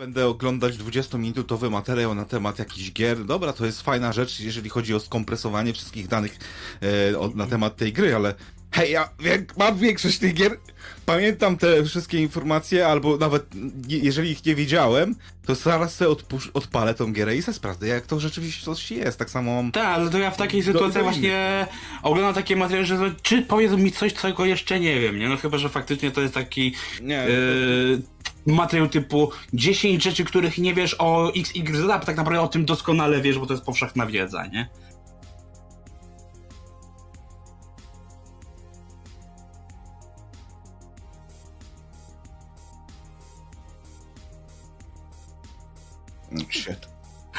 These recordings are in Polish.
będę oglądać 20-minutowy materiał na temat jakichś gier. Dobra, to jest fajna rzecz, jeżeli chodzi o skompresowanie wszystkich danych e, o, na temat tej gry, ale hej, ja mam większość tych gier, pamiętam te wszystkie informacje, albo nawet jeżeli ich nie wiedziałem, to zaraz sobie odpusz- odpalę tą gierę i se sprawdzę, jak to rzeczywiście jest. Tak samo... Tak, ale to ja w takiej sytuacji do, właśnie oglądam takie materiały, że czy powiedzą mi coś, czego jeszcze nie wiem, nie? No chyba, że faktycznie to jest taki... Nie, yy, materiał typu 10 rzeczy, których nie wiesz o XYZ, a tak naprawdę o tym doskonale wiesz, bo to jest powszechna wiedza, nie? Shit.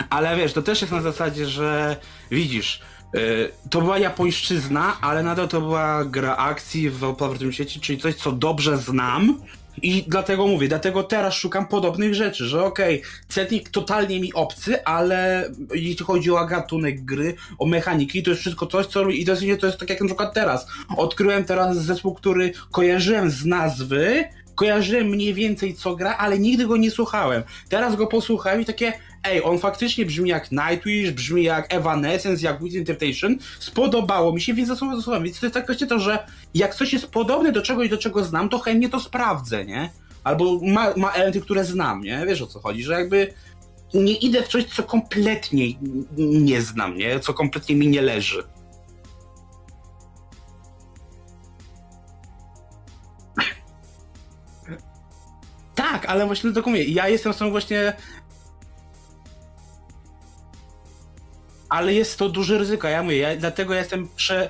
Ale wiesz, to też jest na zasadzie, że widzisz, yy, to była japońszczyzna, ale nadal to była gra akcji w otwartym sieci, czyli coś, co dobrze znam, i dlatego mówię, dlatego teraz szukam podobnych rzeczy, że okej, okay, setnik totalnie mi obcy, ale jeśli chodzi o gatunek gry, o mechaniki, to jest wszystko coś, co i to jest, to jest tak jak na przykład teraz. Odkryłem teraz zespół, który kojarzyłem z nazwy, kojarzyłem mniej więcej co gra, ale nigdy go nie słuchałem. Teraz go posłuchałem i takie, ej, on faktycznie brzmi jak Nightwish, brzmi jak Evanescence, jak With Interpretation, spodobało mi się, więc zasłuchałem. Więc to jest tak właśnie to, że jak coś jest podobne do czegoś, do czego znam, to chętnie to sprawdzę, nie? Albo ma, ma elementy, które znam, nie? Wiesz o co chodzi, że jakby nie idę w coś, co kompletnie nie znam, nie? Co kompletnie mi nie leży. Tak, ale właśnie to mówię. Ja jestem są właśnie. Ale jest to duże ryzyko, ja mówię, ja, dlatego ja jestem prze,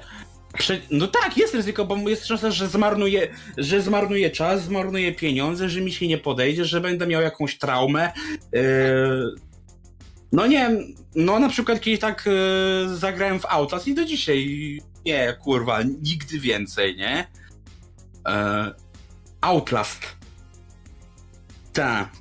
prze... No tak, jest ryzyko, bo jest szansa, że zmarnuję, że zmarnuję czas, zmarnuję pieniądze, że mi się nie podejdzie, że będę miał jakąś traumę. Yy... No nie wiem, no na przykład kiedyś tak yy, zagrałem w Outlast i do dzisiaj nie, kurwa, nigdy więcej, nie? Yy... Outlast. Tak.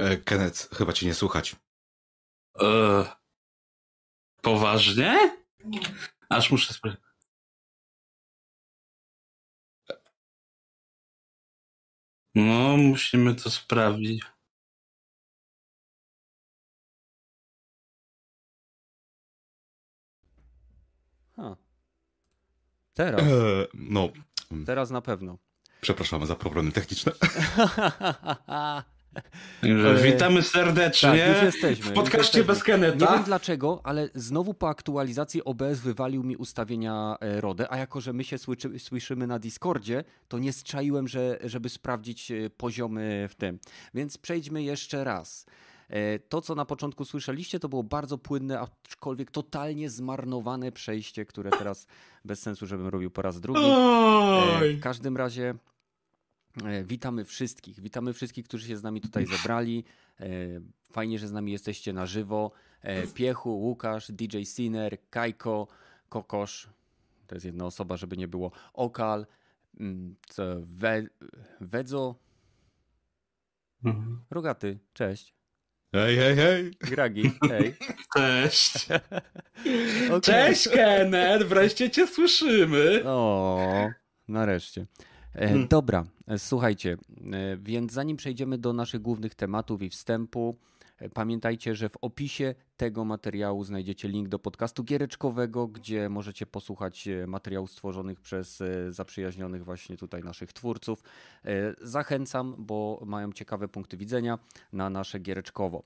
E, Kenneth, chyba ci nie słuchać. Eee, poważnie? Aż muszę sprawdzić. No, musimy to sprawdzić. Ha. Teraz. E, no. Teraz na pewno. Przepraszamy za problemy techniczne. Witamy serdecznie tak, jesteśmy, w podcaście bez Keneta. Nie wiem dlaczego, ale znowu po aktualizacji OBS wywalił mi ustawienia e, RODE, a jako, że my się słyszy, słyszymy na Discordzie, to nie strzaiłem, że, żeby sprawdzić e, poziomy w tym. Więc przejdźmy jeszcze raz. E, to, co na początku słyszeliście, to było bardzo płynne, aczkolwiek totalnie zmarnowane przejście, które teraz bez sensu, żebym robił po raz drugi. W każdym razie E, witamy wszystkich. Witamy wszystkich, którzy się z nami tutaj zebrali. E, fajnie, że z nami jesteście na żywo. E, Piechu, Łukasz, DJ Sinner, Kajko, Kokosz. To jest jedna osoba, żeby nie było. Okal, mm, we, Wedzo. Mhm. Rogaty, cześć. Hej, hej, hej. Gragi, hej. Cześć. okay. Cześć, Kenneth, wreszcie cię słyszymy. O, nareszcie. E, hmm. Dobra, e, słuchajcie, e, więc zanim przejdziemy do naszych głównych tematów i wstępu, pamiętajcie, że w opisie tego materiału znajdziecie link do podcastu giereczkowego, gdzie możecie posłuchać e, materiałów stworzonych przez e, zaprzyjaźnionych właśnie tutaj naszych twórców. E, zachęcam, bo mają ciekawe punkty widzenia na nasze giereczkowo.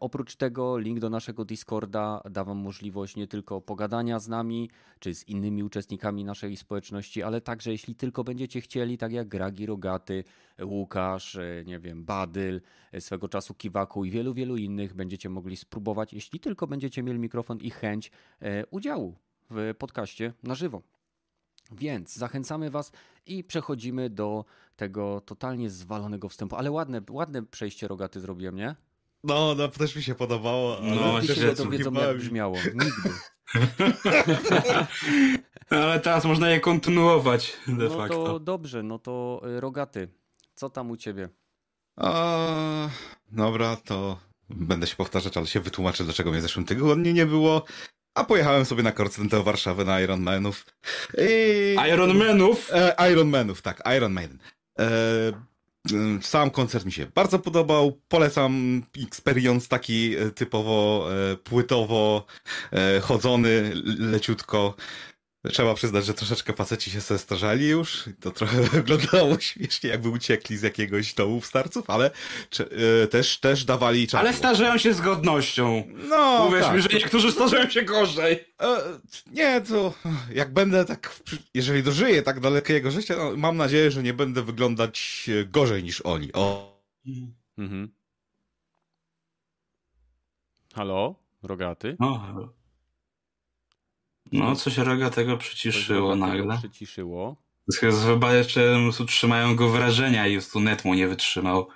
Oprócz tego link do naszego Discorda da Wam możliwość nie tylko pogadania z nami, czy z innymi uczestnikami naszej społeczności, ale także jeśli tylko będziecie chcieli, tak jak Gragi Rogaty, Łukasz, nie wiem, Badyl, swego czasu Kiwaku i wielu, wielu innych, będziecie mogli spróbować jeśli tylko będziecie mieli mikrofon i chęć e, udziału w podcaście na żywo. Więc zachęcamy Was i przechodzimy do tego totalnie zwalonego wstępu. Ale ładne, ładne przejście rogaty zrobiłem, nie? No, no, też mi się podobało. Ale No, Nigdy też się dowiedzą, jak brzmiało. Nigdy. Ale teraz można je kontynuować de No facto. to dobrze, no to y, rogaty. Co tam u ciebie? A, dobra, to będę się powtarzać, ale się wytłumaczę, dlaczego mnie w zeszłym tygodniu nie było. A pojechałem sobie na koncert do Warszawy na Ironmanów. I... Ironmanów? E, Ironmanów, tak, Iron Maiden. E, sam koncert mi się bardzo podobał. Polecam experience taki e, typowo e, płytowo e, chodzony, le- leciutko. Trzeba przyznać, że troszeczkę faceci się zestarzali już. To trochę wyglądało śmiesznie, jakby uciekli z jakiegoś domu w starców, ale cze- e, też, też dawali czas. Ale starzeją się z godnością. No, Uwierz tak. mi, że niektórzy starzeją się gorzej. E, nie, to jak będę tak, jeżeli dożyję tak dalekiego życia, no, mam nadzieję, że nie będę wyglądać gorzej niż oni. O, Mhm. Halo? Rogaty? No, no coś roga tego przyciszyło nagle. Przyciszyło. Chyba jeszcze trzymają go wrażenia i już tu net mu nie wytrzymał.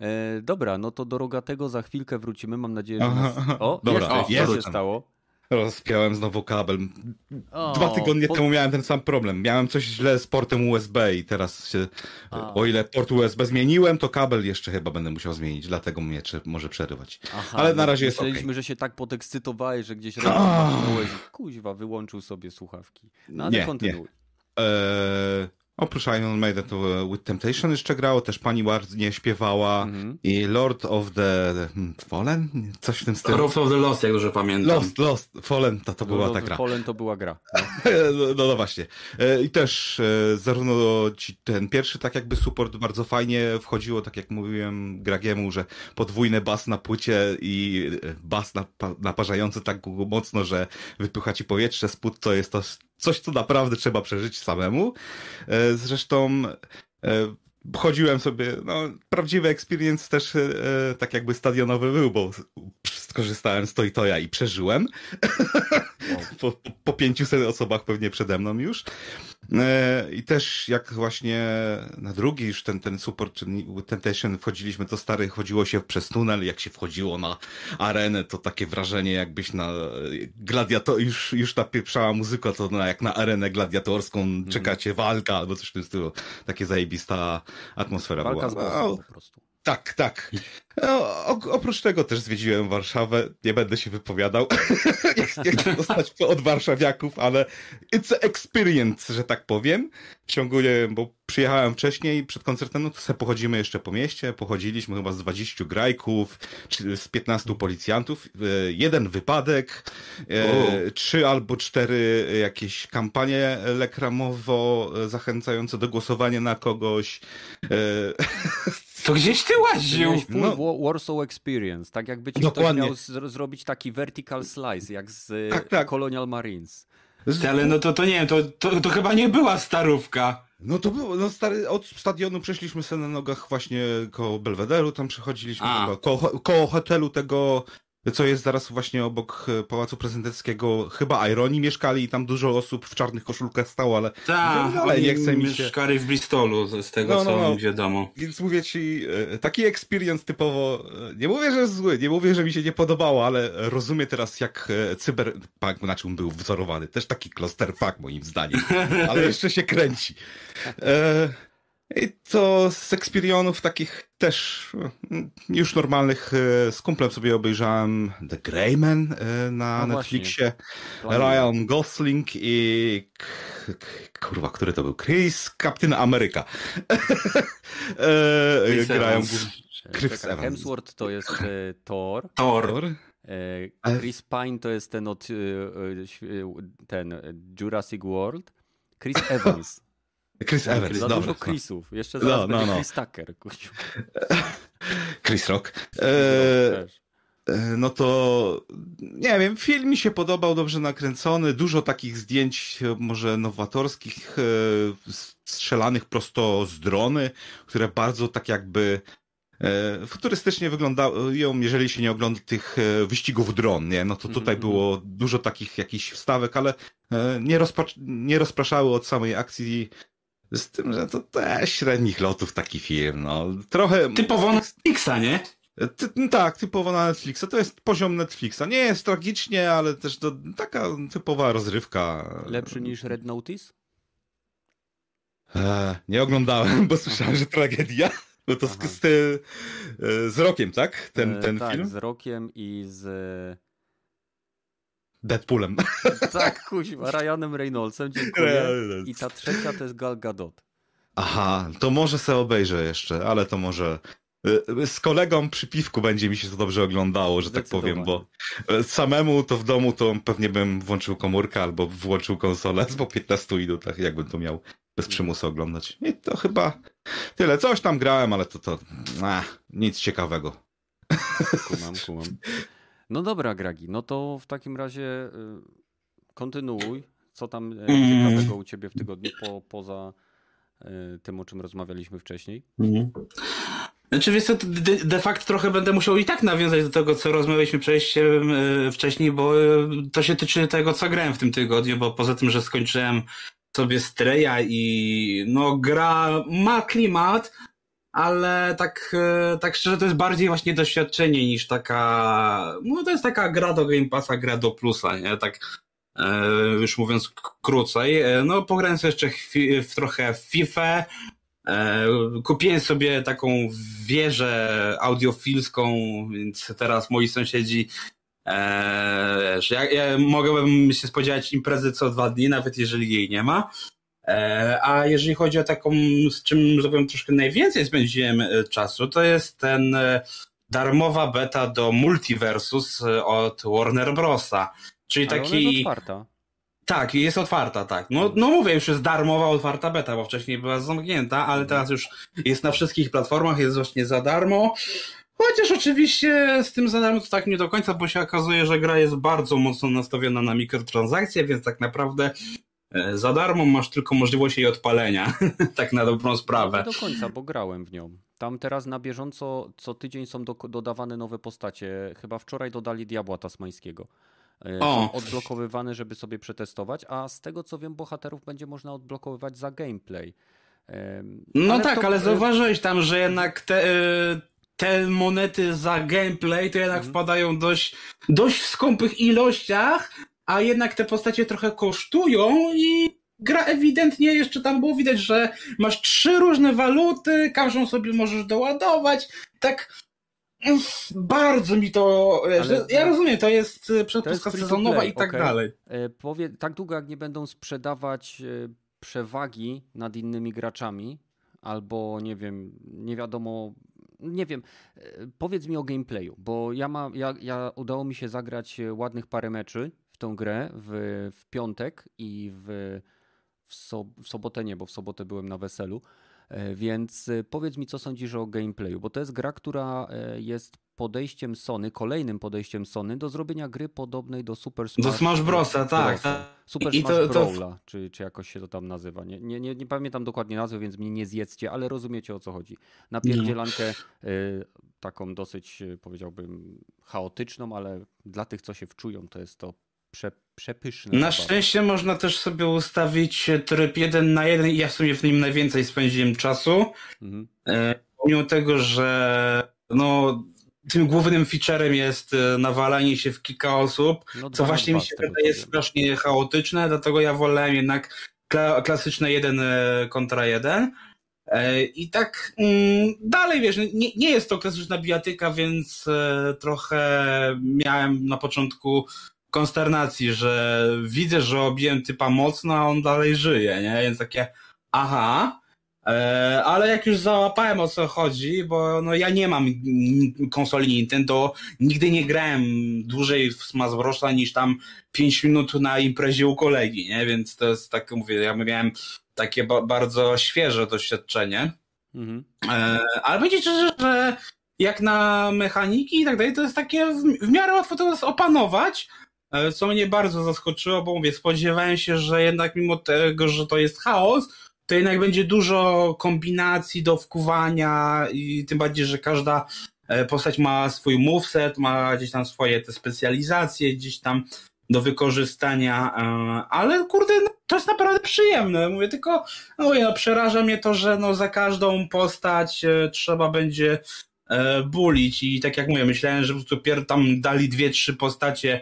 E, dobra, no to do rogatego za chwilkę wrócimy. Mam nadzieję, że nas... O, dobra, jesteś, o, co się stało? Rozpiąłem znowu kabel. O, Dwa tygodnie temu miałem ten sam problem. Miałem coś źle z portem USB i teraz się, A. o ile port USB zmieniłem, to kabel jeszcze chyba będę musiał zmienić, dlatego mnie może przerywać. Aha, ale na no, razie jest Myśleliśmy, okej. że się tak podekscytowałeś, że gdzieś rano kuźwa, wyłączył sobie słuchawki. No ale Nie, kontynuuj. Eee, oprócz Iron Maiden to e, With Temptation jeszcze grało, też pani ładnie śpiewała Mhm. i Lord of the hmm, Fallen? Coś w tym stylu. Rob of the Lost, jak dobrze pamiętam. Lost, Lost, Fallen, to, to była Lord ta gra. Fallen to była gra. No. No, no, no właśnie. E, I też e, zarówno ci ten pierwszy tak jakby support bardzo fajnie wchodziło, tak jak mówiłem Gragiemu, że podwójny bas na płycie i bas napa- naparzający tak mocno, że wypycha ci powietrze spód, to jest to coś, co naprawdę trzeba przeżyć samemu. E, Zresztą e, chodziłem sobie, no prawdziwy experience też e, tak jakby stadionowy był, bo skorzystałem z Toytoja i przeżyłem Wow. po, po- po 500 osobach pewnie przede mną już. E, I też jak właśnie na drugi już ten, ten support, czyli Temptation wchodziliśmy, to stary chodziło się przez tunel, jak się wchodziło na arenę, to takie wrażenie jakbyś na gladiator, już, już ta pieprzała muzyka, to na, jak na arenę gladiatorską czekacie walka albo coś w tym stylu. Takie zajebista atmosfera Walka z była. bossem No, po prostu. Tak, tak. No, oprócz tego też zwiedziłem Warszawę. Nie będę się wypowiadał. nie, chcę- nie chcę dostać od warszawiaków, ale it's a experience, że tak powiem. W ciągu, nie wiem, bo przyjechałem wcześniej przed koncertem, no to sobie pochodzimy jeszcze po mieście. Pochodziliśmy chyba z 20 grajków, z 15 policjantów. E, Jeden wypadek, e, trzy albo cztery jakieś kampanie lekramowo zachęcające do głosowania na kogoś. To gdzieś ty łaził. No. Wa- Warsaw Experience, tak jakby ci Dokładnie. ktoś miał z- zrobić taki vertical slice, jak z e, Tak, tak. Colonial Marines. Ale no to, to nie wiem, to, to, to chyba nie była starówka. No to było, no stary, od stadionu przeszliśmy sobie na nogach właśnie koło Belwederu, tam przechodziliśmy, koło, koło hotelu tego, co jest zaraz właśnie obok e, Pałacu Prezydenckiego, chyba Ironi mieszkali i tam dużo osób w czarnych koszulkach stało, ale Tak, No, ale nie chce mi się- mieszkali w Bristolu, z tego No, no, co no. mi wiadomo. Więc mówię ci, e, taki experience typowo, e, nie mówię, że jest zły, nie mówię, że mi się nie podobało, ale rozumiem teraz, jak cyberpunk na czym był wzorowany. Też taki clusterfuck moim zdaniem, ale jeszcze się kręci. E, I to z Expirionów takich też e, już normalnych, e, z kumplem sobie obejrzałem The Greyman e, na No. Netflixie. Ryan Gosling i kurwa, który to był? Chris Captain America. e, Chris grają Evans. Chris Evans. Hemsworth to jest Thor, Thor. Chris Pine to jest ten od ten Jurassic World, Chris Evans. Chris Evans, Za dobra. dużo no. Chrisów. Jeszcze No, zaraz no, będzie no. Chris Tucker. Chris Rock. No, E, e, no to nie wiem, film mi się podobał, dobrze nakręcony, dużo takich zdjęć e, może nowatorskich, e, strzelanych prosto z drony, które bardzo tak jakby futurystycznie wyglądają, jeżeli się nie ogląda tych wyścigów dron, nie? No to tutaj Mhm, było dużo takich jakichś wstawek, ale nie, rozpacz- nie rozpraszały od samej akcji z tym, że to też średnich lotów taki film, no. Trochę... Typowo Netflixa, nie? Ty, no tak, typowo na Netflixa. To jest poziom Netflixa. Nie jest tragicznie, ale też to taka typowa rozrywka. Lepszy niż Red Notice? E, nie oglądałem, bo słyszałem, że tragedia. Bo to z, z, e, z rokiem, tak? Ten, E, ten tak, film? z Rokiem i z... Deadpoolem. Tak, kuźwa, Ryanem Reynoldsem, dziękuję. I ta trzecia to jest Gal Gadot. Aha, to może se obejrzę jeszcze, ale to może... e, Z kolegą przy piwku będzie mi się to dobrze oglądało, że tak powiem, bo e, samemu to w domu to pewnie bym włączył komórkę albo włączył konsolę po 15 minutach, jakbym to miał bez przymusu oglądać. I to chyba tyle. Coś tam grałem, ale to to ach, nic ciekawego. Kumam, kumam. No dobra, Gragi, no to w takim razie y, kontynuuj. Co tam e, Mm. ciekawego u ciebie w tygodniu po, poza e, tym, o czym rozmawialiśmy wcześniej? Znaczy wiesz de, de facto trochę będę musiał i tak nawiązać do tego, co rozmawialiśmy przejściem e, wcześniej, bo to się tyczy tego, co grałem w tym tygodniu, bo poza tym, że skończyłem sobie Streja i no gra ma klimat, ale tak, e, tak szczerze to jest bardziej właśnie doświadczenie niż taka, no to jest taka gra do Game Passa, gra do plusa, nie? Tak e, już mówiąc krócej. E, No pograłem sobie jeszcze w trochę w FIFA, Kupiłem sobie taką wieżę audiofilską, więc teraz moi sąsiedzi e, ja, ja się spodziewać imprezy co dwa dni, nawet jeżeli jej nie ma. E, a jeżeli chodzi o taką, z czym zrobiłem troszkę najwięcej spędziłem e, czasu, to jest ten e, darmowa beta do Multiversus od Warner Brosa. Czyli Ale taki. jest otwarta. Tak, jest otwarta, tak. No, no mówię, już jest darmowa, otwarta beta, bo wcześniej była zamknięta, ale teraz już jest na wszystkich platformach, jest właśnie za darmo. Chociaż oczywiście z tym za darmo to tak nie do końca, bo się okazuje, że gra jest bardzo mocno nastawiona na mikrotransakcje, więc tak naprawdę za darmo masz tylko możliwość jej odpalenia, tak na dobrą sprawę. Nie do końca, bo grałem w nią. Tam teraz na bieżąco co tydzień są do, dodawane nowe postacie. Chyba wczoraj dodali Diabła Tasmańskiego. E, O. Są odblokowywane, żeby sobie przetestować, a z tego co wiem, bohaterów będzie można odblokowywać za gameplay. No tak, to- ale e, zauważyłeś tam, że jednak te, e, te monety za gameplay to jednak Mhm. wpadają dość, dość w skąpych ilościach, a jednak te postacie trochę kosztują i gra ewidentnie jeszcze tam było widać, że masz trzy różne waluty, każdą sobie możesz doładować, tak uff, bardzo mi to, Ale- ja rozumiem, to jest e, to sezonowa i tak okej. dalej. E, Powie, tak długo jak nie będą sprzedawać e, przewagi nad innymi graczami, albo nie wiem, nie wiadomo, nie wiem, powiedz mi o gameplayu, bo ja, ma, ja, ja udało mi się zagrać ładnych parę meczy w tą grę w, w piątek i w, w, so, w sobotę nie, bo w sobotę byłem na weselu. E, Więc e, powiedz mi, co sądzisz o gameplayu, bo to jest gra, która e, jest podejściem Sony, kolejnym podejściem Sony do zrobienia gry podobnej do Super Smash, Do Smash Brosa, tak. Tak. Super I Smash to- to- Brawla, czy, czy jakoś się to tam nazywa. Nie, nie, nie, nie pamiętam dokładnie nazwy, więc mnie nie zjedzcie, ale rozumiecie o co chodzi. Napierdzielankę y, taką dosyć, powiedziałbym, chaotyczną, ale dla tych, co się wczują, to jest to prze, przepyszne. Na szczęście można też sobie ustawić tryb 1 na 1 i ja w sumie w nim najwięcej spędziłem czasu. Mhm. E, Pomimo tego, że no, tym głównym featurem jest e, nawalanie się w kilka osób, No, co właśnie mi się wydaje strasznie chaotyczne, dlatego ja wolałem jednak kla klasyczne 1 kontra 1. E, I tak mm, dalej, wiesz, nie, nie jest to klasyczna bijatyka, więc e, trochę miałem na początku konsternacji, że widzę, że obiłem typa mocno, a on dalej żyje, nie? Więc takie, aha. E, ale jak już załapałem o co chodzi, bo no ja nie mam konsoli Nintendo, nigdy nie grałem dłużej w Smash Brosa niż tam 5 minut na imprezie u kolegi, nie? Więc to jest tak, mówię, ja miałem takie ba bardzo świeże doświadczenie. Mhm. E, ale będzie szczerze, że jak na mechaniki i tak dalej, to jest takie w, miarę łatwo to opanować, co mnie bardzo zaskoczyło, bo mówię, spodziewałem się, że jednak mimo tego, że to jest chaos, to jednak będzie dużo kombinacji do wkuwania i tym bardziej, że każda e, postać ma swój moveset, ma gdzieś tam swoje te specjalizacje, gdzieś tam do wykorzystania, e, ale kurde, no, to jest naprawdę przyjemne. Mówię tylko, no, mówię, no przeraża mnie to, że no za każdą postać e, trzeba będzie e, bulić i tak jak mówię, myślałem, że po prostu pier tam dali dwie, trzy postacie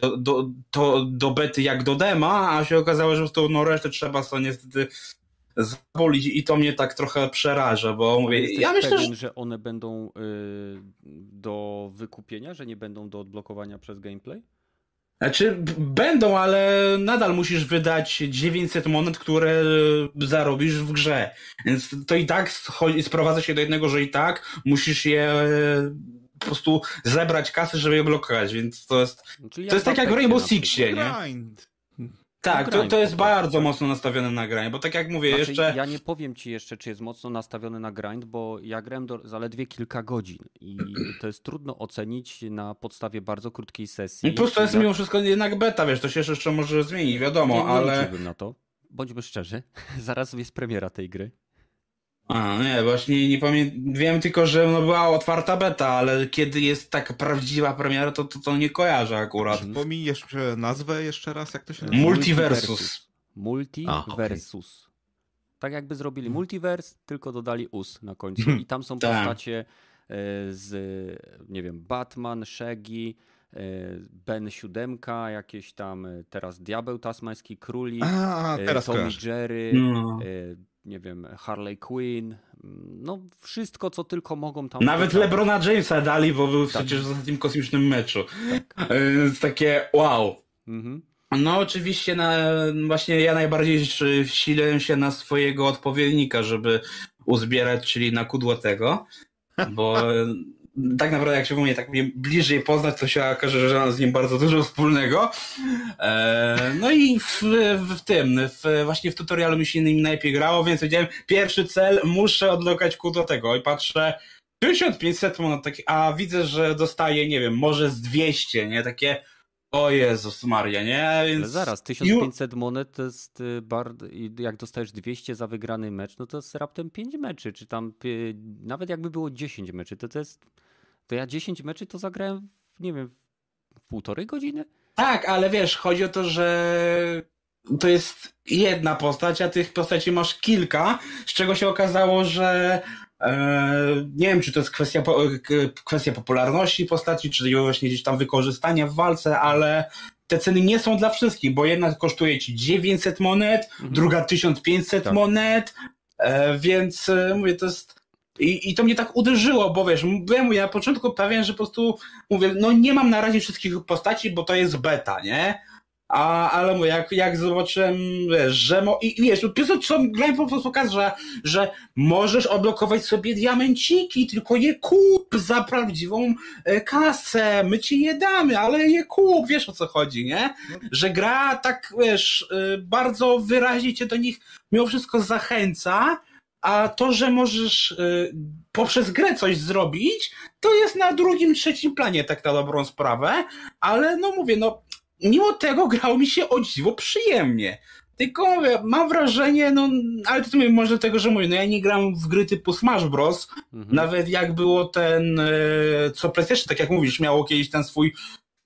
do, do, to, do bety jak do dema, a się okazało, że po prostu no resztę trzeba sobie niestety zabulić i to mnie tak trochę przeraża, bo mówię, ja myślę, pewien, że... że one będą y, do wykupienia, że nie będą do odblokowania przez gameplay? Znaczy, będą, ale nadal musisz wydać 900 monet, które zarobisz w grze. Więc to i tak sprowadza się do jednego, że i tak musisz je e, po prostu zebrać kasy, żeby je blokować, więc to jest, to jest tak jak w Rainbow Sixie, nie? Grind. Tak, to, to jest bardzo mocno nastawione na grind, bo tak jak mówię, znaczy, jeszcze... Ja nie powiem ci jeszcze, czy jest mocno nastawiony na grind, bo ja grałem do, zaledwie kilka godzin i to jest trudno ocenić na podstawie bardzo krótkiej sesji. I plus to jest mimo wszystko jednak beta, wiesz, to się jeszcze może zmienić, wiadomo, nie, ale... Nie na to. Bądźmy szczerzy, zaraz jest premiera tej gry. A, nie, właśnie nie pamiętam. Wiem tylko, że no była otwarta beta, ale kiedy jest taka prawdziwa premiera, to to, to nie kojarzę akurat. Przypomnij jeszcze nazwę jeszcze raz, jak to się nazywa? Multiversus. Multiversus. Tak jakby zrobili multiverse, tylko dodali us na końcu. I tam są tak. postacie e, z, nie wiem, Batman, Shaggy, e, Ben Siódemka, jakieś tam e, teraz Diabeł Tasmański, Królik, A, teraz Tommy Jerry, no nie wiem, Harley Quinn, no wszystko, co tylko mogą tam... Nawet Lebrona Jamesa dali, bo był tak. przecież w ostatnim kosmicznym meczu. Tak. Więc takie wow. Mhm. No oczywiście na, właśnie ja najbardziej wsiliłem się na swojego odpowiednika, żeby uzbierać, czyli na kudłotego, bo tak naprawdę jak się mnie tak mnie bliżej poznać, to się okaże, że mam z nim bardzo dużo wspólnego. E, no i w, w, tym, w, właśnie w tutorialu mi się innymi najlepiej grało, więc wiedziałem, pierwszy cel, muszę odlokać ku do tego i patrzę, 1500 monet, a widzę, że dostaję, nie wiem, może z 200, nie? Takie, o Jezus Maria, nie? Więc... Ale zaraz, 1500 monet to jest y, bardzo. Jak dostajesz 200 za wygrany mecz, no to jest raptem 5 meczy, czy tam nawet jakby było 10 meczy, to to jest to ja 10 meczy to zagrałem, w, nie wiem, w półtorej godziny? Tak, ale wiesz, chodzi o to, że to jest jedna postać, a tych postaci masz kilka, z czego się okazało, że e, nie wiem, czy to jest kwestia, kwestia popularności postaci, czy właśnie gdzieś tam wykorzystania w walce, ale te ceny nie są dla wszystkich, bo jedna kosztuje ci 900 monet, mhm. druga 1500 tak. monet, e, więc e, mówię, to jest i, I to mnie tak uderzyło, bo wiesz, byłem ja na początku pewien, że po prostu mówię, no nie mam na razie wszystkich postaci, bo to jest beta, nie? A, ale mówię, jak, jak zobaczyłem, wiesz, że mo, i wiesz, pierwsze co grałem po prostu pokazał, że, że możesz odblokować sobie diamenciki, tylko je kup za prawdziwą e, kasę, my ci je damy, ale je kup, wiesz o co chodzi, nie? Że gra tak, wiesz, e, bardzo wyraźnie cię do nich mimo wszystko zachęca, a to, że możesz y, poprzez grę coś zrobić, to jest na drugim, trzecim planie, tak na dobrą sprawę, ale no mówię, no mimo tego grało mi się o dziwo przyjemnie. Tylko mówię, mam wrażenie, no, ale to może tego, że mówię, no ja nie gram w gry typu Smash Bros. Mhm. Nawet jak było ten, e, co PlayStation, tak jak mówisz, miało kiedyś ten swój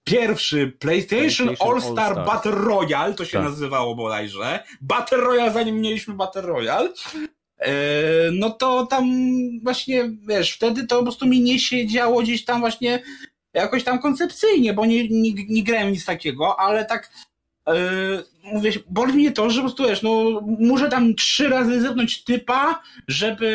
pierwszy PlayStation, PlayStation All-Star All Battle Royale, to się tak. nazywało bodajże. Battle Royale, zanim mieliśmy Battle Royale. E, no to tam właśnie, wiesz, wtedy to po prostu mi nie siedziało gdzieś tam właśnie jakoś tam koncepcyjnie, bo nie, nie, nie grałem nic takiego, ale tak yy, mówię, boli mnie to, że po prostu wiesz, no muszę tam trzy razy zepnąć typa, żeby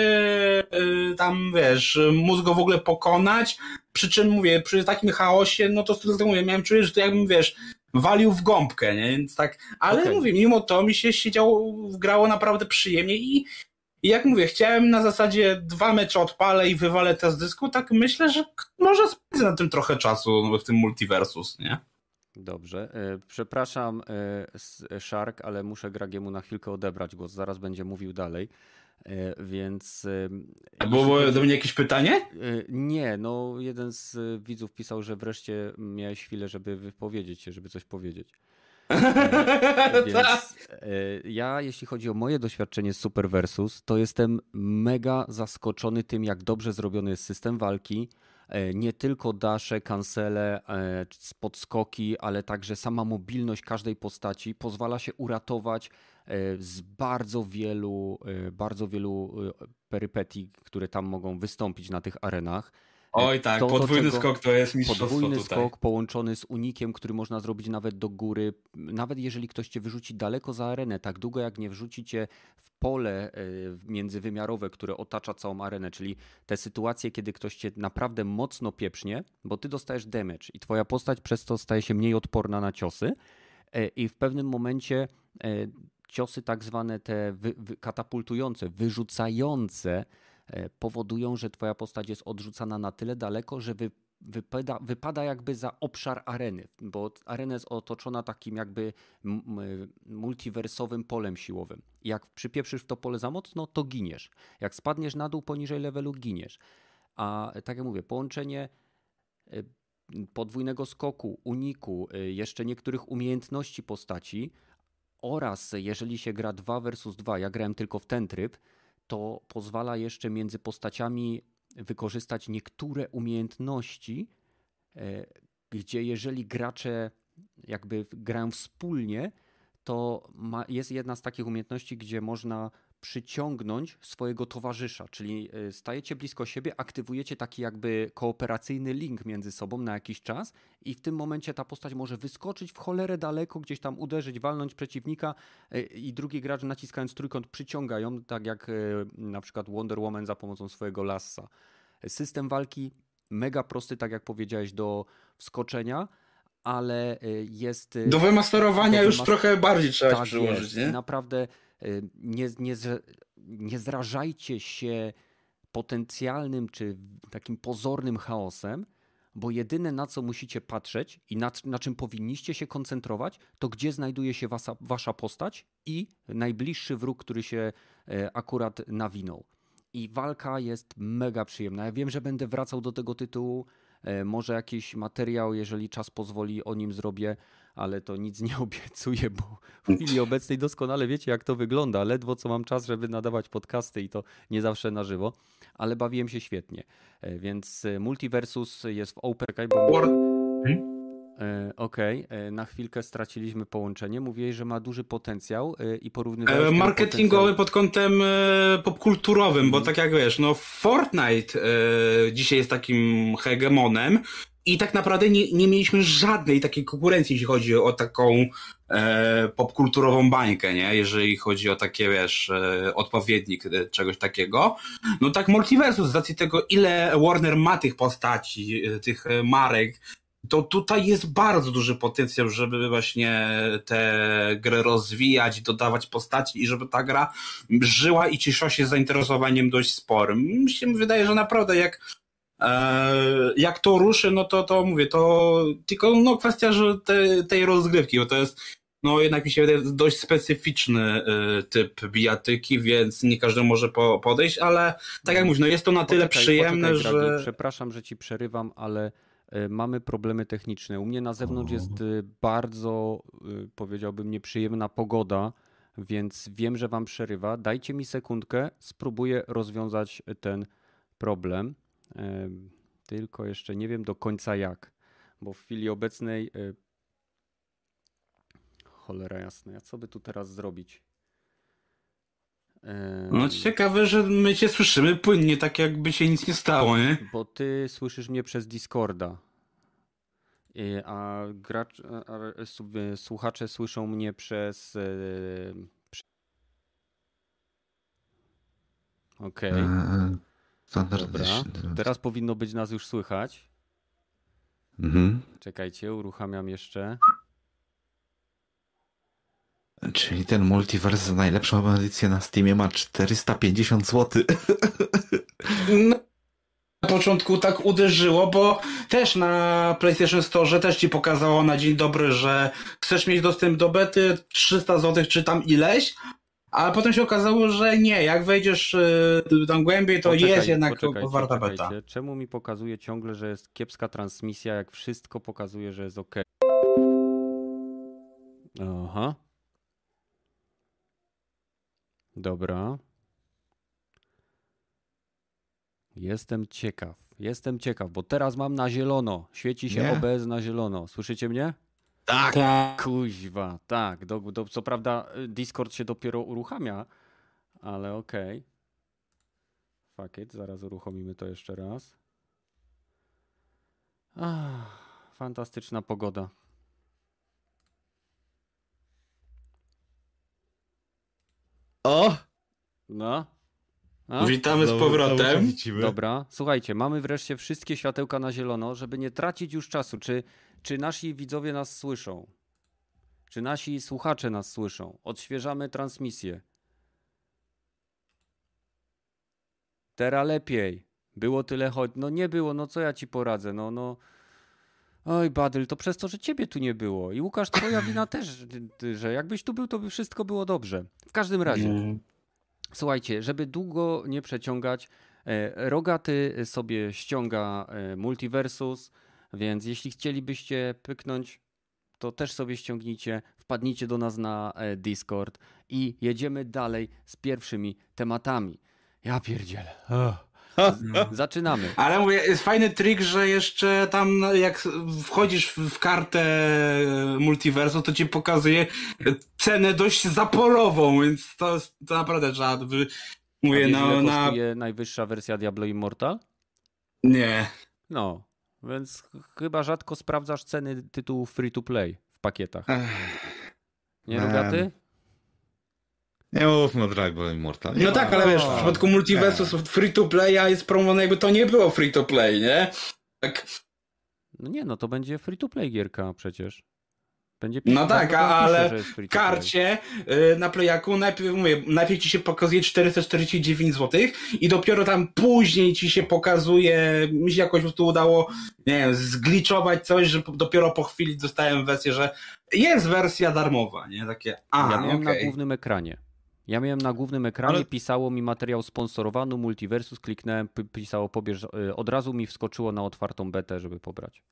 yy, tam, wiesz, mózg go w ogóle pokonać, przy czym mówię, przy takim chaosie, no to tak mówię, miałem czuć, że to jakbym, wiesz, walił w gąbkę, nie? Więc tak, ale okay. mówię, mimo to mi się siedziało, grało naprawdę przyjemnie i i jak mówię, chciałem na zasadzie dwa mecze odpalę i wywalę te z dysku, tak myślę, że może spędzę na tym trochę czasu w tym multiversus, nie? Dobrze. E, przepraszam, e, Shark, ale muszę Gragiemu na chwilkę odebrać głos. Zaraz będzie mówił dalej. E, więc. Było do mnie jakieś pytanie? Nie, no jeden z widzów pisał, że wreszcie miałeś chwilę, żeby wypowiedzieć się, żeby coś powiedzieć. Więc e, ja, jeśli chodzi o moje doświadczenie z Super Versus, to jestem mega zaskoczony tym, jak dobrze zrobiony jest system walki. E, nie tylko dasze, kancele, e, podskoki, ale także sama mobilność każdej postaci pozwala się uratować z bardzo wielu, bardzo wielu perypetii, które tam mogą wystąpić na tych arenach. Oj tak, to, podwójny to, skok to jest mistrzostwo Podwójny tutaj. skok połączony z unikiem, który można zrobić nawet do góry. Nawet jeżeli ktoś cię wyrzuci daleko za arenę, tak długo jak nie wrzuci cię w pole e, międzywymiarowe, które otacza całą arenę, czyli te sytuacje, kiedy ktoś cię naprawdę mocno pieprznie, bo ty dostajesz damage i twoja postać przez to staje się mniej odporna na ciosy e, i w pewnym momencie e, ciosy tak zwane te wy, wy, katapultujące, wyrzucające powodują, że twoja postać jest odrzucana na tyle daleko, że wy, wypada, wypada jakby za obszar areny, bo arena jest otoczona takim jakby multiversowym polem siłowym. Jak przypieprzysz w to pole za mocno, to giniesz. Jak spadniesz na dół poniżej levelu, giniesz. A tak jak mówię, połączenie e, podwójnego skoku, uniku, e, jeszcze niektórych umiejętności postaci oraz jeżeli się gra 2 versus 2, ja grałem tylko w ten tryb, to pozwala jeszcze między postaciami wykorzystać niektóre umiejętności, e, gdzie jeżeli gracze jakby grają wspólnie, to ma, jest jedna z takich umiejętności, gdzie można przyciągnąć swojego towarzysza, czyli e, stajecie blisko siebie, aktywujecie taki jakby kooperacyjny link między sobą na jakiś czas i w tym momencie ta postać może wyskoczyć w cholerę daleko, gdzieś tam uderzyć, walnąć przeciwnika e, i drugi gracz naciskając trójkąt przyciąga ją, tak jak e, na przykład Wonder Woman za pomocą swojego lassa. System walki mega prosty, tak jak powiedziałeś, do wskoczenia, ale jest... Do wymasterowania do już trochę bardziej trzeba tak przyłożyć, jest. nie? Naprawdę nie, nie, nie zrażajcie się potencjalnym czy takim pozornym chaosem, bo jedyne na co musicie patrzeć i na, na czym powinniście się koncentrować, to gdzie znajduje się wasza, wasza postać i najbliższy wróg, który się e, akurat nawinął. I walka jest mega przyjemna. Ja wiem, że będę wracał do tego tytułu. E, może jakiś materiał, jeżeli czas pozwoli, o nim zrobię ale to nic nie obiecuję, bo w chwili obecnej doskonale wiecie, jak to wygląda. Ledwo co mam czas, żeby nadawać podcasty i to nie zawsze na żywo, ale bawiłem się świetnie. E, więc e, Multiversus jest w OpenAI, bo... Hmm? E, okej, okay. na chwilkę straciliśmy połączenie. Mówiłeś, że ma duży potencjał i porównywałeś... Marketingowy potencjał... pod kątem popkulturowym, bo hmm. tak jak wiesz, no Fortnite dzisiaj jest takim hegemonem, i tak naprawdę nie, nie mieliśmy żadnej takiej konkurencji, jeśli chodzi o taką e, popkulturową bańkę, nie? Jeżeli chodzi o takie, wiesz, e, odpowiednik e, czegoś takiego. No tak Multiversus, z racji tego, ile Warner ma tych postaci, e, tych e, marek, to tutaj jest bardzo duży potencjał, żeby właśnie tę grę rozwijać, dodawać postaci i żeby ta gra żyła i cieszyła się zainteresowaniem dość sporym. Mi się wydaje, że naprawdę jak E, jak to ruszy, no to, to mówię, to tylko no, kwestia że te, tej rozgrywki, bo to jest no jednak mi się wydaje dość specyficzny y, typ bijatyki, więc nie każdy może po, podejść, ale tak jak mówisz, no jest to na tyle poczekaj, przyjemne, poczekaj, że... Przepraszam, że ci przerywam, ale mamy problemy techniczne. U mnie na zewnątrz jest y, bardzo, powiedziałbym, nieprzyjemna pogoda, więc wiem, że wam przerywa. Dajcie mi sekundkę, spróbuję rozwiązać ten problem. Tylko jeszcze nie wiem do końca jak, bo w chwili obecnej e, cholera jasna, co by tu teraz zrobić? No ciekawe, że my cię słyszymy płynnie, tak jakby się nic nie stało, nie? Bo ty słyszysz mnie przez Discorda. A, gracz, a słuchacze słyszą mnie przez. E, okej. Okay. E, Dobra. Teraz powinno być nas już słychać. Mhm. Czekajcie, uruchamiam jeszcze. Czyli ten multiverse za najlepszą edycję na Steamie ma 450 zł. No, na początku tak uderzyło, bo też na PlayStation Store też ci pokazało na dzień dobry, że chcesz mieć dostęp do bety 300 zł czy tam ileś, ale potem się okazało, że nie, jak wejdziesz y, tam głębiej, to poczekaj, jest jednak warta beta. Czemu mi pokazuje ciągle, że jest kiepska transmisja, jak wszystko pokazuje, że jest ok? Aha. Dobra. Jestem ciekaw. Jestem ciekaw, bo teraz mam na zielono. Świeci się Nie. OBS na zielono. Słyszycie mnie? Tak. Tak. Kuźwa, tak. Do, do, co prawda y, Discord się dopiero uruchamia, ale okej. Fuck it, zaraz uruchomimy to jeszcze raz. Ach, fantastyczna pogoda. O! No. A? Witamy z powrotem. Dobra, słuchajcie, mamy wreszcie wszystkie światełka na zielono, żeby nie tracić już czasu. Czy, czy nasi widzowie nas słyszą? Czy nasi słuchacze nas słyszą? Odświeżamy transmisję. Teraz lepiej. Było tyle choć. No nie było, no co ja ci poradzę, no no. Oj, Badyl, to przez to, że ciebie tu nie było. I Łukasz, twoja wina też, że jakbyś tu był, to by wszystko było dobrze. W każdym razie. Mm. Słuchajcie, żeby długo nie przeciągać, e, Rogaty sobie ściąga e, Multiversus, więc jeśli chcielibyście pyknąć, to też sobie ściągnijcie, wpadnijcie do nas na e, Discord i jedziemy dalej z pierwszymi tematami. Ja pierdzielę. Z- Zaczynamy. Ale mówię, jest fajny trik, że jeszcze tam no, jak wchodzisz w, kartę multiversu, to ci pokazuje cenę dość zaporową, więc to, jest- to naprawdę trzeba. A Mówię, no na... najwyższa wersja Diablo Immortal? Nie. No, więc ch- chyba rzadko sprawdzasz ceny tytułów free to play w pakietach. Nie, Man. Rogaty? Nie mówmy o Dragon Ball Immortal. No ma- tak, ale wiesz, w przypadku multiversu free to playa jest promowane jakby to nie było free to play, nie? Tak, No nie, no to będzie free to play gierka przecież. Będzie No tak, pisze, ale play. karcie y, na playaku najpierw, mówię, najpierw ci się pokazuje 449 zł i dopiero tam później ci się pokazuje, mi się jakoś po prostu udało, nie wiem, zgliczować coś, że dopiero po chwili dostałem wersję, że jest wersja darmowa, nie? Takie, a, Ja miałem na okej. głównym ekranie. Ja miałem na głównym ekranie, Ale- pisało mi materiał sponsorowany, Multiversus, kliknąłem, pisało pobierz, y, od razu mi wskoczyło na otwartą betę, żeby pobrać.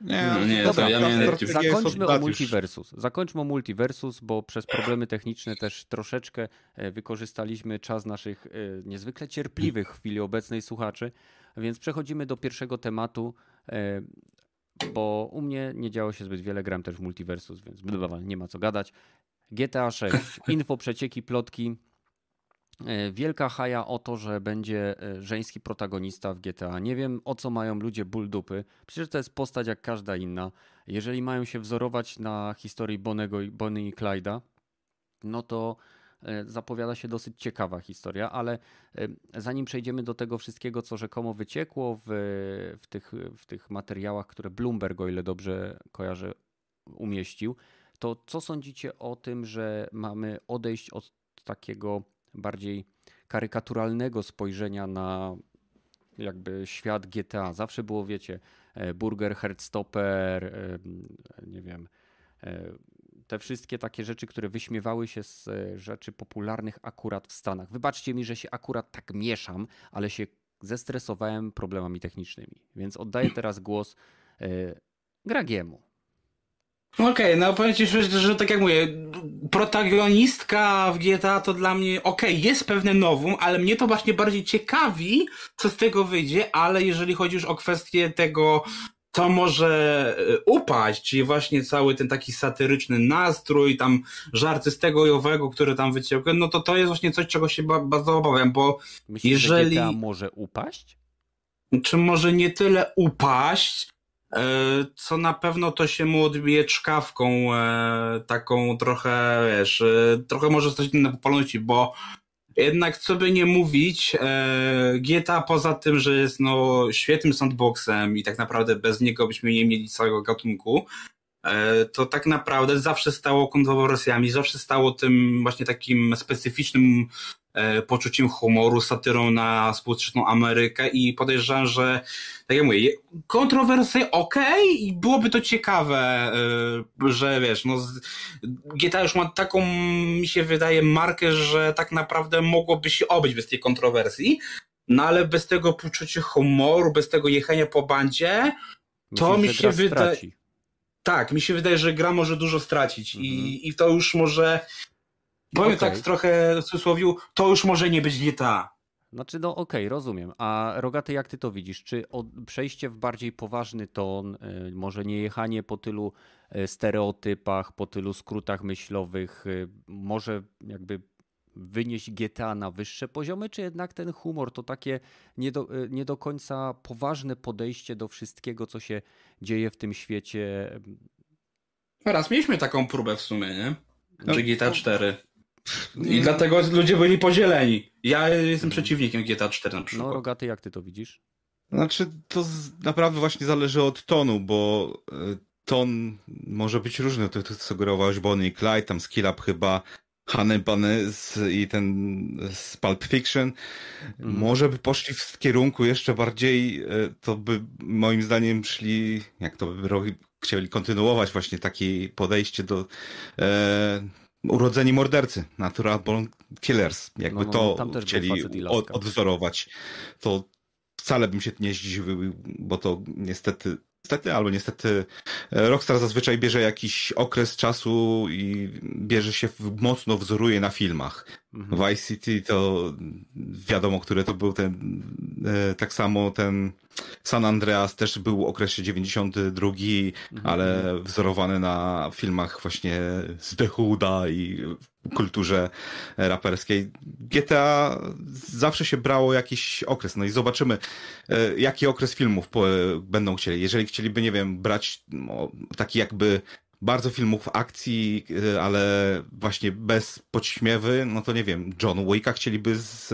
Nie, No nie, to ja miałem Zakończmy o. Multiversus. Zakończmy o Multiversus, bo przez problemy techniczne też troszeczkę e, wykorzystaliśmy czas naszych e, niezwykle cierpliwych w chwili obecnej słuchaczy, więc przechodzimy do pierwszego tematu, e, bo u mnie nie działo się zbyt wiele, gram też w Multiversus, więc nie ma co gadać. GTA 6, info, przecieki, plotki. E, Wielka haja o to, że będzie e, żeński protagonista w GTA. Nie wiem o co mają ludzie ból dupy. Przecież to jest postać jak każda inna. Jeżeli mają się wzorować na historii Bonego Bonnie i Clyda, no to e, zapowiada się dosyć ciekawa historia, ale zanim przejdziemy do tego wszystkiego, co rzekomo wyciekło w, w, tych, w tych materiałach, które Bloomberg, o ile dobrze kojarzę, umieścił, to co sądzicie o tym, że mamy odejść od takiego bardziej karykaturalnego spojrzenia na jakby świat GTA? Zawsze było, wiecie, e, Burger, Heartstopper, e, nie wiem, e, te wszystkie takie rzeczy, które wyśmiewały się z rzeczy popularnych akurat w Stanach. Wybaczcie mi, że się akurat tak mieszam, ale się zestresowałem problemami technicznymi. Więc oddaję teraz głos Gragiemu. Okej, no powiem ci szczerze, że tak jak mówię, protagonistka w GTA to dla mnie, okej, jest pewne nowum, ale mnie to właśnie bardziej ciekawi, co z tego wyjdzie, ale jeżeli chodzi już o kwestię tego, co może e, upaść, czyli właśnie cały ten taki satyryczny nastrój, tam żarty z tego i owego, które tam wyciągłem, no to to jest właśnie coś, czego się ba- bardzo obawiam, bo Myślisz, Jeżeli- że GTA może upaść? czy może nie tyle upaść, co na pewno to się mu odbije czkawką e, taką trochę, wiesz, e, trochę może stać na popularności, bo jednak co by nie mówić, e, GTA poza tym, że jest no świetnym sandboxem i tak naprawdę bez niego byśmy nie mieli całego gatunku, e, to tak naprawdę zawsze stało kontrowersjami, zawsze stało tym właśnie takim specyficznym e, poczuciem humoru, satyrą na współczesną Amerykę i podejrzewam, że tak jak mówię, je- kontrowersje okej i byłoby to ciekawe, e, że wiesz, no GTA już ma taką, mi się wydaje, markę, że tak naprawdę mogłoby się obyć bez tej kontrowersji, no ale bez tego poczucia humoru, bez tego jechania po bandzie, To Myślisz, mi się wydaje- tak, mi się wydaje, że gra może dużo stracić mhm. i, i to już może, powiem okay. tak trochę w cudzysłowie, to już może nie być GTA. Znaczy, no okej, okay, rozumiem. A Rogaty, jak ty to widzisz? Czy przejście w bardziej poważny ton, y, może nie jechanie po tylu y, stereotypach, po tylu skrótach myślowych, y, może jakby wynieść GTA na wyższe poziomy, czy jednak ten humor to takie nie do, nie do końca poważne podejście do wszystkiego, co się dzieje w tym świecie? Raz mieliśmy taką próbę w sumie, nie? No, GTA 4. I dlatego ludzie byli podzieleni. Ja jestem przeciwnikiem GTA 4 na przykład. No, Rogaty, jak ty to widzisz? Znaczy, to naprawdę właśnie zależy od tonu, bo e, ton może być różny. To, to sugerowałeś Bonnie i Clyde, tam Skill Up chyba, Hannibal i ten z Pulp Fiction. Mhm. Może by poszli w kierunku jeszcze bardziej, e, to by moim zdaniem szli, jak to by chcieli kontynuować właśnie takie podejście do e, Urodzeni mordercy, Natural Born Killers. Jakby no, no, to chcieli od, odwzorować. To wcale bym się nie zdziwił, bo to niestety Niestety albo niestety e, Rockstar zazwyczaj bierze jakiś okres czasu i bierze się, mocno wzoruje na filmach. Mhm. Vice City to wiadomo, który to był ten, e, tak samo ten San Andreas też był okresie 92, mhm. ale wzorowany na filmach właśnie z The Hooda i kulturze raperskiej. GTA zawsze się brało jakiś okres, no i zobaczymy, e, jaki okres filmów będą chcieli. Jeżeli chcieliby, nie wiem, brać no, taki jakby bardzo filmów akcji, y, ale właśnie bez podśmiewy, no to nie wiem, John Wicka chcieliby z,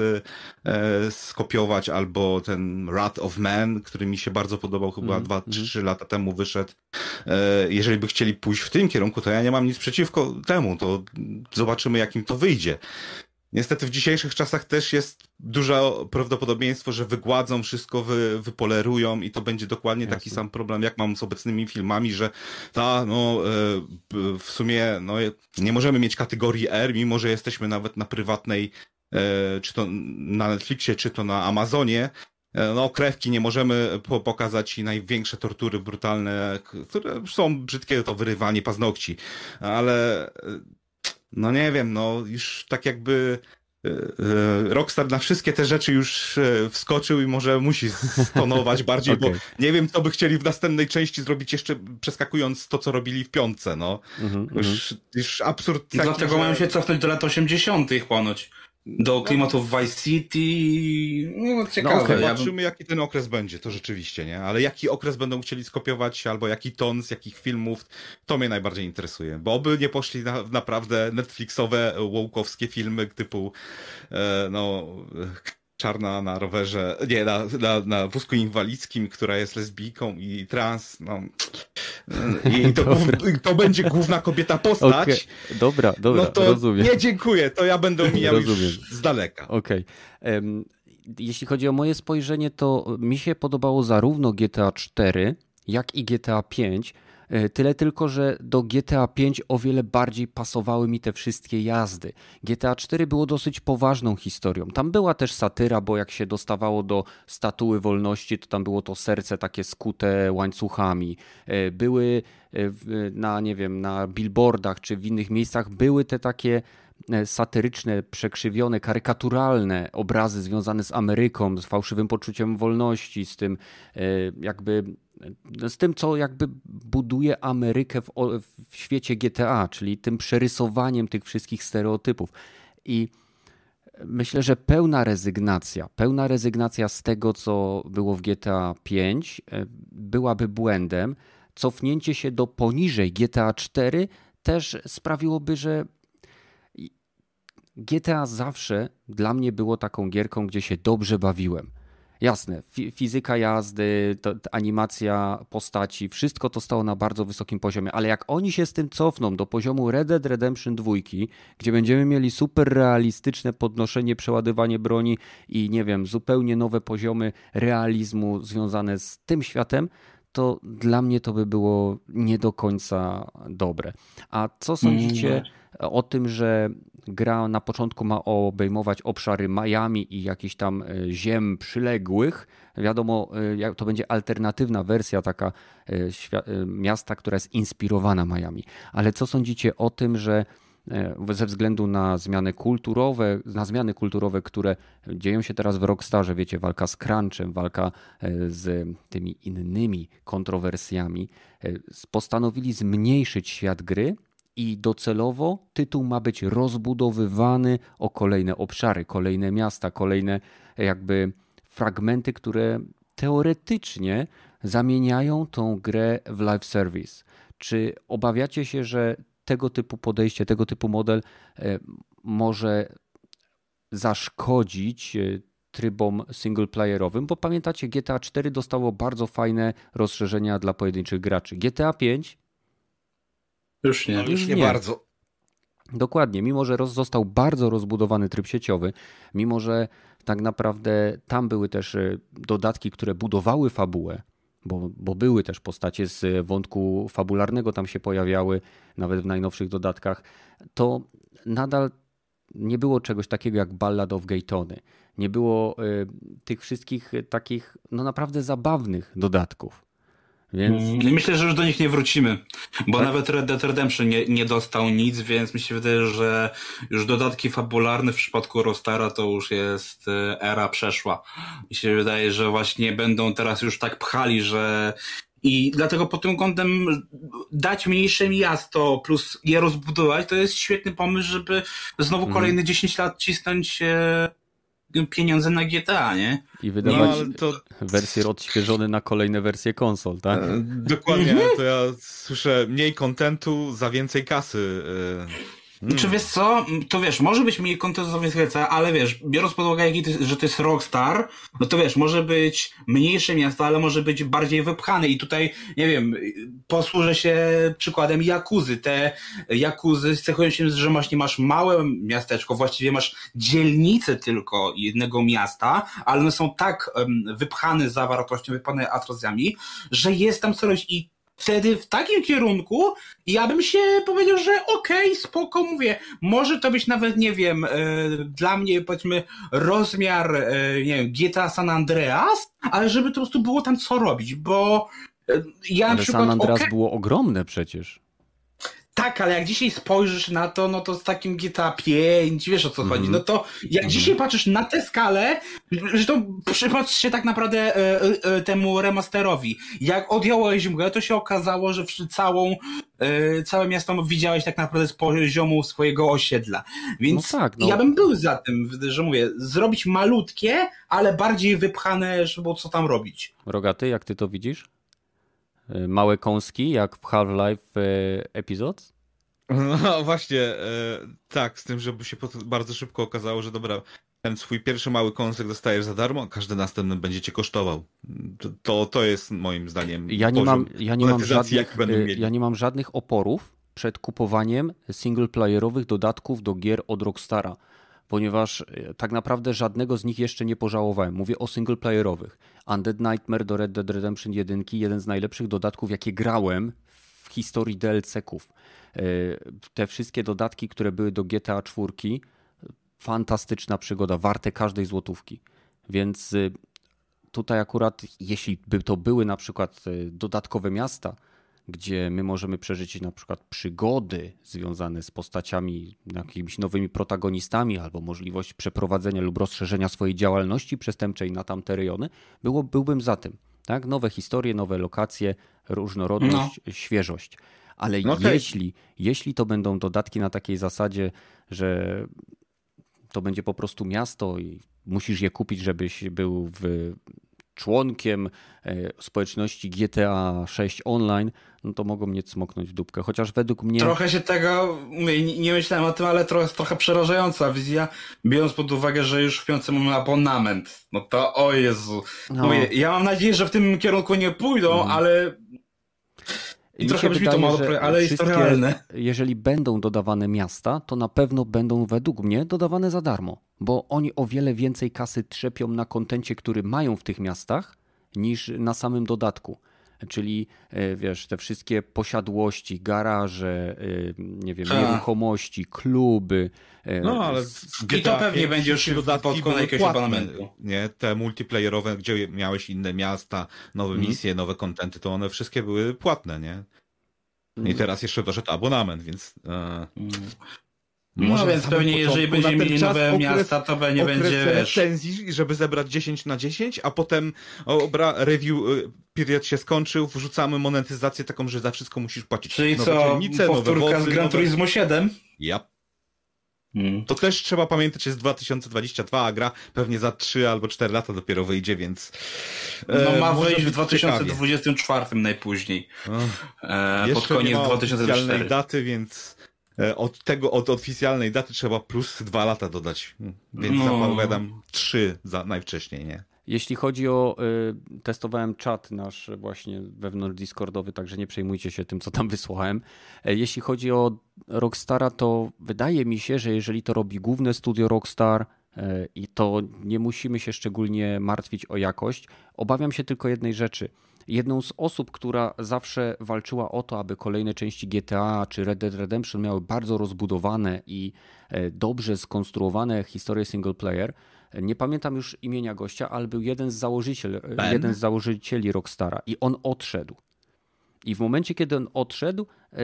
e, skopiować, albo ten Wrath of Man, który mi się bardzo podobał, chyba mm, 2-3 mm. lata temu wyszedł. E, jeżeli by chcieli pójść w tym kierunku, to ja nie mam nic przeciwko temu, to zobaczymy, jakim to wyjdzie. Niestety w dzisiejszych czasach też jest duże prawdopodobieństwo, że wygładzą wszystko, wy, wypolerują i to będzie dokładnie Jasne. taki sam problem, jak mam z obecnymi filmami, że ta, no, e, w sumie, no, nie możemy mieć kategorii R, mimo że jesteśmy nawet na prywatnej, e, czy to na Netflixie, czy to na Amazonie, e, no, krewki nie możemy pokazać i największe tortury brutalne, które są brzydkie, to wyrywanie paznokci, ale no nie wiem, no już tak jakby e, e, Rockstar na wszystkie te rzeczy już e, wskoczył i może musi stonować bardziej, okay. bo nie wiem, co by chcieli w następnej części zrobić jeszcze przeskakując to, co robili w piątce, no. Mm -hmm. już, już absurd taki, Dlatego że... mają się cofnąć do lat 80 ponoć do klimatów Vice City. No, ciekawe. No, okay, zobaczymy, jaki ten okres będzie, to rzeczywiście, nie? Ale jaki okres będą chcieli skopiować, albo jaki ton z jakich filmów, to mnie najbardziej interesuje. Bo oby nie poszli na naprawdę Netflixowe, łowkowskie filmy typu, e, no czarna na rowerze, nie, na, na, na wózku inwalidzkim, która jest lesbijką i trans, no. I to, to będzie główna kobieta postać. Okay. Dobra, dobra, no to rozumiem. Nie, dziękuję, to ja będę mijał rozumiem. już z daleka. Okej. Okay. Um, jeśli chodzi o moje spojrzenie, to mi się podobało zarówno GTA 4, jak i GTA 5 E, tyle tylko, że do GTA 5 o wiele bardziej pasowały mi te wszystkie jazdy. GTA 4 było dosyć poważną historią. Tam była też satyra, bo jak się dostawało do statuły wolności, to tam było to serce takie skute łańcuchami. E, były e, na, nie wiem, na billboardach czy w innych miejscach były te takie satyryczne, przekrzywione, karykaturalne obrazy związane z Ameryką, z fałszywym poczuciem wolności, z tym jakby z tym, co jakby buduje Amerykę w, w, świecie GTA, czyli tym przerysowaniem tych wszystkich stereotypów. I myślę, że pełna rezygnacja, pełna rezygnacja z tego, co było w GTA 5, e, byłaby błędem. Cofnięcie się do poniżej GTA 4 też sprawiłoby, że GTA zawsze dla mnie było taką gierką, gdzie się dobrze bawiłem. Jasne, fizyka jazdy, animacja postaci, wszystko to stało na bardzo wysokim poziomie, ale jak oni się z tym cofną do poziomu Red Dead Redemption 2, gdzie będziemy mieli super realistyczne podnoszenie, przeładywanie broni i nie wiem, zupełnie nowe poziomy realizmu związane z tym światem, to dla mnie to by było nie do końca dobre. A co sądzicie o tym, że gra na początku ma obejmować obszary Miami i jakichś tam e, ziem przyległych. Wiadomo, e, to będzie alternatywna wersja taka miasta, która jest inspirowana Miami. Ale co sądzicie o tym, że ze względu na zmiany kulturowe, na zmiany kulturowe, które dzieją się teraz w Rockstarze, wiecie, walka z crunchem, walka z tymi innymi kontrowersjami, postanowili zmniejszyć świat gry i docelowo tytuł ma być rozbudowywany o kolejne obszary, kolejne miasta, kolejne jakby fragmenty, które teoretycznie zamieniają tą grę w live service. Czy obawiacie się, że tego typu podejście, tego typu model e, może zaszkodzić e, trybom singleplayerowym, bo pamiętacie, GTA 4 dostało bardzo fajne rozszerzenia dla pojedynczych graczy. GTA 5 już nie. No, już nie, nie bardzo. Dokładnie, mimo że roz, został bardzo rozbudowany tryb sieciowy, mimo że tak naprawdę tam były też e, dodatki, które budowały fabułę, bo, bo były też postacie z wątku fabularnego tam się pojawiały, nawet w najnowszych dodatkach, to nadal nie było czegoś takiego jak Ballad of Gaytony. Nie było y, tych wszystkich takich, no naprawdę zabawnych dodatków. Więc... Mm, myślę, że już do nich nie wrócimy, bo tak? nawet Red Dead Redemption nie, nie dostał nic, więc mi się wydaje, że już dodatki fabularne w przypadku Rostara to już jest e, era przeszła. Mi się wydaje, że właśnie będą teraz już tak pchali, że i dlatego pod tym kątem dać mniejsze miasto plus je rozbudować, to jest świetny pomysł, żeby znowu mhm. kolejne 10 lat cisnąć pieniądze na GTA, nie? I wydawać no, to... wersje odświeżone na kolejne wersje konsol, tak? E, dokładnie, to ja słyszę mniej kontentu za więcej kasy. Hmm. Czy wiesz co, to wiesz, może być mniej kontentowy ale wiesz, biorąc pod uwagę, że to jest Rockstar, no to wiesz, może być mniejsze miasto, ale może być bardziej wypchane i tutaj, nie wiem, posłużę się przykładem Jakuzy. Te Jakuzy cechują się, że masz, nie masz małe miasteczko, właściwie masz dzielnicę tylko jednego miasta, ale one są tak um, wypchane zawartością, wypchane atrocjami, że jest tam co robić i wtedy w takim kierunku ja bym się powiedział, że okej, okay, spoko, mówię, może to być nawet, nie wiem, e, dla mnie powiedzmy rozmiar, e, nie wiem, GTA San Andreas, ale żeby to po prostu było tam co robić, bo e, ja ale na przykład... San Andreas okay, było ogromne przecież. Tak, ale jak dzisiaj spojrzysz na to, no to z takim GTA 5, wiesz o co mm -hmm. chodzi, no to jak mm -hmm. dzisiaj patrzysz na tę skalę, że to przypatrz się tak naprawdę e, e, e, temu remasterowi. Jak odjąłeś mgłę, to się okazało, że całą, e, całe miasto widziałeś tak naprawdę z poziomu swojego osiedla. Więc no tak, no. ja bym był za tym, że mówię, zrobić malutkie, ale bardziej wypchane, żeby co tam robić. Rogaty, jak ty to widzisz? E, małe kąski, jak w Half-Life e, Episodes? No właśnie, e, tak, z tym, żeby się bardzo szybko okazało, że dobra, ten swój pierwszy mały kąsek dostajesz za darmo, a każdy następny będzie cię kosztował. To, to jest moim zdaniem. Ja nie, mam, ja, nie mam żadnych, ja nie mam żadnych oporów przed kupowaniem singleplayerowych dodatków do gier od Rockstara ponieważ e, tak naprawdę żadnego z nich jeszcze nie pożałowałem. Mówię o singleplayerowych. Undead Nightmare do Red Dead Redemption 1, jeden z najlepszych dodatków, jakie grałem w historii DLC-ków. E, te wszystkie dodatki, które były do GTA 4, fantastyczna przygoda, warte każdej złotówki. Więc e, tutaj akurat, jeśli by to były na przykład dodatkowe miasta, gdzie my możemy przeżyć na przykład przygody związane z postaciami, jakimiś nowymi protagonistami, albo możliwość przeprowadzenia lub rozszerzenia swojej działalności przestępczej na tamte rejony, było, byłbym za tym. Tak? Nowe historie, nowe lokacje, różnorodność, no. świeżość. Ale okay. jeśli, jeśli to będą dodatki na takiej zasadzie, że to będzie po prostu miasto i musisz je kupić, żebyś był w członkiem e, społeczności GTA 6 Online, no to mogą mnie cmoknąć w dupkę. Chociaż według mnie. Trochę się tego. Nie myślałem o tym, ale trochę, trochę przerażająca wizja, biorąc pod uwagę, że już w piątce mamy abonament. No to o Jezu. No. Mówię, ja mam nadzieję, że w tym kierunku nie pójdą, mm. ale i trochę brzmi wydaje, to mało, ale jest to realne. Jeżeli będą dodawane miasta, to na pewno będą według mnie dodawane za darmo, bo oni o wiele więcej kasy trzepią na kontencie, który mają w tych miastach, niż na samym dodatku. Czyli e, wiesz, te wszystkie posiadłości, garaże, e, nie wiem, nieruchomości, kluby. E, no, ale i to pewnie będzie już dodatki pod jakiegoś abonamentu. Nie, te multiplayerowe, gdzie miałeś inne miasta, nowe mhm. misje, nowe kontenty, to one wszystkie były płatne, nie? I mhm. teraz jeszcze doszedł abonament, więc... Mm. Może no więc pewnie jeżeli będziemy mieli nowe okres, miasta, to nie będzie recenzji, żeby zebrać 10 na 10, a potem obra, review y, period się skończył, wrzucamy monetyzację taką, że za wszystko musisz płacić. Czyli nowe co, dzielnice, powtórka nowe wozy, z Gran Turismo 7? Ja. Hmm. To też trzeba pamiętać, że jest 2022, a gra pewnie za 3 albo 4 lata dopiero wyjdzie, więc. E, no ma wyjść w 2024 ciekawie. najpóźniej. E, pod koniec 2024. daty, więc od tego, od oficjalnej daty trzeba plus dwa lata dodać. Więc no. zapowiadam trzy za najwcześniej, nie? Jeśli chodzi o. Y, testowałem czat nasz właśnie wewnątrz Discordowy, także nie przejmujcie się tym, co tam wysłałem. E, jeśli chodzi o Rockstara, to wydaje mi się, że jeżeli to robi główne studio Rockstar e, i to nie musimy się szczególnie martwić o jakość, obawiam się tylko jednej rzeczy – jedną z osób, która zawsze walczyła o to, aby kolejne części GTA czy Red Dead Redemption miały bardzo rozbudowane i e, dobrze skonstruowane historie single player. Nie pamiętam już imienia gościa, ale był jeden z, założyciel, jeden z założycieli Rockstara i on odszedł. I w momencie, kiedy on odszedł, e,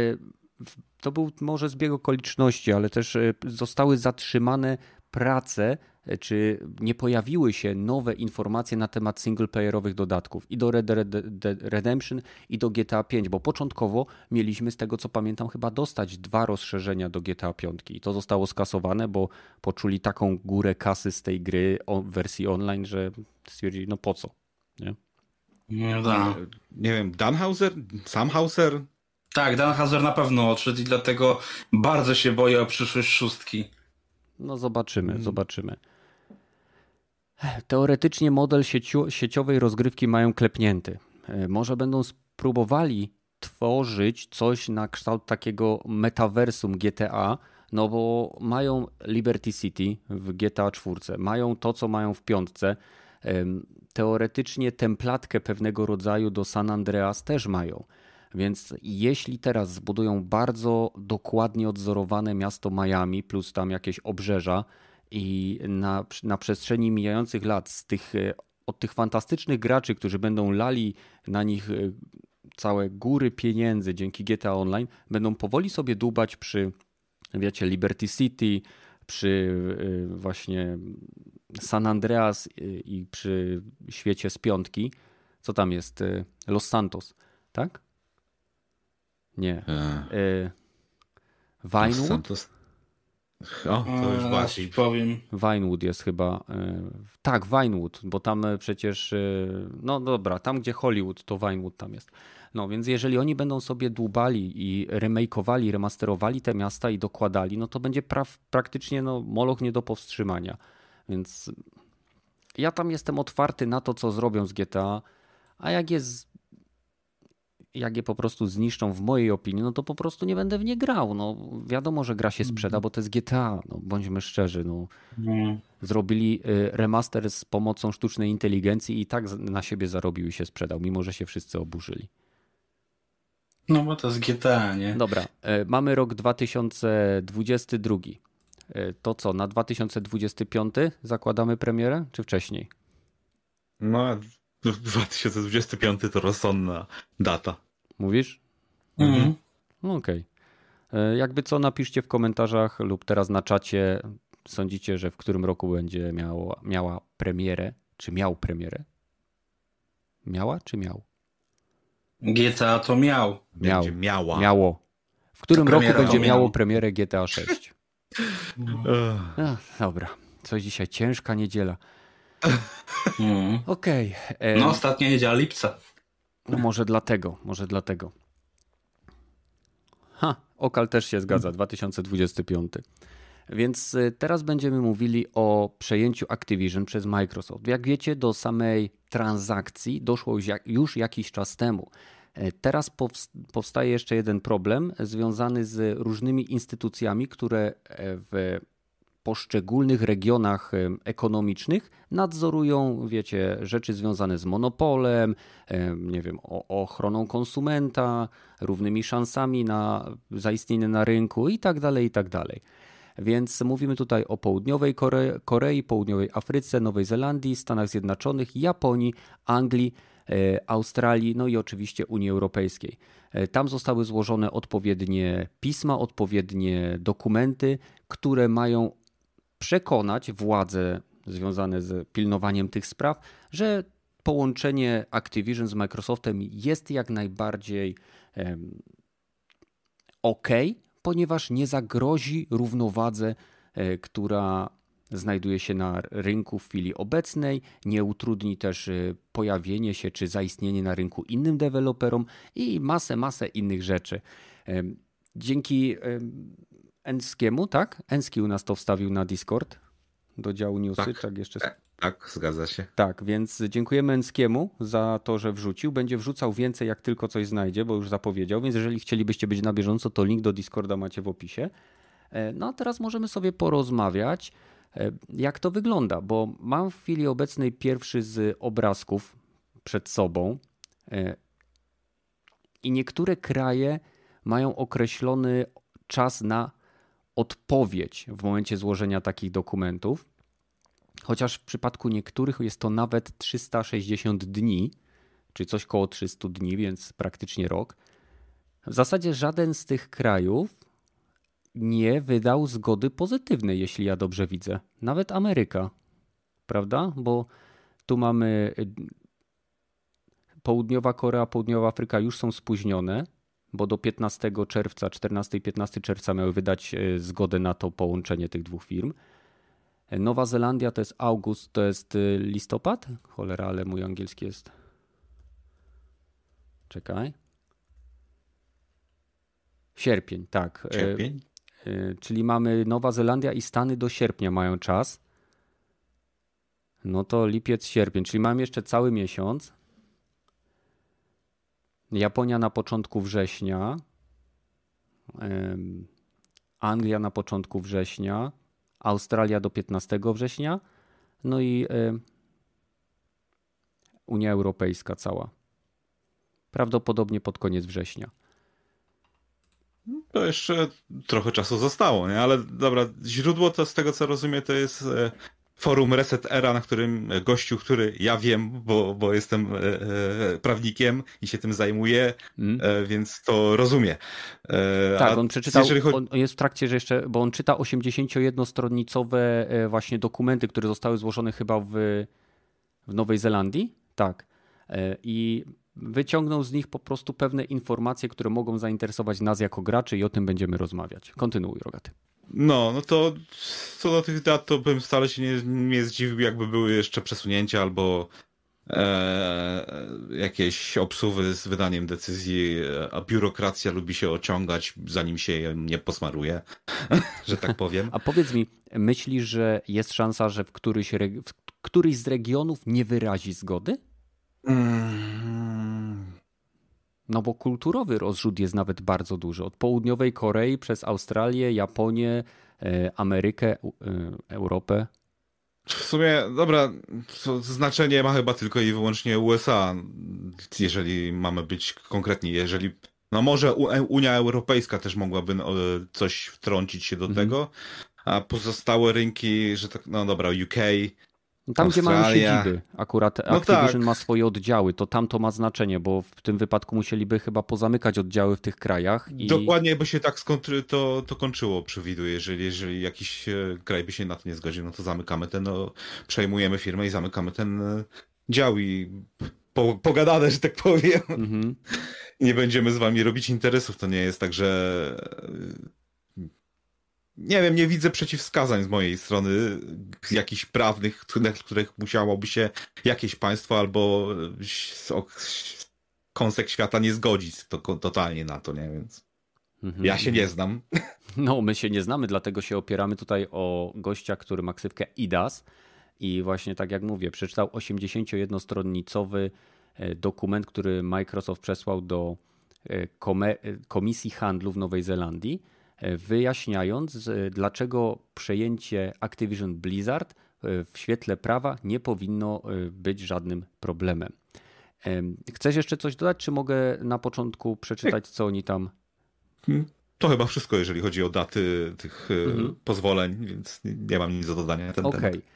to był może zbieg okoliczności, ale też e, zostały zatrzymane prace czy nie pojawiły się nowe informacje na temat singleplayerowych dodatków i do Red Dead Redemption i do GTA 5, bo początkowo mieliśmy z tego co pamiętam chyba dostać dwa rozszerzenia do GTA 5 i to zostało skasowane, bo poczuli taką górę kasy z tej gry w wersji online, że stwierdzili no po co, nie? Nie, da. nie wiem, Danhauser? Samhauser? Tak, Danhauser na pewno odszedł i dlatego bardzo się boję o przyszłość szóstki. No zobaczymy, hmm. zobaczymy. Teoretycznie model sieci sieciowej rozgrywki mają klepnięty. E, może będą spróbowali tworzyć coś na kształt takiego metaversum GTA, no bo mają Liberty City w GTA 4, mają to, co mają w piątce. Teoretycznie templatkę pewnego rodzaju do San Andreas też mają. Więc jeśli teraz zbudują bardzo dokładnie odzorowane miasto Miami, plus tam jakieś obrzeża, i na, na przestrzeni mijających lat z tych, e, od tych fantastycznych graczy, którzy będą lali na nich e, całe góry pieniędzy dzięki GTA Online, będą powoli sobie dłubać przy, wiecie, Liberty City, przy e, właśnie San Andreas i przy świecie z piątki. Co tam jest? Los Santos, tak? Nie. Vinewood? Los Santos. O, to już bardziej powiem. Vinewood jest chyba. E, tak, Vinewood, bo tam e, przecież. E, no dobra, tam gdzie Hollywood, to Vinewood tam jest. No więc jeżeli oni będą sobie dłubali i remakeowali, remasterowali te miasta i dokładali, no to będzie pra praktycznie no, moloch nie do powstrzymania. Więc ja tam jestem otwarty na to, co zrobią z GTA, a jak jest jak je po prostu zniszczą w mojej opinii, no to po prostu nie będę w nie grał. No, wiadomo, że gra się sprzeda, bo to jest GTA, no, bądźmy szczerzy. No. Mm. Zrobili y, remaster z pomocą sztucznej inteligencji i tak na siebie zarobił i się sprzedał, mimo że się wszyscy oburzyli. No bo to jest GTA, nie? Dobra, y, mamy rok 2022. Y, to co, na 2025 zakładamy premierę, czy wcześniej? No, 2025 to rozsądna data. Mówisz? Mhm. No, Okej. Okay. E, jakby co, napiszcie w komentarzach lub teraz na czacie, sądzicie, że w którym roku będzie miała, miała premierę, czy miał premierę? Miała czy miał? GTA to miał. Miał. Będzie miała. Miało. W którym roku będzie miało premierę GTA 6? Ach, dobra. Coś dzisiaj ciężka niedziela. Mm. Okej. Okay. No, ostatnia niedziela lipca. No może dlatego, może dlatego. Ha, Okal też się zgadza, 2025. Więc y, teraz będziemy mówili o przejęciu Activision przez Microsoft. Jak wiecie, do samej transakcji doszło już jakiś czas temu. E, teraz powstaje jeszcze jeden problem związany z różnymi instytucjami, które e, w poszczególnych regionach ekonomicznych nadzorują, wiecie, rzeczy związane z monopolem, nie wiem, ochroną konsumenta, równymi szansami na zaistnienie na rynku i tak dalej, i tak dalej. Więc mówimy tutaj o południowej Kore Korei, południowej Afryce, Nowej Zelandii, Stanach Zjednoczonych, Japonii, Anglii, e, Australii, no i oczywiście Unii Europejskiej. E, tam zostały złożone odpowiednie pisma, odpowiednie dokumenty, które mają przekonać władze związane z pilnowaniem tych spraw, że połączenie Activision z Microsoftem jest jak najbardziej ok, ponieważ nie zagrozi równowadze, e, która znajduje się na rynku w chwili obecnej, nie utrudni też e, pojawienie się czy zaistnienie na rynku innym deweloperom i masę, masę innych rzeczy. Dzięki Enskiemu, tak? Enski u nas to wstawił na Discord do działu newsy, tak, tak jeszcze. Tak, tak, zgadza się. Tak, więc dziękujemy Enskiemu za to, że wrzucił. Będzie wrzucał więcej, jak tylko coś znajdzie, bo już zapowiedział, więc jeżeli chcielibyście być na bieżąco, to link do Discorda macie w opisie. E, no a teraz możemy sobie porozmawiać, e, jak to wygląda, bo mam w chwili obecnej pierwszy z obrazków przed sobą e, i niektóre kraje mają określony czas na odpowiedź w momencie złożenia takich dokumentów. Chociaż w przypadku niektórych jest to nawet 360 dni, czy coś koło 300 dni, więc praktycznie rok. W zasadzie żaden z tych krajów nie wydał zgody pozytywnej, jeśli ja dobrze widzę. Nawet Ameryka, prawda? Bo tu mamy y, Południowa Korea, Południowa Afryka już są spóźnione, bo do 15 czerwca, 14 i 15 czerwca miały wydać e, zgodę na to połączenie tych dwóch firm. E, Nowa Zelandia to jest august, to jest e, listopad? Cholera, ale mój angielski jest. Czekaj. Sierpień, tak. Sierpień? Czyli mamy Nowa Zelandia i Stany do sierpnia mają czas. No to lipiec, sierpień, czyli mamy jeszcze cały miesiąc. Japonia na początku września, Anglia na początku września, Australia do 15 września, no i Unia Europejska cała. Prawdopodobnie pod koniec września. To jeszcze trochę czasu zostało, nie? Ale dobra, źródło to z tego co rozumiem to jest e, forum Reset Era, na którym gościu, który ja wiem, bo, bo jestem e, e, prawnikiem i się tym zajmuję, mm. e, więc to rozumie. E, tak, on przeczytał, chodzi... on jest w trakcie, że jeszcze, bo on czyta 81-stronicowe e, właśnie dokumenty, które zostały złożone chyba w, w Nowej Zelandii, tak. E, I wyciągnął z nich po prostu pewne informacje, które mogą zainteresować nas jako graczy i o tym będziemy rozmawiać. Kontynuuj, Rogaty. No, no to co do tych dat, to bym wcale się nie, nie zdziwił, jakby były jeszcze przesunięcia albo e, jakieś obsuwy z wydaniem decyzji, a biurokracja lubi się ociągać, zanim się nie posmaruje, że tak powiem. A powiedz mi, myślisz, że jest szansa, że w któryś, w któryś z regionów nie wyrazi zgody? Mm. No bo kulturowy rozrzut jest nawet bardzo duży. Od południowej Korei przez Australię, Japonię, e, Amerykę, e, Europę. W sumie, dobra, znaczenie ma chyba tylko i wyłącznie USA, jeżeli mamy być konkretni. Jeżeli, no może Unia Europejska też mogłaby no, coś wtrącić się do mhm. tego, a pozostałe rynki, że tak, no dobra, UK, tam, Australia. gdzie mają siedziby, akurat no Activision tak. ma swoje oddziały, to tam to ma znaczenie, bo w tym wypadku musieliby chyba pozamykać oddziały w tych krajach. I... Dokładnie by się tak to, to kończyło, przewiduję. Jeżeli, jeżeli jakiś e, kraj by się na to nie zgodził, no to zamykamy ten, no, przejmujemy firmę i zamykamy ten e, dział i po, pogadane, że tak powiem. Mhm. Nie będziemy z wami robić interesów. To nie jest tak, że nie wiem, nie widzę przeciwwskazań z mojej strony, jakichś prawnych, na których musiałoby się jakieś państwo albo kąsek świata nie zgodzić to, totalnie na to, nie? Więc mhm. ja się nie znam. No, my się nie znamy, dlatego się opieramy tutaj o gościa, który ma ksywkę IDAS i właśnie tak jak mówię, przeczytał 81-stronnicowy e, dokument, który Microsoft przesłał do e, Komisji Handlu w Nowej Zelandii wyjaśniając, dlaczego przejęcie Activision Blizzard w świetle prawa nie powinno być żadnym problemem. Chcesz jeszcze coś dodać, czy mogę na początku przeczytać, co oni tam. Hmm. To chyba wszystko, jeżeli chodzi o daty tych mhm. pozwoleń, więc nie mam nic do dodania na ten okay. temat.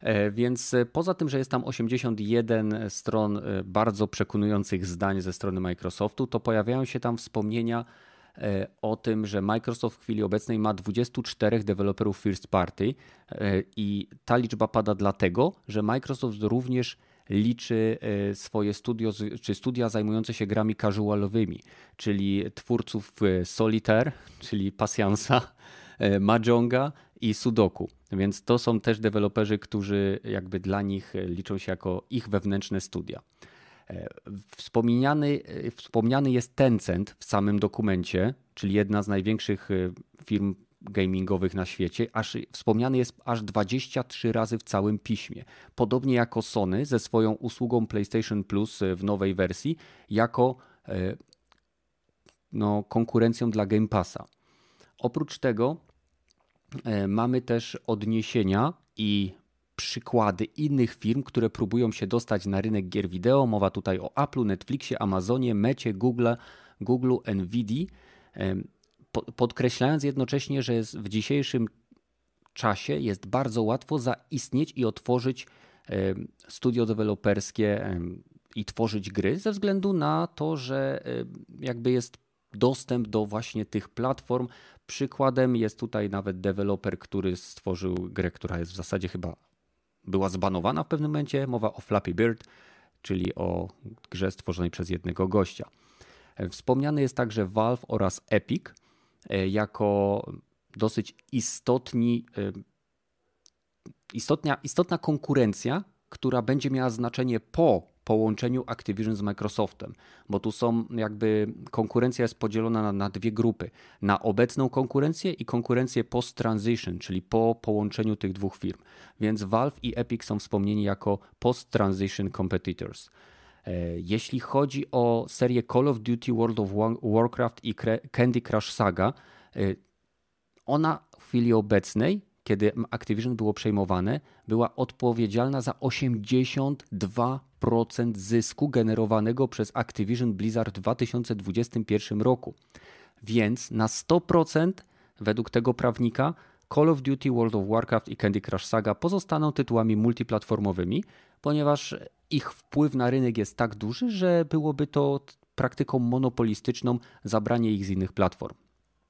E, więc e, poza tym, że jest tam 81 stron e, bardzo przekonujących zdań ze strony Microsoftu, to pojawiają się tam wspomnienia o tym, że Microsoft w chwili obecnej ma 24 deweloperów first party i ta liczba pada dlatego, że Microsoft również liczy swoje studio, czy studia zajmujące się grami casualowymi, czyli twórców Solitaire, czyli Pasjansa, Mahjonga i Sudoku. Więc to są też deweloperzy, którzy jakby dla nich liczą się jako ich wewnętrzne studia. Wspomniany, e, wspomniany jest Tencent w samym dokumencie, czyli jedna z największych e, firm gamingowych na świecie, aż wspomniany jest aż 23 razy w całym piśmie. Podobnie jako Sony ze swoją usługą PlayStation Plus w nowej wersji, jako no, konkurencją dla Game Passa. Oprócz tego mamy też odniesienia i przykłady innych firm, które próbują się dostać na rynek gier wideo. Mowa tutaj o Apple, Netflixie, Amazonie, Mecie, Google, Google, Nvidia. Podkreślając jednocześnie, że w dzisiejszym czasie jest bardzo łatwo zaistnieć i otworzyć studio deweloperskie i tworzyć gry ze względu na to, że jakby jest dostęp do właśnie tych platform. Przykładem jest tutaj nawet deweloper, który stworzył grę, która jest w zasadzie chyba była zbanowana w pewnym momencie. Mowa o Flappy Bird, czyli o grze stworzonej przez jednego gościa. Wspomniany jest także Valve oraz Epic e, jako dosyć istotni, e, istotna, istotna konkurencja, która będzie miała znaczenie po połączeniu Activision z Microsoftem, bo tu są jakby konkurencja jest podzielona na, na dwie grupy. Na obecną konkurencję i konkurencję post-transition, czyli po połączeniu tych dwóch firm. Więc Valve i Epic są wspomnieni jako post-transition competitors. E, jeśli chodzi o serię Call of Duty World of Warcraft i Candy Crush Saga, e, ona w chwili obecnej kiedy Activision było przejmowane, była odpowiedzialna za 82% zysku generowanego przez Activision Blizzard w 2021 roku. Więc na 100% według tego prawnika Call of Duty World of Warcraft i Candy Crush Saga pozostaną tytułami multiplatformowymi, ponieważ ich wpływ na rynek jest tak duży, że byłoby to praktyką monopolistyczną zabranie ich z innych platform.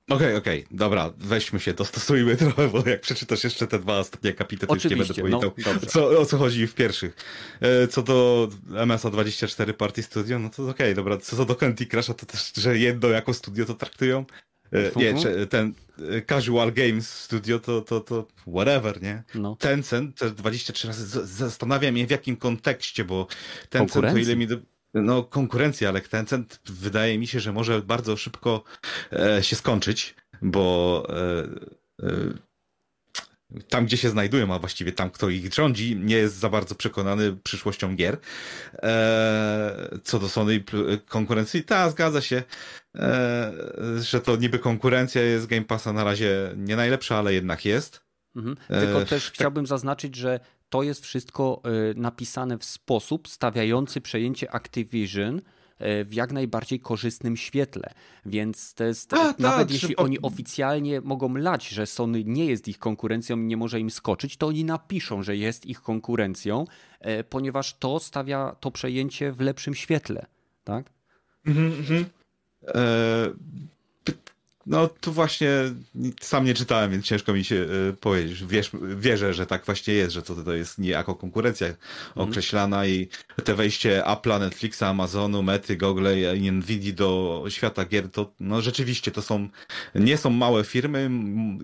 Okej, okay, okej, okay. dobra, weźmy się, dostosujmy trochę, bo jak przeczytasz jeszcze te dwa ostatnie akapity, to Oczywiście, już nie będę powiedział, no, co, o co chodzi w pierwszych. E, co do MSA 24 Party Studio, no to okej, okay, dobra, co do Candy Crusha, to też, że jedno jako studio to traktują. E, nie, ten e, Casual Games Studio to, to, to whatever, nie? No. Tencent te 23 razy zastanawiam się w jakim kontekście, bo Tencent, to ile mi... Do no, konkurencja, ale Tencent wydaje mi się, że może bardzo szybko e, się skończyć, bo e, e, tam, gdzie się znajdują, a właściwie tam, kto ich rządzi, nie jest za bardzo przekonany przyszłością gier. E, co do Sony konkurencji, ta zgadza się, e, że to niby konkurencja jest Game Passa na razie nie najlepsza, ale jednak jest. Mhm. Tylko e, też tak... chciałbym zaznaczyć, że to jest wszystko e, napisane w sposób stawiający przejęcie Activision e, w jak najbardziej korzystnym świetle. Więc to jest, A, nawet tak, jeśli oni oficjalnie mogą lać, że Sony nie jest ich konkurencją i nie może im skoczyć, to oni napiszą, że jest ich konkurencją, e, ponieważ to stawia to przejęcie w lepszym świetle. Tak? Mhm, mhm. E no tu właśnie sam nie czytałem, więc ciężko mi się y, powiedzieć. Wierzę, że tak właśnie jest, że to, to jest niejako konkurencja mm. określana i te wejście Apple'a, Netflixa, Amazonu, Mety, Google i Nvidia do świata gier, to no rzeczywiście to są, nie są małe firmy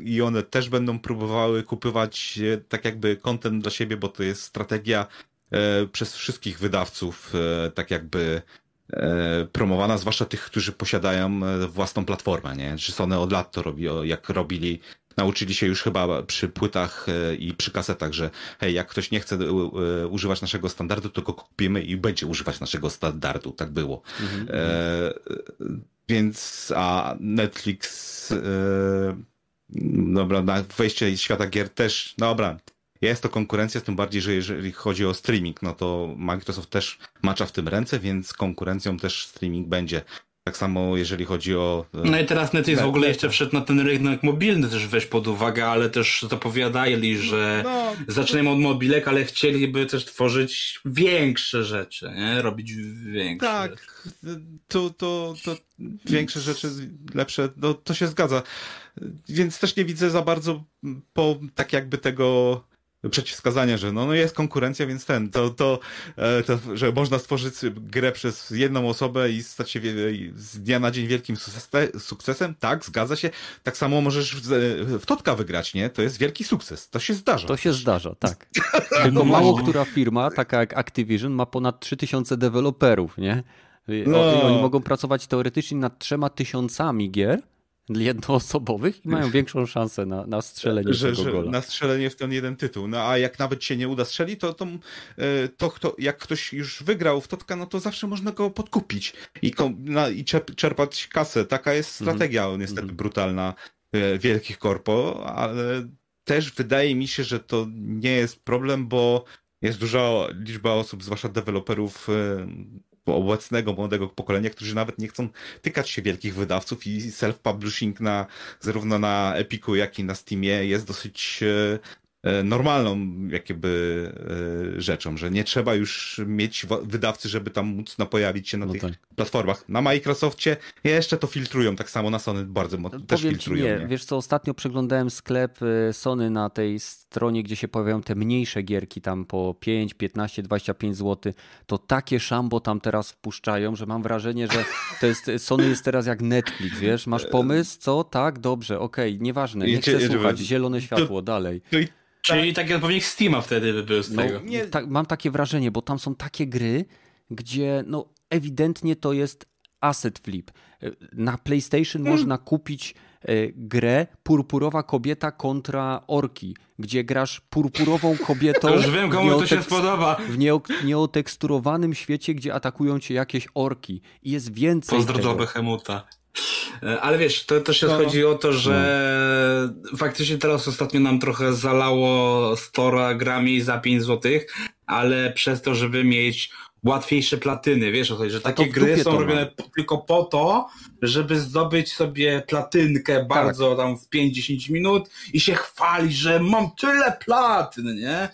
i one też będą próbowały kupywać e, tak jakby content dla siebie, bo to jest strategia e, przez wszystkich wydawców, e, tak jakby E, promowana, zwłaszcza tych, którzy posiadają e, własną platformę, nie? Czy Sony od lat to robi, jak robili, nauczyli się już chyba przy płytach e, i przy kasetach, że hej, jak ktoś nie chce używać naszego standardu, to go kupimy i będzie używać naszego standardu. Tak było. Mhm. E, więc a Netflix yy, dobra, na wejście świata gier też, dobra, jest to konkurencja, tym bardziej, że jeżeli chodzi o streaming, no to Microsoft też macza w tym ręce, więc konkurencją też streaming będzie. Tak samo jeżeli chodzi o. E, no i teraz Netflix w ogóle jeszcze wszedł na ten rynek mobilny też weź pod uwagę, ale też zapowiadali, że no, zaczynają od mobilek, ale chcieliby też tworzyć większe rzeczy, nie? Robić większe. Tak, to, to, to większe rzeczy, lepsze, no, to się zgadza. Więc też nie widzę za bardzo po tak jakby tego przeciwwskazania, że no, no jest konkurencja, więc ten, to, to, e, to, że można stworzyć grę przez jedną osobę i stać się z dnia na dzień wielkim sukcesem, tak, zgadza się. Tak samo możesz w, w Totka wygrać, nie? To jest wielki sukces. To się zdarza. To się zdarza, tak. Tylko no mało która firma, taka jak Activision, ma ponad 3000 deweloperów, nie? No. Oni mogą pracować teoretycznie nad trzema tysiącami gier, jednoosobowych i mają większą szansę na, na strzelenie że, tego gola. Na strzelenie w ten jeden tytuł. No a jak nawet się nie uda strzelić, to, to, e, to, to jak ktoś już wygrał w Totka, no to zawsze można go podkupić i, na, i czerpać kasę. Taka jest mhm. strategia mm -hmm. niestety brutalna e, wielkich korpo, ale też wydaje mi się, że to nie jest problem, bo jest duża liczba osób, zwłaszcza deweloperów e, obecnego młodego pokolenia, którzy nawet nie chcą tykać się wielkich wydawców i self-publishing na, zarówno na Epiku, jak i na Steamie jest dosyć e, normalną jakby e, rzeczą, że nie trzeba już mieć wydawcy, żeby tam móc na pojawić się na no tych tak. platformach. Na Microsoftie jeszcze to filtrują, tak samo na Sony bardzo mocno też filtrują. Nie, nie, wiesz co, ostatnio przeglądałem sklep e, Sony na tej stronie, gdzie się pojawiają te mniejsze gierki tam po 5, 15, 25 zł, to takie szambo tam teraz wpuszczają, że mam wrażenie, że to jest, Sony jest teraz jak Netflix, wiesz, masz pomysł, co? Tak, dobrze, okej, okay, nieważne, nie chcę słuchać, zielone światło, dalej. Czyli tak jak Steama wtedy by był z no, tego. Nie, tak, mam takie wrażenie, bo tam są takie gry, gdzie no ewidentnie to jest asset flip. Na PlayStation hmm. można kupić e, grę Purpurowa kobieta kontra orki, gdzie grasz purpurową kobietą. Już wiem, komu to się spodoba. W nieoteksturowanym świecie, gdzie atakują cię jakieś orki. I jest więcej. Pozdro do Behemuta. E, ale wiesz, to też no. chodzi o to, że no. faktycznie teraz ostatnio nam trochę zalało Stora grami za 5 zł, ale przez to, żeby mieć łatwiejsze platyny, wiesz o to, że takie gry są robione tylko po to, żeby zdobyć sobie platynkę tak. bardzo tak. tam w 5-10 minut i się chwali, że mam tyle platyn, nie?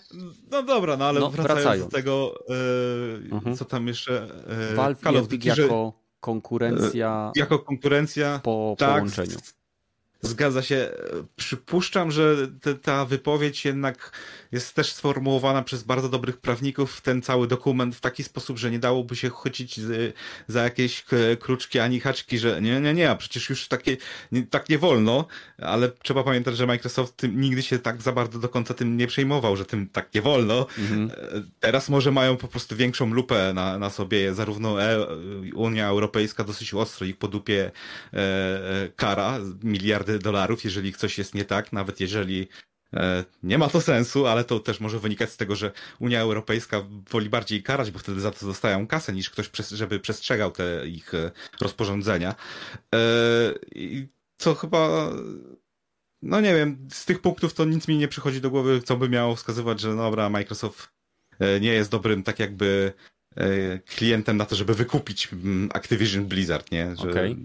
No dobra, no ale no, wracając, wracając, do tego, yy, mhm. co tam jeszcze... Yy, Valve Call of Duty, jako konkurencja. E, jako konkurencja po tak, połączeniu. Zgadza się. Przypuszczam, że te, ta wypowiedź jednak jest też sformułowana przez bardzo dobrych prawników, ten cały dokument w taki sposób, że nie dałoby się chwycić z, za jakieś kruczki ani haczki, że nie, nie, nie, a przecież już takie, nie, tak nie wolno, ale trzeba pamiętać, że Microsoft nigdy się tak za bardzo do końca tym nie przejmował, że tym tak nie wolno. Mhm. Teraz może mają po prostu większą lupę na, na sobie, zarówno e, Unia Europejska dosyć ostro ich po dupie e, e kara, miliardy dolarów, jeżeli coś jest nie tak, nawet jeżeli E, nie ma to sensu, ale to też może wynikać z tego, że Unia Europejska woli bardziej karać, bo wtedy za to dostają kasę, niż ktoś, żeby przestrzegał te ich e, rozporządzenia. E, co chyba, no nie wiem, z tych punktów to nic mi nie przychodzi do głowy, co by miało wskazywać, że dobra, Microsoft nie jest dobrym tak jakby klientem na to, żeby wykupić mm, Activision Blizzard, nie? Że... Okay.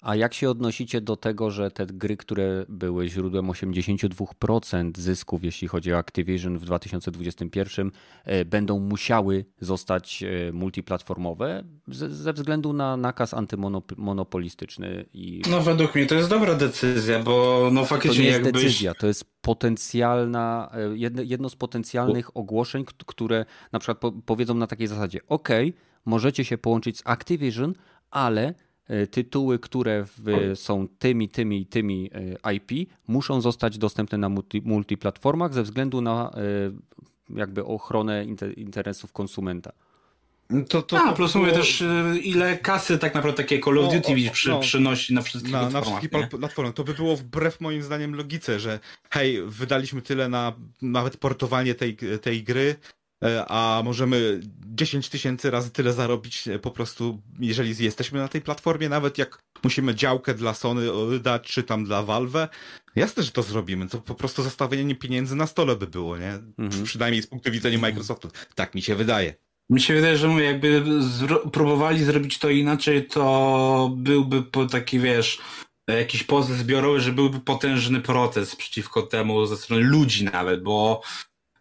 A jak się odnosicie do tego, że te gry, które były źródłem 82% zysków, jeśli chodzi o Activision w 2021, e, będą musiały zostać e, multiplatformowe ze względu na nakaz antymonopolistyczny? I... No według mnie to jest dobra decyzja, bo no faktycznie To nie jest jakbyś... decyzja, to jest potencjalna, e, jedno z potencjalnych ogłoszeń, które na przykład powiedzą na takiej zasadzie, ok, możecie się połączyć z Activision, ale tytuły, które w, są tymi, tymi i tymi e, IP, muszą zostać dostępne na multi, multiplatformach ze względu na e, jakby ochronę interesów konsumenta. To, to, A, plus mówię też, ile kasy tak naprawdę takie Call of Duty no, przy, no, przynosi na wszystkich na, na wszystkich platformach. To by było wbrew moim zdaniem logice, że hej, wydaliśmy tyle na nawet portowanie tej, tej gry, e, a możemy 10 tysięcy razy tyle zarobić e, po prostu, jeżeli jesteśmy na tej platformie, nawet jak musimy działkę dla Sony dać, czy tam dla Valve. Jasne, że to zrobimy, to po prostu zostawienie pieniędzy na stole by było, nie? Mhm. Przynajmniej z punktu widzenia Microsoftu. Tak mi się wydaje. Mi się wydaje, że mówię, jakby zro próbowali zrobić to inaczej, to byłby po taki, wiesz, jakiś pozew zbiorowy, że byłby potężny protest przeciwko temu ze strony ludzi nawet, bo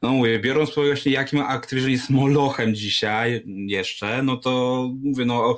no mówię, biorąc pod uwagę, jakim Activision jest molochem dzisiaj jeszcze, no to mówię, no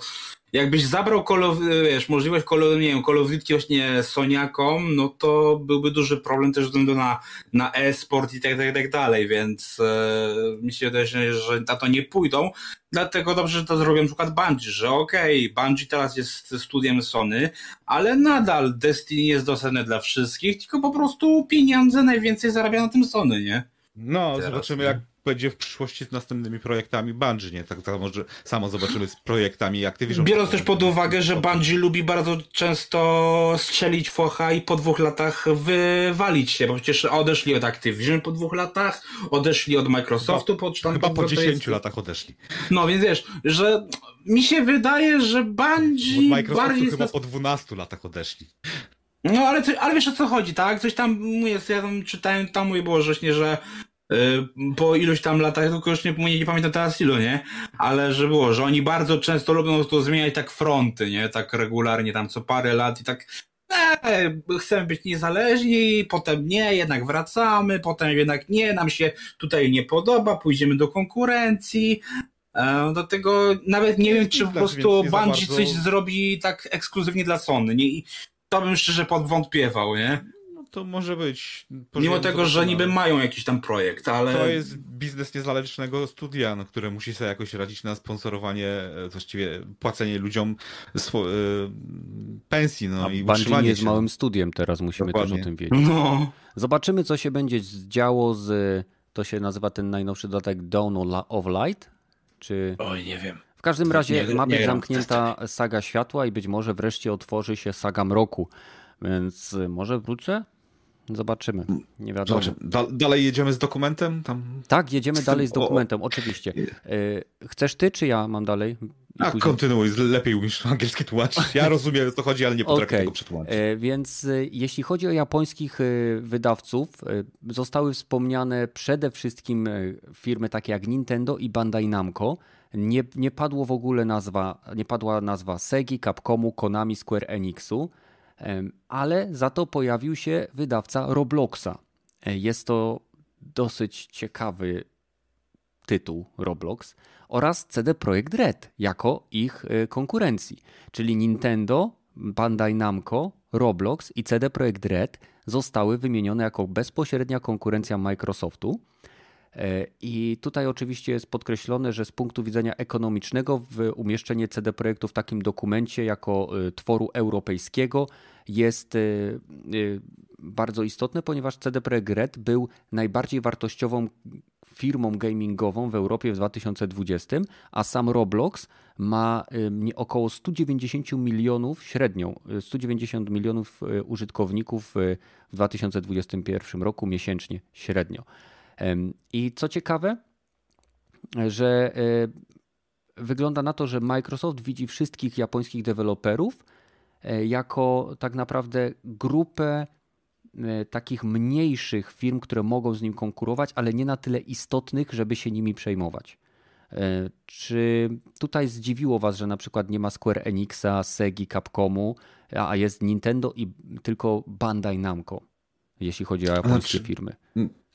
jakbyś zabrał Call wiesz, możliwość Call nie wiem, właśnie Soniakom, no to byłby duży problem też względu na, na e-sport i tak, tak, tak dalej, więc e, mi się wydaje, że na to nie pójdą, dlatego dobrze, że to zrobią na przykład Bungie, że okej, okay, Bungie teraz jest studiem Sony, ale nadal Destiny jest dostępne dla wszystkich, tylko po prostu pieniądze najwięcej zarabia na tym Sony, nie? No, Teraz, zobaczymy jak będzie w przyszłości z następnymi projektami Bungie, nie? Tak samo, że samo zobaczymy z projektami Activision. Biorąc też pod uwagę, że Bungie lubi bardzo często strzelić focha i po dwóch latach wywalić się, bo przecież odeszli od Activision po dwóch latach, odeszli od Microsoftu po tam Chyba po 10 jest... latach odeszli. No więc wiesz, że mi się wydaje, że Bungie od Microsoftu bardziej... chyba po 12 latach odeszli. No ale, ale wiesz o co chodzi, tak? Coś tam jest, ja tam czytałem, tam mówię było właśnie, że Y, po iluś tam latach, tylko już nie, nie, nie pamiętam teraz ilu, nie? Ale że było, że oni bardzo często lubią to zmieniać tak fronty, nie? Tak regularnie tam co parę lat i tak e, chcemy być niezależni, potem nie, jednak wracamy, potem jednak nie, nam się tutaj nie podoba, pójdziemy do konkurencji. E, do tego nawet nie wiem, czy po prostu Bungie bardzo... coś zrobi tak ekskluzywnie dla Sony. Nie? I to bym szczerze podwątpiewał, nie? to może być. Mimo tego, że niby mają jakiś tam projekt, ale. To jest biznes niezależnego studia, no, które musi sobie jakoś radzić na sponsorowanie, e, właściwie płacenie ludziom swo- y, pensji. No, A i Bungie nie jest małym studiem, teraz musimy Dokładnie. też o tym wiedzieć. No. Zobaczymy, co się będzie działo z. To się nazywa ten najnowszy dodatek Dawn of Light? Czy... Oj, nie wiem. W każdym razie nie, ma być zamknięta saga światła i być może wreszcie otworzy się saga mroku. Więc może wrócę? Zobaczymy. Nie wiadomo. Da dalej jedziemy z dokumentem? Tam... Tak, jedziemy dalej z dokumentem, o... oczywiście. E, chcesz ty, czy ja mam dalej? A, później... kontynuuj, lepiej umiesz angielski tłumaczyć. Ja rozumiem, o co chodzi, ale nie potrafię okay. tego przetłumaczyć. E, więc jeśli chodzi o japońskich wydawców, zostały wspomniane przede wszystkim firmy takie jak Nintendo i Bandai Namco. Nie, nie padło w ogóle nazwa, nie padła nazwa Segi, Capcomu, Konami, Square Enixu ale za to pojawił się wydawca Robloxa. E, jest to dosyć ciekawy tytuł Roblox oraz CD Projekt Red jako ich e, konkurencji, czyli Nintendo, Bandai Namco, Roblox i CD Projekt Red zostały wymienione jako bezpośrednia konkurencja Microsoftu. E, I tutaj oczywiście jest podkreślone, że z punktu widzenia ekonomicznego umieszczenie CD Projektu w takim dokumencie jako tworu europejskiego jest y, bardzo istotne, ponieważ CD Projekt Red był najbardziej wartościową firmą gamingową w Europie w 2020, a sam Roblox ma około 190 milionów średnią, 190 milionów użytkowników w 2021 roku miesięcznie średnio. I co ciekawe, że wygląda na to, że Microsoft widzi wszystkich japońskich deweloperów E, jako tak naprawdę grupę e, takich mniejszych firm, które mogą z nim konkurować, ale nie na tyle istotnych, żeby się nimi przejmować. E, czy tutaj zdziwiło Was, że na przykład nie ma Square Enixa, Segi, Capcomu, a jest Nintendo i tylko Bandai Namco, jeśli chodzi o japońskie znaczy, firmy?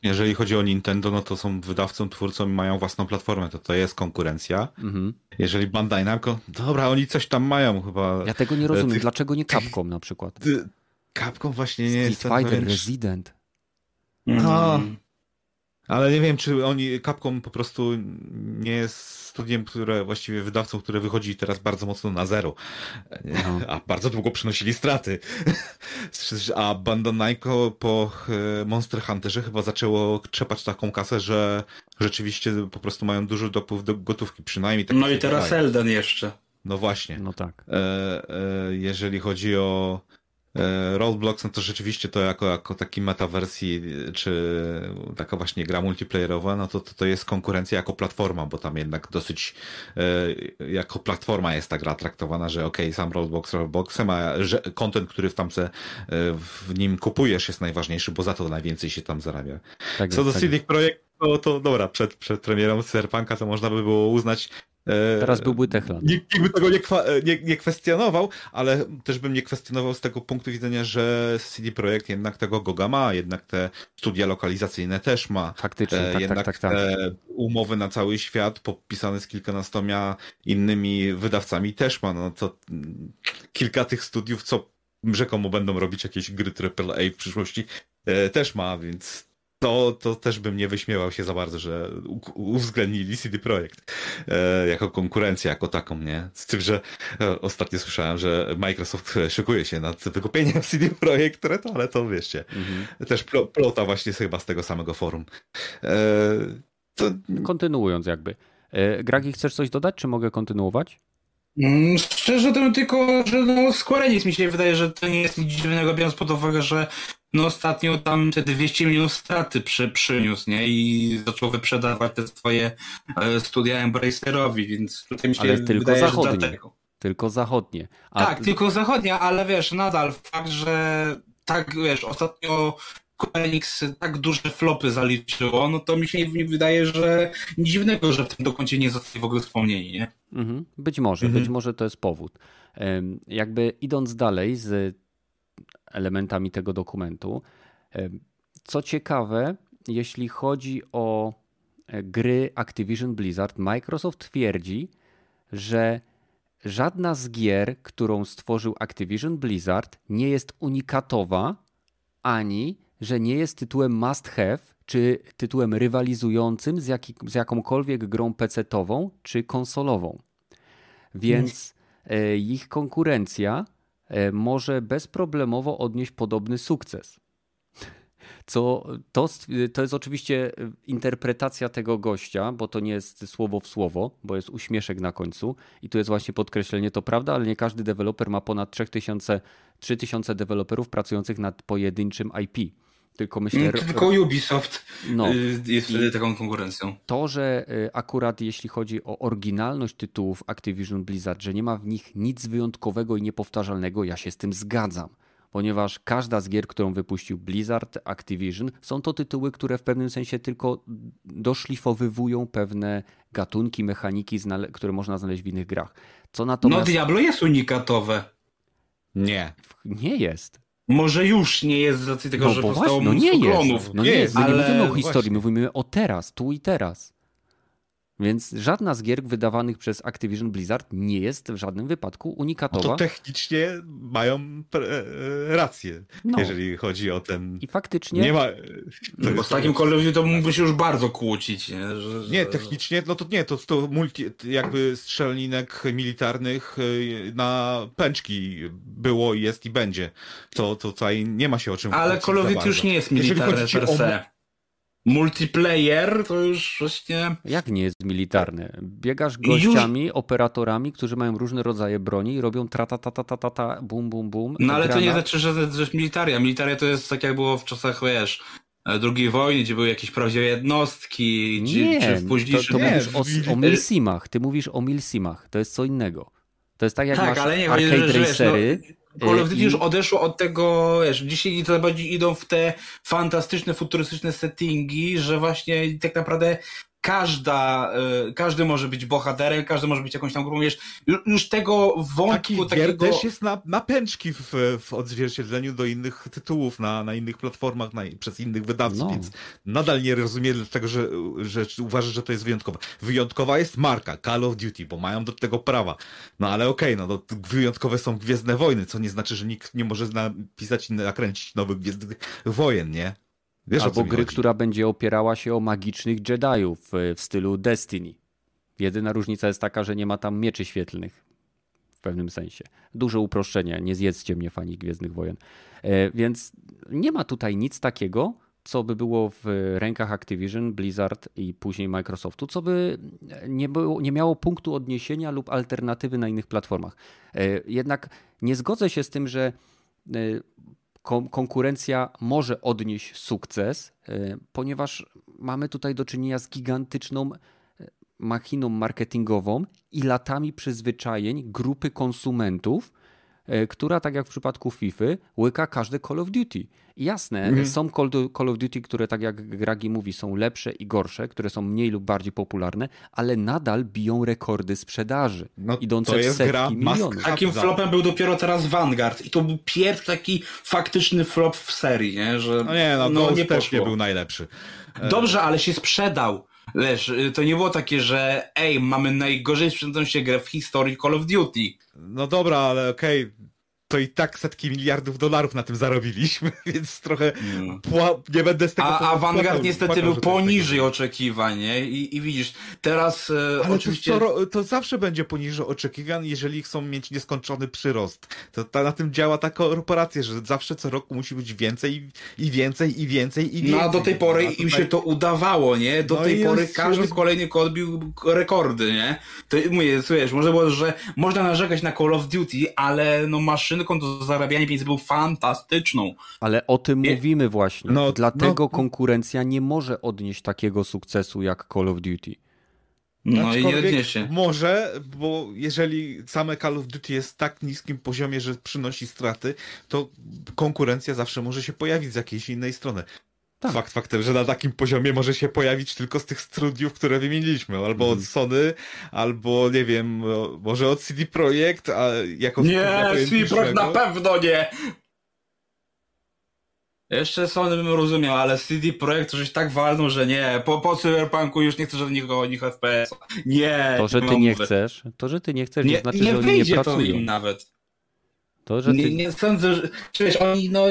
Jeżeli chodzi o Nintendo, no to są wydawcą, twórcą i mają własną platformę, to to jest konkurencja. Mhm. Jeżeli Bandai Namco, dobra, oni coś tam mają chyba. Ja tego nie rozumiem, dlaczego nie Capcom na przykład? Capcom właśnie nie jest. Street Fighter, Resident. No, ale nie wiem, czy oni, Capcom po prostu nie jest studiem, które właściwie wydawcą, które wychodzi teraz bardzo mocno na zero. No. A bardzo długo przynosili straty. A Banda Namco po e, Monster Hunterze chyba zaczęło trzepać taką kasę, że rzeczywiście po prostu mają duży dopływ do gotówki, przynajmniej tak No i teraz Elden jeszcze. No właśnie. No tak. E, e, jeżeli chodzi o E, Roadblocks, no to rzeczywiście to jako, jako taki metawersji, czy taka właśnie gra multiplayerowa, no to, to, to jest konkurencja jako platforma, bo tam jednak dosyć e, jako platforma jest ta gra traktowana, że okej, okay, sam Roadblocks Roadblocksem, a że content, który tam se, w nim kupujesz jest najważniejszy, bo za to najwięcej się tam zarabia. Tak Co jest, do tak CD Projekt, no to dobra, przed, przed premierą Cyberpunka to można by było uznać, E, Teraz byłby Techland. Nikt by tego nie, nie, nie, kwestionował, ale też bym nie kwestionował z tego punktu widzenia, że CD Projekt jednak tego Goga ma, jednak te studia lokalizacyjne też ma. Faktycznie, e, tak, jednak tak, tak, tak. te umowy na cały świat podpisane z kilkunastoma innymi wydawcami też ma. No to kilka tych studiów, co rzekomo będą robić jakieś gry AAA w przyszłości, e, też ma, więc to, to też bym nie wyśmiewał się za bardzo, że uwzględnili CD Projekt e, jako konkurencję, jako taką, nie? Z tym, że e, ostatnio słyszałem, że Microsoft szykuje się nad wykupieniem CD Projekt Red, ale to wiecie, mhm. też plota właśnie chyba z tego samego forum. E, to... Kontynuując jakby. E, Gragi, chcesz coś dodać, czy mogę kontynuować? Mm, szczerze to tylko, że no Square Enix mi się wydaje, że to nie jest nic dziwnego, biorąc pod uwagę, że no ostatnio tam te 200 milionów straty przy, przyniósł, nie? I zaczął wyprzedawać te swoje e, studia Embracerowi, więc tutaj mi się ale tylko wydaje, zachodnie. Tylko zachodnie. A... Tak, tylko zachodnie, ale wiesz, nadal fakt, że tak, wiesz, ostatnio Enix tak duże flopy zaliczyło, no to mi się wydaje, że nic dziwnego, że w tym dokończeniu nie zostali w ogóle wspomnieni, nie? Mhm. Być może, mhm. być może to jest powód. Jakby idąc dalej z elementami tego dokumentu. Co ciekawe, jeśli chodzi o e, gry Activision Blizzard, Microsoft twierdzi, że żadna z gier, którą stworzył Activision Blizzard, nie jest unikatowa, ani że nie jest tytułem must have, czy tytułem rywalizującym z, z jakąkolwiek grą PC-tową czy konsolową. Więc e, ich konkurencja E, może bezproblemowo odnieść podobny sukces. Co to, to jest oczywiście interpretacja tego gościa, bo to nie jest słowo w słowo, bo jest uśmieszek na końcu i tu jest właśnie podkreślenie, to prawda, ale nie każdy deweloper ma ponad 3000, 3000 deweloperów pracujących nad pojedynczym IP. Tylko myślę. Mm, tylko Ubisoft no, y, jest wtedy taką konkurencją. To, że y, akurat jeśli chodzi o oryginalność tytułów Activision Blizzard, że nie ma w nich nic wyjątkowego i niepowtarzalnego, ja się z tym zgadzam. Ponieważ każda z gier, którą wypuścił Blizzard, Activision, są to tytuły, które w pewnym sensie tylko doszlifowywują pewne gatunki, mechaniki, które można znaleźć w innych grach. Co natomiast... No Diablo jest unikatowe. Nie. Nie jest. Może już nie jest z racji tego, no, że powstało no nie jest. No nie jest. My ale... nie mówimy o historii, my mówimy o teraz, tu i teraz. Więc żadna z gier wydawanych przez Activision Blizzard nie jest w żadnym wypadku unikatowa. No to technicznie mają e, rację, no. jeżeli chodzi o ten. I faktycznie. Nie ma. No bo z takim kolorem to mógłby się już bardzo kłócić. Nie, że, że... nie technicznie, no to nie, to, to multi, jakby strzelninek militarnych e, na pęczki było, jest i będzie. To, to tutaj nie ma się o czym Ale Call of Duty już nie jest militarny per se. O multiplayer to już właśnie... Jak nie jest militarny? Biegasz gościami, już... operatorami, którzy mają różne rodzaje broni i robią tra ta ta ta ta ta, ta bum bum bum. No ale to nie znaczy, że, że militaria. Militaria to jest tak jak było w czasach, wiesz, II wojny, gdzie były jakieś prawdziwe jednostki, nie, czy, czy w późniejszym... To, to mówisz o, o milsimach, ty mówisz o milsimach, to jest co innego. To jest tak jak tak, masz ale nie, arcade że, racery... No Call of Duty już odeszło od tego, wiesz, dzisiaj to bardziej idą w te fantastyczne, futurystyczne settingi, że właśnie tak naprawdę każda, y, każdy może być bohaterem, każdy może być jakąś tam grupą, wiesz, już tego wątku Taki takiego... też jest na, na pęczki w, w odzwierciedleniu do innych tytułów, na, na innych platformach, na, przez innych wydawców, no. więc nadal nie rozumiem dlaczego, że, że uważasz, że to jest wyjątkowa. Wyjątkowa jest marka Call of Duty, bo mają do tego prawa. No ale okej, okay, no to wyjątkowe są Gwiezdne Wojny, co nie znaczy, że nikt nie może napisać i nakręcić nowych Gwiezdnych Wojen, nie? Wiesz, Albo gry, chodzi. która będzie opierała się o magicznych Jediów w stylu Destiny. Jedyna różnica jest taka, że nie ma tam mieczy świetlnych. W pewnym sensie. Duże uproszczenie. Nie zjedzcie mnie, fani Gwiezdnych Wojen. E, więc nie ma tutaj nic takiego, co by było w rękach Activision, Blizzard i później Microsoftu, co by nie, było, nie miało punktu odniesienia lub alternatywy na innych platformach. E, jednak nie zgodzę się z tym, że konkurencja może odnieść sukces, ponieważ mamy tutaj do czynienia z gigantyczną machiną marketingową i latami przyzwyczajeń grupy konsumentów, E, która, tak jak w przypadku FIFA, łyka każde Call of Duty. I jasne, mm. są Call of Duty, które, tak jak Gragi mówi, są lepsze i gorsze, które są mniej lub bardziej popularne, ale nadal biją rekordy sprzedaży, no, idące to jest w setki gra milionów. Takim flopem był dopiero teraz Vanguard i to był pierwszy taki faktyczny flop w serii, nie? Że, no nie, no, no nie też nie był najlepszy. Dobrze, ale się sprzedał. Wiesz, to nie było takie, że ej, mamy najgorzej sprzedającą się grę w historii Call of Duty. No dobra, ale okej, okay to i tak setki miliardów dolarów na tym zarobiliśmy, więc trochę mm. nie będę z tego... A Avantgard niestety płakał, był poniżej oczekiwań, nie? I, I, widzisz, teraz e, Ale oczywiście... To, to, zawsze będzie poniżej oczekiwań, jeżeli chcą mieć nieskończony przyrost. To na tym działa ta korporacja, że zawsze co roku musi być więcej i więcej i więcej i więcej. No a do tej pory no, im się to udawało, nie? Do no tej pory każdy roz... kolejny kod bił rekordy, nie? To mówię, wiesz, może było, że można narzekać na Call of Duty, ale no maszyny maszynką do zarabiania pieniędzy był fantastyczną. Ale o tym mówimy właśnie. No, Dlatego no, konkurencja nie może odnieść takiego sukcesu jak Call of Duty. No i nie odniesie. Może, bo jeżeli same Call of Duty jest w tak niskim poziomie, że przynosi straty, to konkurencja zawsze może się pojawić z jakiejś innej strony. Tak. Fakt faktem, że na takim poziomie może się pojawić tylko z tych studiów, które wymieniliśmy. Albo mm. od. Sony, albo nie wiem, może od CD Projekt, a jako Nie, CD Projekt na pewno nie! Jeszcze Sony bym rozumiał, ale CD Projekt żeś tak walnął, że nie. Po, po Cyberpunku już nie chcę żadnego o nich FPS. Nie. To, że ty nie chcesz, to, że ty nie chcesz, nie, nie znaczy, nie że oni nie pracują. To im nawet. To, ty... nie, nie sądzę, że oni no,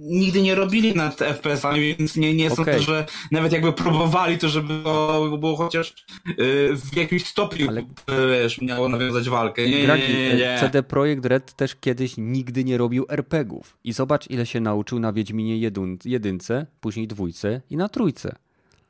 nigdy nie robili nad FPS-ami, więc nie, nie okay. sądzę, że nawet jakby próbowali to, żeby to było chociaż yy, w jakimś stopniu Ale... wiesz, miało nawiązać walkę. Nie, nie, nie, CD Projekt Red też kiedyś nigdy nie robił RPGów. I zobacz, ile się nauczył na Wiedźminie jedyn, jedynce, później dwójce i na trójce.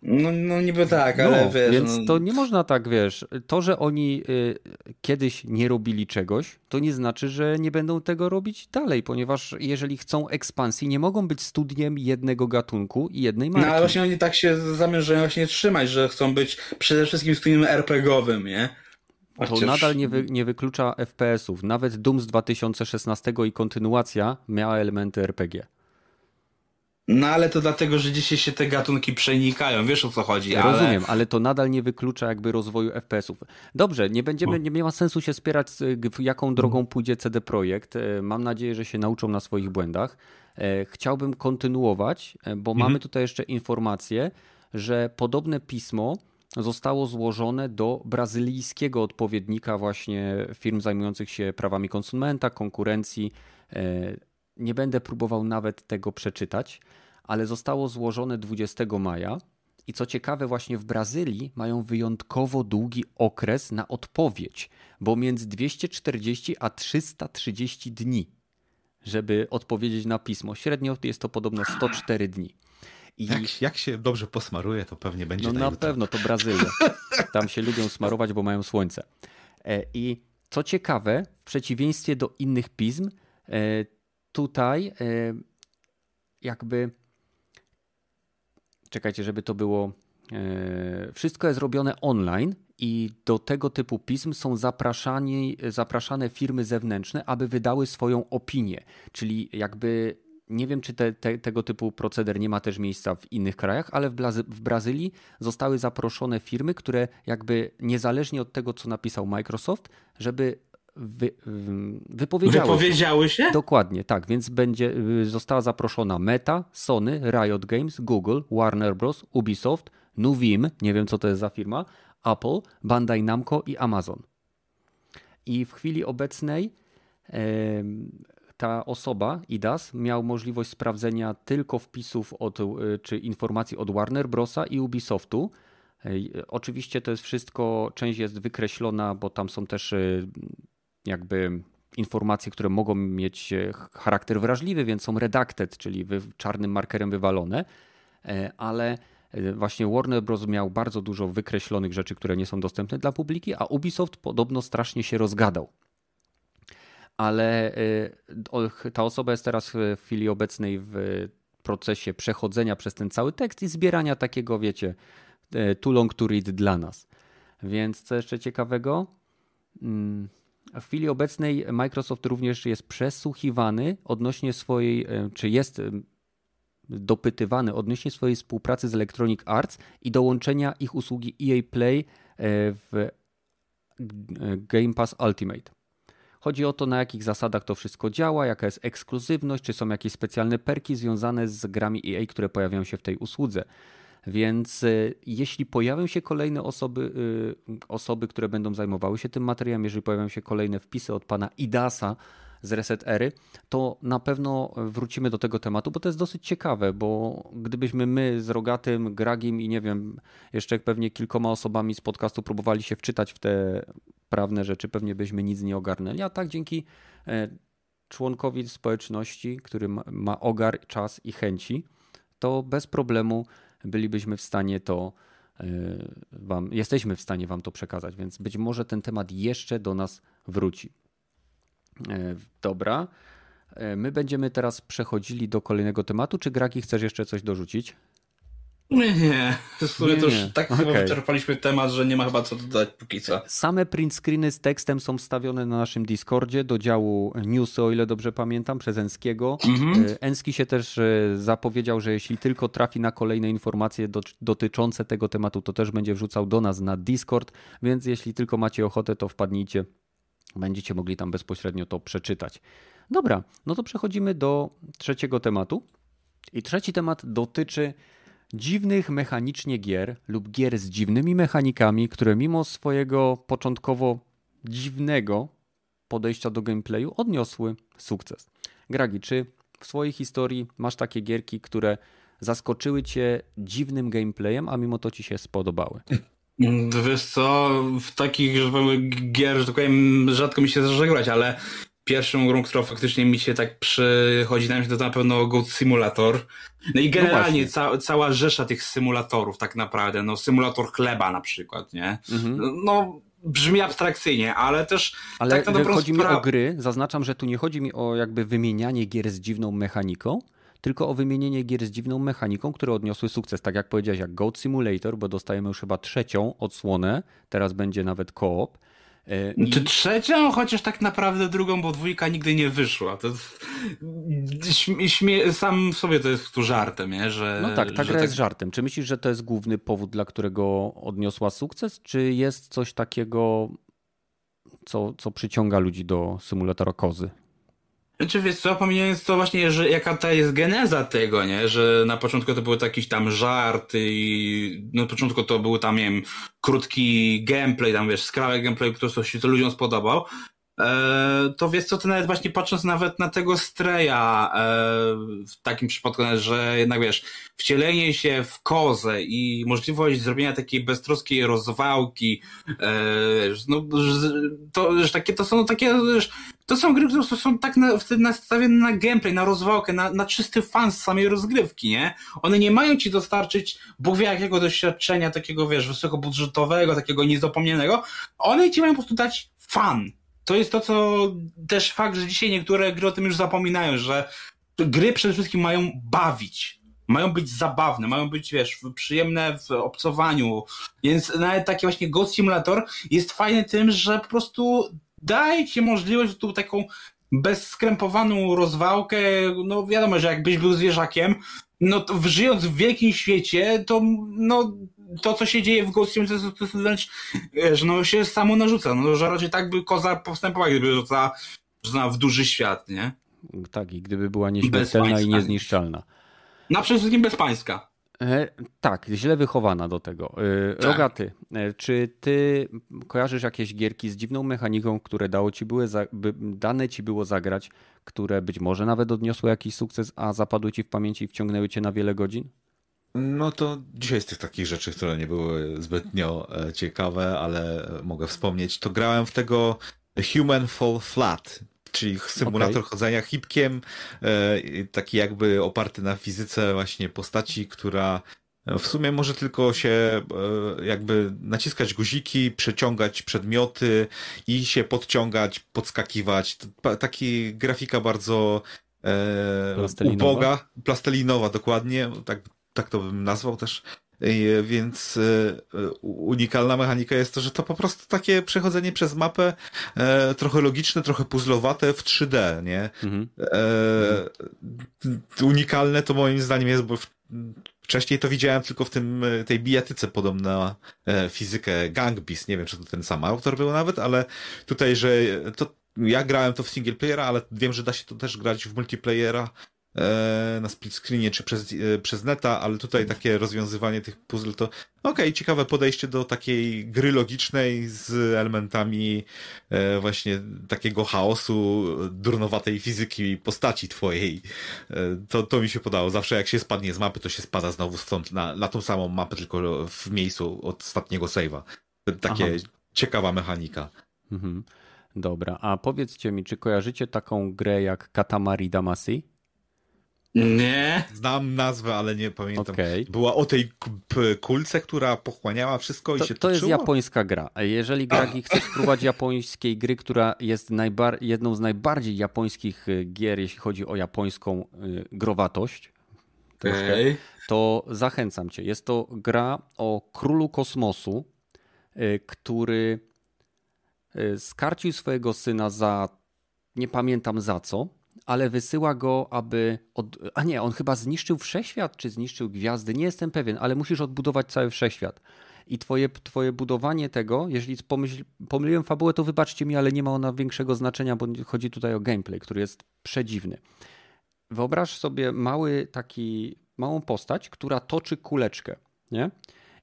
No, no niby tak, ale no, wiesz... Więc no... to nie można tak, wiesz, to, że oni y, kiedyś nie robili czegoś, to nie znaczy, że nie będą tego robić dalej, ponieważ jeżeli chcą ekspansji, nie mogą być studiem jednego gatunku i jednej marki. No ale właśnie oni tak się zamierzają właśnie trzymać, że chcą być przede wszystkim studiem RPG-owym, nie? Chociaż... To nadal nie, wy, nie wyklucza FPS-ów. Nawet Doom z 2016 i kontynuacja miała elementy RPG. No ale to dlatego, że dzisiaj się te gatunki przenikają, wiesz o co chodzi. Ale... Rozumiem, ale to nadal nie wyklucza jakby rozwoju FPS-ów. Dobrze, nie będziemy, nie ma sensu się spierać, jaką drogą pójdzie CD Projekt. E, mam nadzieję, że się nauczą na swoich błędach. E, chciałbym kontynuować, bo mhm. mamy tutaj jeszcze informację, że podobne pismo zostało złożone do brazylijskiego odpowiednika właśnie firm zajmujących się prawami konsumenta, konkurencji nie będę próbował nawet tego przeczytać, ale zostało złożone 20 maja. I co ciekawe, właśnie w Brazylii mają wyjątkowo długi okres na odpowiedź, bo między 240 a 330 dni, żeby odpowiedzieć na pismo. Średnio jest to podobno 104 dni. I... Jak, jak się dobrze posmaruje, to pewnie będzie. No na, na pewno, to Brazylia. Tam się lubią smarować, bo mają słońce. E, I co ciekawe, w przeciwieństwie do innych pism, e, tutaj e, jakby czekajcie, żeby to było e, wszystko jest robione online i do tego typu pism są zapraszani, zapraszane firmy zewnętrzne, aby wydały swoją opinię. Czyli jakby nie wiem, czy te, te, tego typu proceder nie ma też miejsca w innych krajach, ale w, Brazy w Brazylii zostały zaproszone firmy, które jakby niezależnie od tego, co napisał Microsoft, żeby wy, wypowiedziały, wypowiedziały się. Dokładnie, tak, więc będzie, y, została zaproszona Meta, Sony, Riot Games, Google, Warner Bros., Ubisoft, Nuvim, nie wiem co to jest za firma, Apple, Bandai Namco i Amazon. I w chwili obecnej ta osoba, IDAS, miał możliwość sprawdzenia tylko wpisów od, y, czy informacji od Warner Brosa i Ubisoftu. Oczywiście to jest wszystko, część jest wykreślona, bo tam są też y, jakby informacje, które mogą mieć e, charakter wrażliwy, więc są redacted, czyli czarnym markerem wywalone, e, ale e, właśnie Warner Bros. miał bardzo dużo wykreślonych rzeczy, które nie są dostępne dla publiki, a Ubisoft podobno strasznie się rozgadał. ale ta osoba jest teraz w chwili obecnej w procesie przechodzenia przez ten cały tekst i zbierania takiego, wiecie, too long to read dla nas. Więc co jeszcze ciekawego? W chwili obecnej Microsoft również jest przesłuchiwany odnośnie swojej, czy jest dopytywany odnośnie swojej współpracy z Electronic Arts i dołączenia ich usługi EA Play w Game Pass Ultimate. Chodzi o to, na jakich zasadach to wszystko działa, jaka jest ekskluzywność, czy są jakieś specjalne perki związane z grami EA, które pojawiają się w tej usłudze. Więc y, jeśli pojawią się kolejne osoby, y, osoby, które będą zajmowały się tym materiałem, jeżeli pojawią się kolejne wpisy od pana Idasa, z Reset Ery, to na pewno wrócimy do tego tematu, bo to jest dosyć ciekawe, bo gdybyśmy my z Rogatym, Gragim i nie wiem, jeszcze pewnie kilkoma osobami z podcastu próbowali się wczytać w te prawne rzeczy, pewnie byśmy nic nie ogarnęli, a tak dzięki e, członkowi społeczności, który ma ogar, czas i chęci, to bez problemu bylibyśmy w stanie to e, wam, jesteśmy w stanie wam to przekazać, więc być może ten temat jeszcze do nas wróci. E, dobra. E, my będziemy teraz przechodzili do kolejnego tematu. Czy Graki chcesz jeszcze coś dorzucić? Nie, nie. W sumie to już tak okay. chyba wyczerpaliśmy temat, że nie ma chyba co dodać póki co. Same print screeny z tekstem są wstawione na naszym Discordzie do działu newsy, o ile dobrze pamiętam, przez Enskiego. Mhm. E, Enski się też zapowiedział, że jeśli tylko trafi na kolejne informacje do, dotyczące tego tematu, to też będzie wrzucał do nas na Discord, więc jeśli tylko macie ochotę, to wpadnijcie Będziecie mogli tam bezpośrednio to przeczytać. Dobra, no to przechodzimy do trzeciego tematu. I trzeci temat dotyczy dziwnych mechanicznie gier lub gier z dziwnymi mechanikami, które mimo swojego początkowo dziwnego podejścia do gameplayu odniosły sukces. Gragi, czy w swojej historii masz takie gierki, które zaskoczyły cię dziwnym gameplayem, a mimo to ci się spodobały? Wiesz co, w takich że powiem, gier, że tak powiem, rzadko mi się zdarza grać, ale pierwszą grą, która faktycznie mi się tak przychodzi na myśl, to na pewno Goat Simulator. No i no generalnie no ca cała rzesza tych symulatorów tak naprawdę, no symulator chleba na przykład, nie? Mhm. No brzmi abstrakcyjnie, ale też ale tak na dobrą chodzi mi o gry, zaznaczam, że tu nie chodzi mi o jakby wymienianie gier z dziwną mechaniką, tylko o wymienienie gier z dziwną mechaniką, które odniosły sukces. Tak jak powiedziałeś, jak Goat Simulator, bo dostajemy już chyba trzecią odsłonę, teraz będzie nawet koop. E, I... Czy trzecią, chociaż tak naprawdę drugą, bo dwójka nigdy nie wyszła. To śmie... sam w sobie to jest tu żartem, nie? Że, no tak, ta gra tak... jest żartem. Czy myślisz, że to jest główny powód, dla którego odniosła sukces, czy jest coś takiego, co, co przyciąga ludzi do symulatora kozy? Znaczy wiesz co, pomijając to właśnie, że jaka ta jest geneza tego, nie? Że na początku to były jakiś tam żart i na początku to był tam, nie wiem, krótki gameplay, tam wiesz, skrawek gameplay, który się to ludziom spodobał, E, to wiesz co, to nawet właśnie patrząc nawet na tego Streja e, w takim przypadku, że jednak wiesz, wcielenie się w kozę i możliwość zrobienia takiej beztroskiej rozwałki, e, no, to, że takie, to są takie, to są gry, które są tak na, nastawione na gameplay, na rozwałkę, na, na czysty fan z samej rozgrywki, nie? One nie mają ci dostarczyć Bóg wie jakiego doświadczenia takiego, wiesz, wysokobudżetowego, takiego niezapomnianego. One ci mają po prostu dać fan to jest to, co też fakt, że dzisiaj niektóre gry o tym już zapominają, że gry przede wszystkim mają bawić. Mają być zabawne, mają być, wiesz, przyjemne w obcowaniu. Więc nawet taki właśnie Ghost Simulator jest fajny tym, że po prostu daje ci możliwość tu taką bezskrępowaną rozwałkę. No wiadomo, że jakbyś był zwierzakiem, no to żyjąc w wielkim świecie, to no to, co się dzieje w Ghost Simulator, to, to jest wręcz, że no się samo narzuca. No, że raczej tak by koza postępowała, gdyby rzucała w duży świat, nie? Tak, i gdyby była nieśmiertelna i niezniszczalna. Na przede wszystkim bezpańska. E, tak, źle wychowana do tego. E, tak. Rogaty, e, czy ty kojarzysz jakieś gierki z dziwną mechaniką, które dało ci były za, by, dane ci było zagrać, które być może nawet odniosły jakiś sukces, a zapadły ci w pamięci i wciągnęły cię na wiele godzin? No to dzisiaj z tych takich rzeczy, które nie były zbytnio ciekawe, ale mogę wspomnieć, to grałem w tego Human Fall Flat, czyli symulator okay. chodzenia hipkiem, e, taki jakby oparty na fizyce właśnie postaci, która W sumie może tylko się e, jakby naciskać guziki, przeciągać przedmioty i się podciągać, podskakiwać. Taki grafika bardzo e, plastelinowa. uboga, plastelinowa dokładnie, tak, tak to bym nazwał też. Więc e, unikalna mechanika jest to, że to po prostu takie przechodzenie przez mapę e, trochę logiczne, trochę puzzlowate w 3D, nie? Mhm. E, unikalne to moim zdaniem jest, bo Wcześniej to widziałem tylko w tym, e, tej bijatyce podobna e, fizykę Gang Beast. Nie wiem, czy to ten sam autor był nawet, ale tutaj, że to ja grałem to w single playera, ale wiem, że da się to też grać w multiplayera E, na split screenie czy przez, e, przez neta, ale tutaj takie rozwiązywanie tych puzzle to okej, okay, ciekawe podejście do takiej gry logicznej z elementami e, właśnie takiego chaosu, durnowatej fizyki postaci twojej. To, to mi się podało. Zawsze jak się spadnie z mapy, to się spada znowu stąd na, na tą samą mapę, tylko w miejscu od ostatniego save'a. Takie Aha. ciekawa mechanika. Mhm. Dobra, a powiedzcie mi, czy kojarzycie taką grę jak Katamari Damacy? Nie. Znam nazwę, ale nie pamiętam. Okay. Była o tej kulce, która pochłaniała wszystko i to, się To jest japońska gra. Jeżeli Gragi chcesz spróbować japońskiej gry, która jest najbar- jedną z najbardziej japońskich y, gier, jeśli chodzi o japońską y, growatość, okay. to zachęcam cię. Jest to gra o królu kosmosu, y, który skarcił swojego syna za nie pamiętam za co ale wysyła go, aby. Od... A nie, on chyba zniszczył wszechświat, czy zniszczył gwiazdy, nie jestem pewien, ale musisz odbudować cały wszechświat. I twoje, twoje budowanie tego, jeżeli pomyśl, pomyliłem fabułę, to wybaczcie mi, ale nie ma ona większego znaczenia, bo chodzi tutaj o gameplay, który jest przedziwny. Wyobraź sobie mały taki, małą postać, która toczy kuleczkę, nie?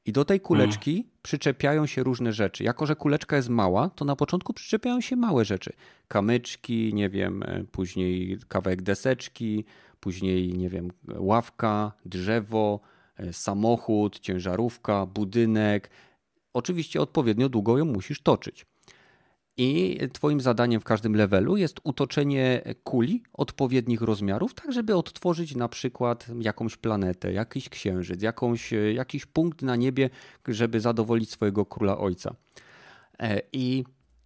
I do tej kuleczki mm. przyczepiają się różne rzeczy. Jako, że kuleczka jest mała, to na początku przyczepiają się małe rzeczy. Kamyczki, nie wiem, e, później kawałek deseczki, później, nie wiem, ławka, drzewo, e, samochód, ciężarówka, budynek. Oczywiście odpowiednio długo ją musisz toczyć. I Twoim zadaniem w każdym levelu jest utoczenie kuli odpowiednich rozmiarów, tak żeby odtworzyć na przykład jakąś planetę, jakiś księżyc, jakąś, jakiś punkt na niebie, żeby zadowolić swojego króla ojca. E, I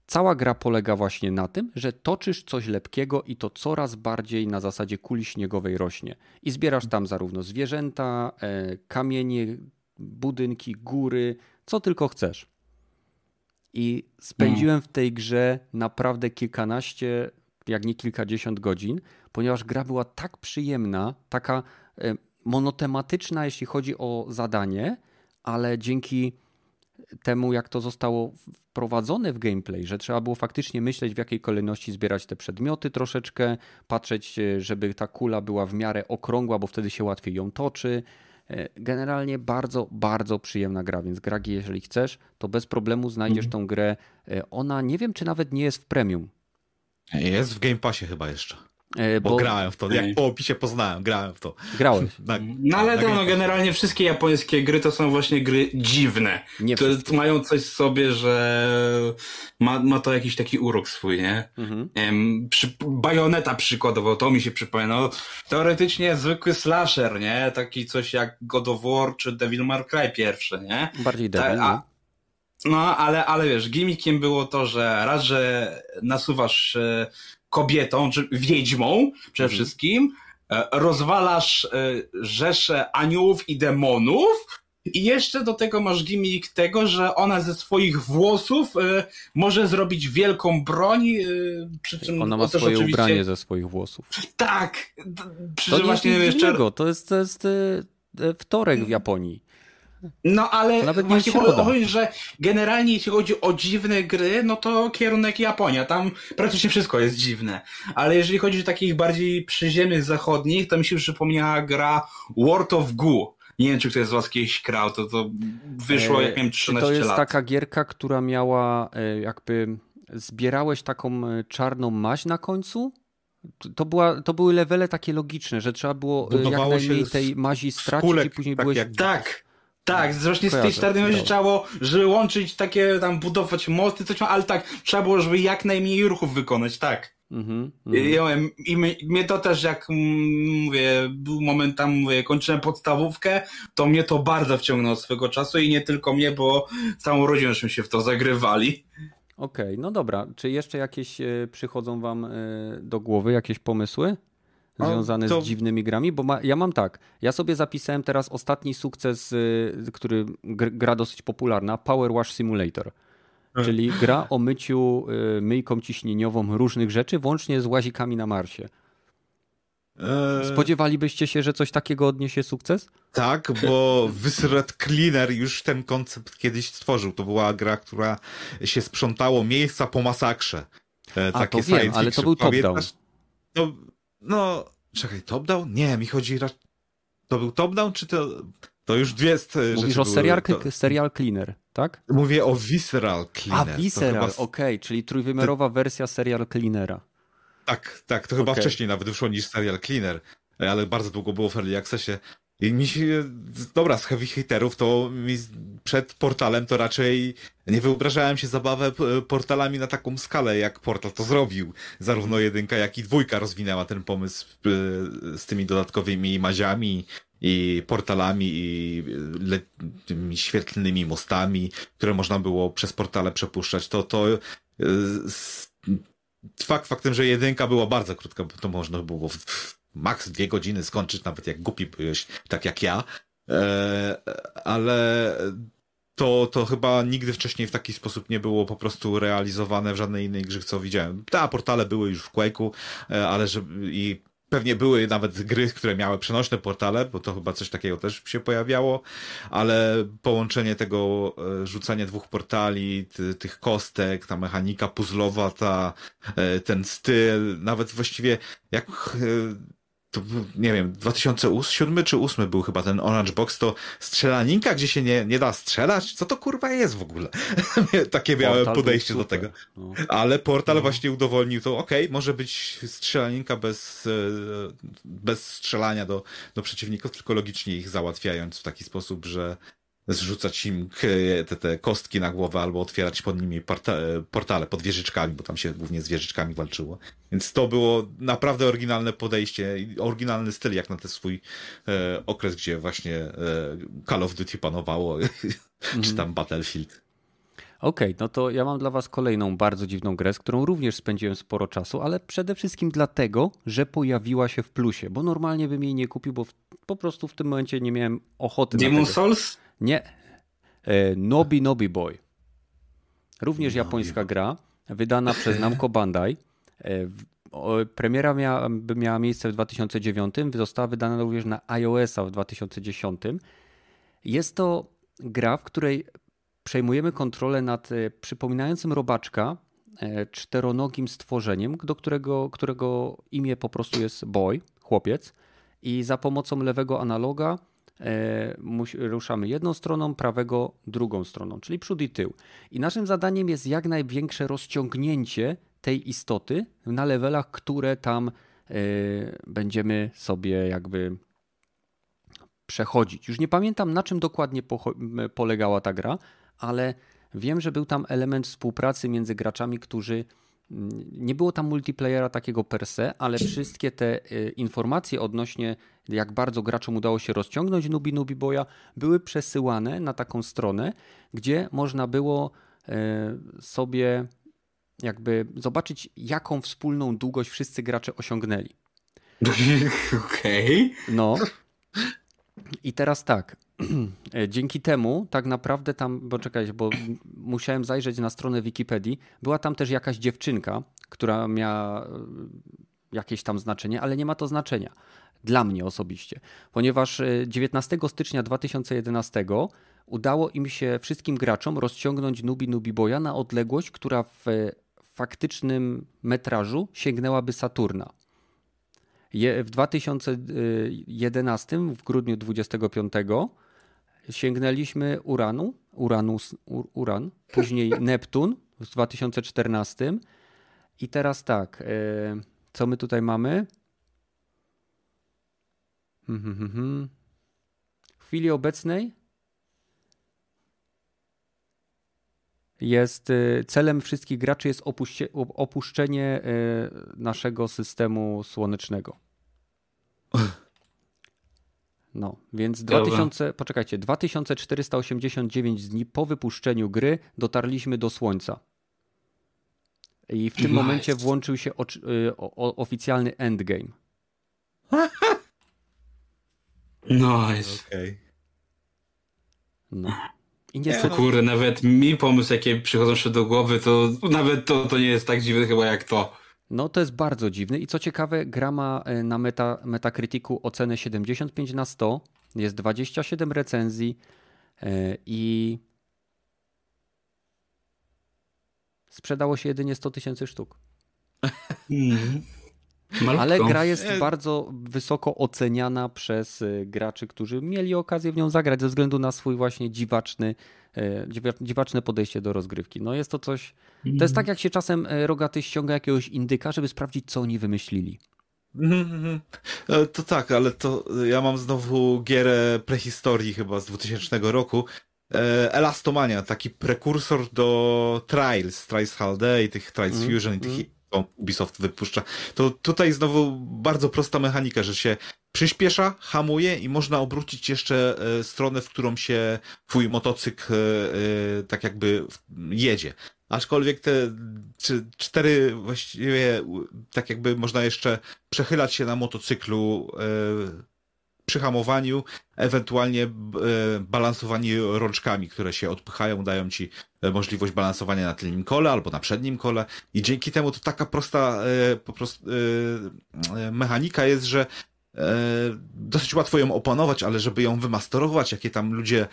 cała gra polega właśnie na tym, że toczysz coś lepkiego i to coraz bardziej na zasadzie kuli śniegowej rośnie. I zbierasz tam zarówno zwierzęta, e, kamienie, budynki, góry, co tylko chcesz. I spędziłem w tej grze naprawdę kilkanaście, jak nie kilkadziesiąt godzin, ponieważ gra była tak przyjemna, taka e, monotematyczna, jeśli chodzi o zadanie, ale dzięki temu, jak to zostało wprowadzone w gameplay, że trzeba było faktycznie myśleć, w jakiej kolejności zbierać te przedmioty troszeczkę, patrzeć, e, żeby ta kula była w miarę okrągła, bo wtedy się łatwiej ją toczy. E, generalnie bardzo, bardzo przyjemna gra, więc Gragi, jeżeli chcesz, to bez problemu znajdziesz mm. tą grę. E, ona nie wiem, czy nawet nie jest w premium. Jest w Game Passie chyba jeszcze. E, bo, bo, grałem w to, jak po opisie poznałem, grałem w to. Grałeś. Na, no ale to no, generalnie wszystkie japońskie gry to są właśnie gry dziwne. Nie to, to mają coś w sobie, że ma, ma to jakiś taki urok swój, nie? Mhm. nie wiem, przy, bajoneta przykładowo, to mi się przypomina. No, teoretycznie zwykły slasher, nie? Taki coś jak God of War czy Devil May Cry pierwszy, nie? Bardziej Devil, Ta, No, ale, ale wiesz, gimmickiem było to, że raz, że nasuwasz e, kobietą, czy wiedźmą przede mhm. wszystkim, e, rozwalasz e, rzesze aniołów i demonów, i jeszcze do tego masz gimmick tego, że ona ze swoich włosów y, może zrobić wielką broń. Y, przy czym ona ma swoje oczywiście... ubranie ze swoich włosów. Tak. Przy to nie właśnie jest jeszcze... to jest, to jest y, wtorek w Japonii. No ale Nawet właśnie chodzi, że generalnie jeśli chodzi o dziwne gry, no to kierunek Japonia, tam praktycznie wszystko jest dziwne. Ale jeżeli chodzi o takich bardziej przyziemnych zachodnich, to mi się przypomniała gra World of Goo. Nie wiem, czy ktoś z was kiedyś grał, to, to wyszło jak miałem 13 lat. To jest lat. taka gierka, która miała e, jakby zbierałeś taką e, czarną maź na końcu to, była, to były levele takie logiczne, że trzeba było e, Budowało jak najmniej tej mazi stracić i później tak byłeś... Jak... Tak, tak, zresztą z tej czarnej mazi trzeba było, żeby łączyć takie tam, budować mosty, coś, ale tak, trzeba było, żeby jak najmniej ruchów wykonać, tak. Mhm, mhm. I, i mnie to też, jak mówię, był moment tam, mówię, kończyłem podstawówkę, to mnie to bardzo wciągnęło swego czasu i nie tylko mnie, bo całą rodzinę się w to zagrywali. Okej, okay, no dobra. Czy jeszcze jakieś e, przychodzą wam e, do głowy, jakieś pomysły? Związane to... z dziwnymi grami, bo ma, ja mam tak, ja sobie zapisałem teraz ostatni sukces, e, który gra dosyć popularna, Power Wash Simulator. Czyli gra o myciu myjką ciśnieniową różnych rzeczy, włącznie z łazikami na Marsie. Spodziewalibyście się, że coś takiego odniesie sukces? Tak, bo Viscerat Cleaner już ten koncept kiedyś stworzył. To była gra, która się sprzątało miejsca po masakrze. E, A, takie to wiem, ale to był top-down. No, no, czekaj, top-down? Nie, mi chodzi... To był top-down, czy to... To już dwie Mówisz o serial, to... serial Cleaner, tak? Mówię o Visceral Cleaner. A, Visceral, chyba... okej, okay, czyli trójwymiarowa wersja serial Cleanera. Tak, tak, to chyba okay. wcześniej nawet wyszło niż serial Cleaner, ale bardzo długo było w Early Accessie. I mi się, dobra, z heavy hiterów to mi przed portalem to raczej nie wyobrażałem się zabawę portalami na taką skalę, jak portal to zrobił. Zarówno jedynka, jak i dwójka rozwinęła ten pomysł e, z tymi dodatkowymi maziami i portalami i tymi świetlnymi mostami, które można było przez portale przepuszczać. To, to e, fakt faktem, że jedynka była bardzo krótka, to można było w maks dwie godziny skończyć, nawet jak głupi byłeś, tak jak ja. E, ale to, to chyba nigdy wcześniej w taki sposób nie było po prostu realizowane w żadnej innej grze, co widziałem. Ta portale były już w Quake'u, e, ale że i Pewnie były nawet gry, które miały przenośne portale, bo to chyba coś takiego też się pojawiało, ale połączenie tego, e, rzucanie dwóch portali, ty, tych kostek, ta mechanika puzzlowa, ta, ten styl, nawet właściwie jak to nie wiem, 2007 czy 2008 był chyba ten Orange Box, to strzelaninka, gdzie się nie, nie da strzelać? Co to kurwa jest w ogóle? Takie miałem portal podejście do tego. No. Ale portal no. właśnie udowolnił to, okej, okay, może być strzelaninka bez, e, bez strzelania do, do przeciwników, tylko logicznie ich załatwiając w taki sposób, że zrzucać im te, te kostki na głowę albo otwierać pod nimi portale pod wieżyczkami, bo tam się głównie z wieżyczkami walczyło. Więc to było naprawdę oryginalne podejście, oryginalny styl jak na ten swój e, okres, gdzie właśnie e, Call of Duty panowało, mm. czy tam Battlefield. Okej, okay, no to ja mam dla Was kolejną bardzo dziwną grę, z którą również spędziłem sporo czasu, ale przede wszystkim dlatego, że pojawiła się w plusie, bo normalnie bym jej nie kupił, bo w, po prostu w tym momencie nie miałem ochoty Demon. Souls? Nie. E, Nobi Nobi Boy. Również japońska gra, wydana przez Namco Bandai. E, premiera miała, miała miejsce w 2009, została wydana również na iOS-a w 2010. Jest to gra, w której przejmujemy kontrolę nad e, przypominającym robaczka czteronogim stworzeniem, do którego, którego imię po prostu jest Boy, chłopiec. I za pomocą lewego analoga ruszamy jedną stroną, prawego drugą stroną, czyli przód i tył. I naszym zadaniem jest jak największe rozciągnięcie tej istoty na levelach, które tam e, będziemy sobie jakby przechodzić. Już nie pamiętam na czym dokładnie polegała ta gra, ale wiem, że był tam element współpracy między graczami, którzy nie było tam multiplayera takiego per se, ale wszystkie te y, informacje odnośnie jak bardzo graczom udało się rozciągnąć Nubi Nubi Boya były przesyłane na taką stronę, gdzie można było y, sobie jakby zobaczyć jaką wspólną długość wszyscy gracze osiągnęli. Okej. Okay. No. I teraz tak, dzięki temu tak naprawdę tam, bo czekaj, bo musiałem zajrzeć na stronę Wikipedii, była tam też jakaś dziewczynka, która miała e, jakieś tam znaczenie, ale nie ma to znaczenia dla mnie osobiście, ponieważ 19 e, stycznia 2011 udało im się wszystkim graczom rozciągnąć Nubi Nubi Boya na odległość, która w faktycznym metrażu sięgnęłaby Saturna. W 2011, w grudniu 25, sięgnęliśmy Uranu, Uranus, Uran, później Neptun w 2014 i teraz tak, e, co my tutaj mamy? Hmm, hmm, hmm, w chwili obecnej jest y, celem wszystkich graczy jest opuście, opuszczenie y, naszego systemu słonecznego. No, więc 2000, poczekajcie, 2489 dni po wypuszczeniu gry dotarliśmy do Słońca. I w tym nice. momencie włączył się o, o, oficjalny endgame. Nice. Okay. No. I nie to kurde, nawet mi pomysł, jakie przychodzą się do głowy, to nawet to, to nie jest tak dziwne chyba jak to. No to jest bardzo dziwne i co ciekawe, gra ma e, na meta, Metacriticu ocenę 75 na 100, jest 27 recenzji e, i sprzedało się jedynie 100 tysięcy sztuk. Mm. Ale gra jest bardzo wysoko oceniana przez e, graczy, którzy mieli okazję w nią zagrać ze względu na swój właśnie dziwaczny, e, dziwaczne podejście do rozgrywki. No jest to coś. To jest tak, jak się czasem e, rogaty ściąga jakiegoś indyka, żeby sprawdzić, co oni wymyślili. Mhm, mhm. To tak, ale to ja mam znowu gierę prehistorii chyba z 2000 roku. Elastomania, taki prekursor do Trials, Trials HD i tych Trials mm, Fusion i tych mm. Ubisoft wypuszcza, to tutaj znowu bardzo prosta mechanika, że się przyspiesza, hamuje i można obrócić jeszcze e, stronę, w którą się twój motocykl e, e, tak jakby jedzie. Aczkolwiek te cztery właściwie tak jakby można jeszcze przechylać się na motocyklu przy hamowaniu, ewentualnie e, balansowanie rączkami, które się odpychają, dają ci e, możliwość balansowania na tylnym kole albo na przednim kole. I dzięki temu to taka prosta e, po prostu mechanika jest, że dosyć łatwo ją opanować, ale żeby ją wymasterować, jakie tam ludzie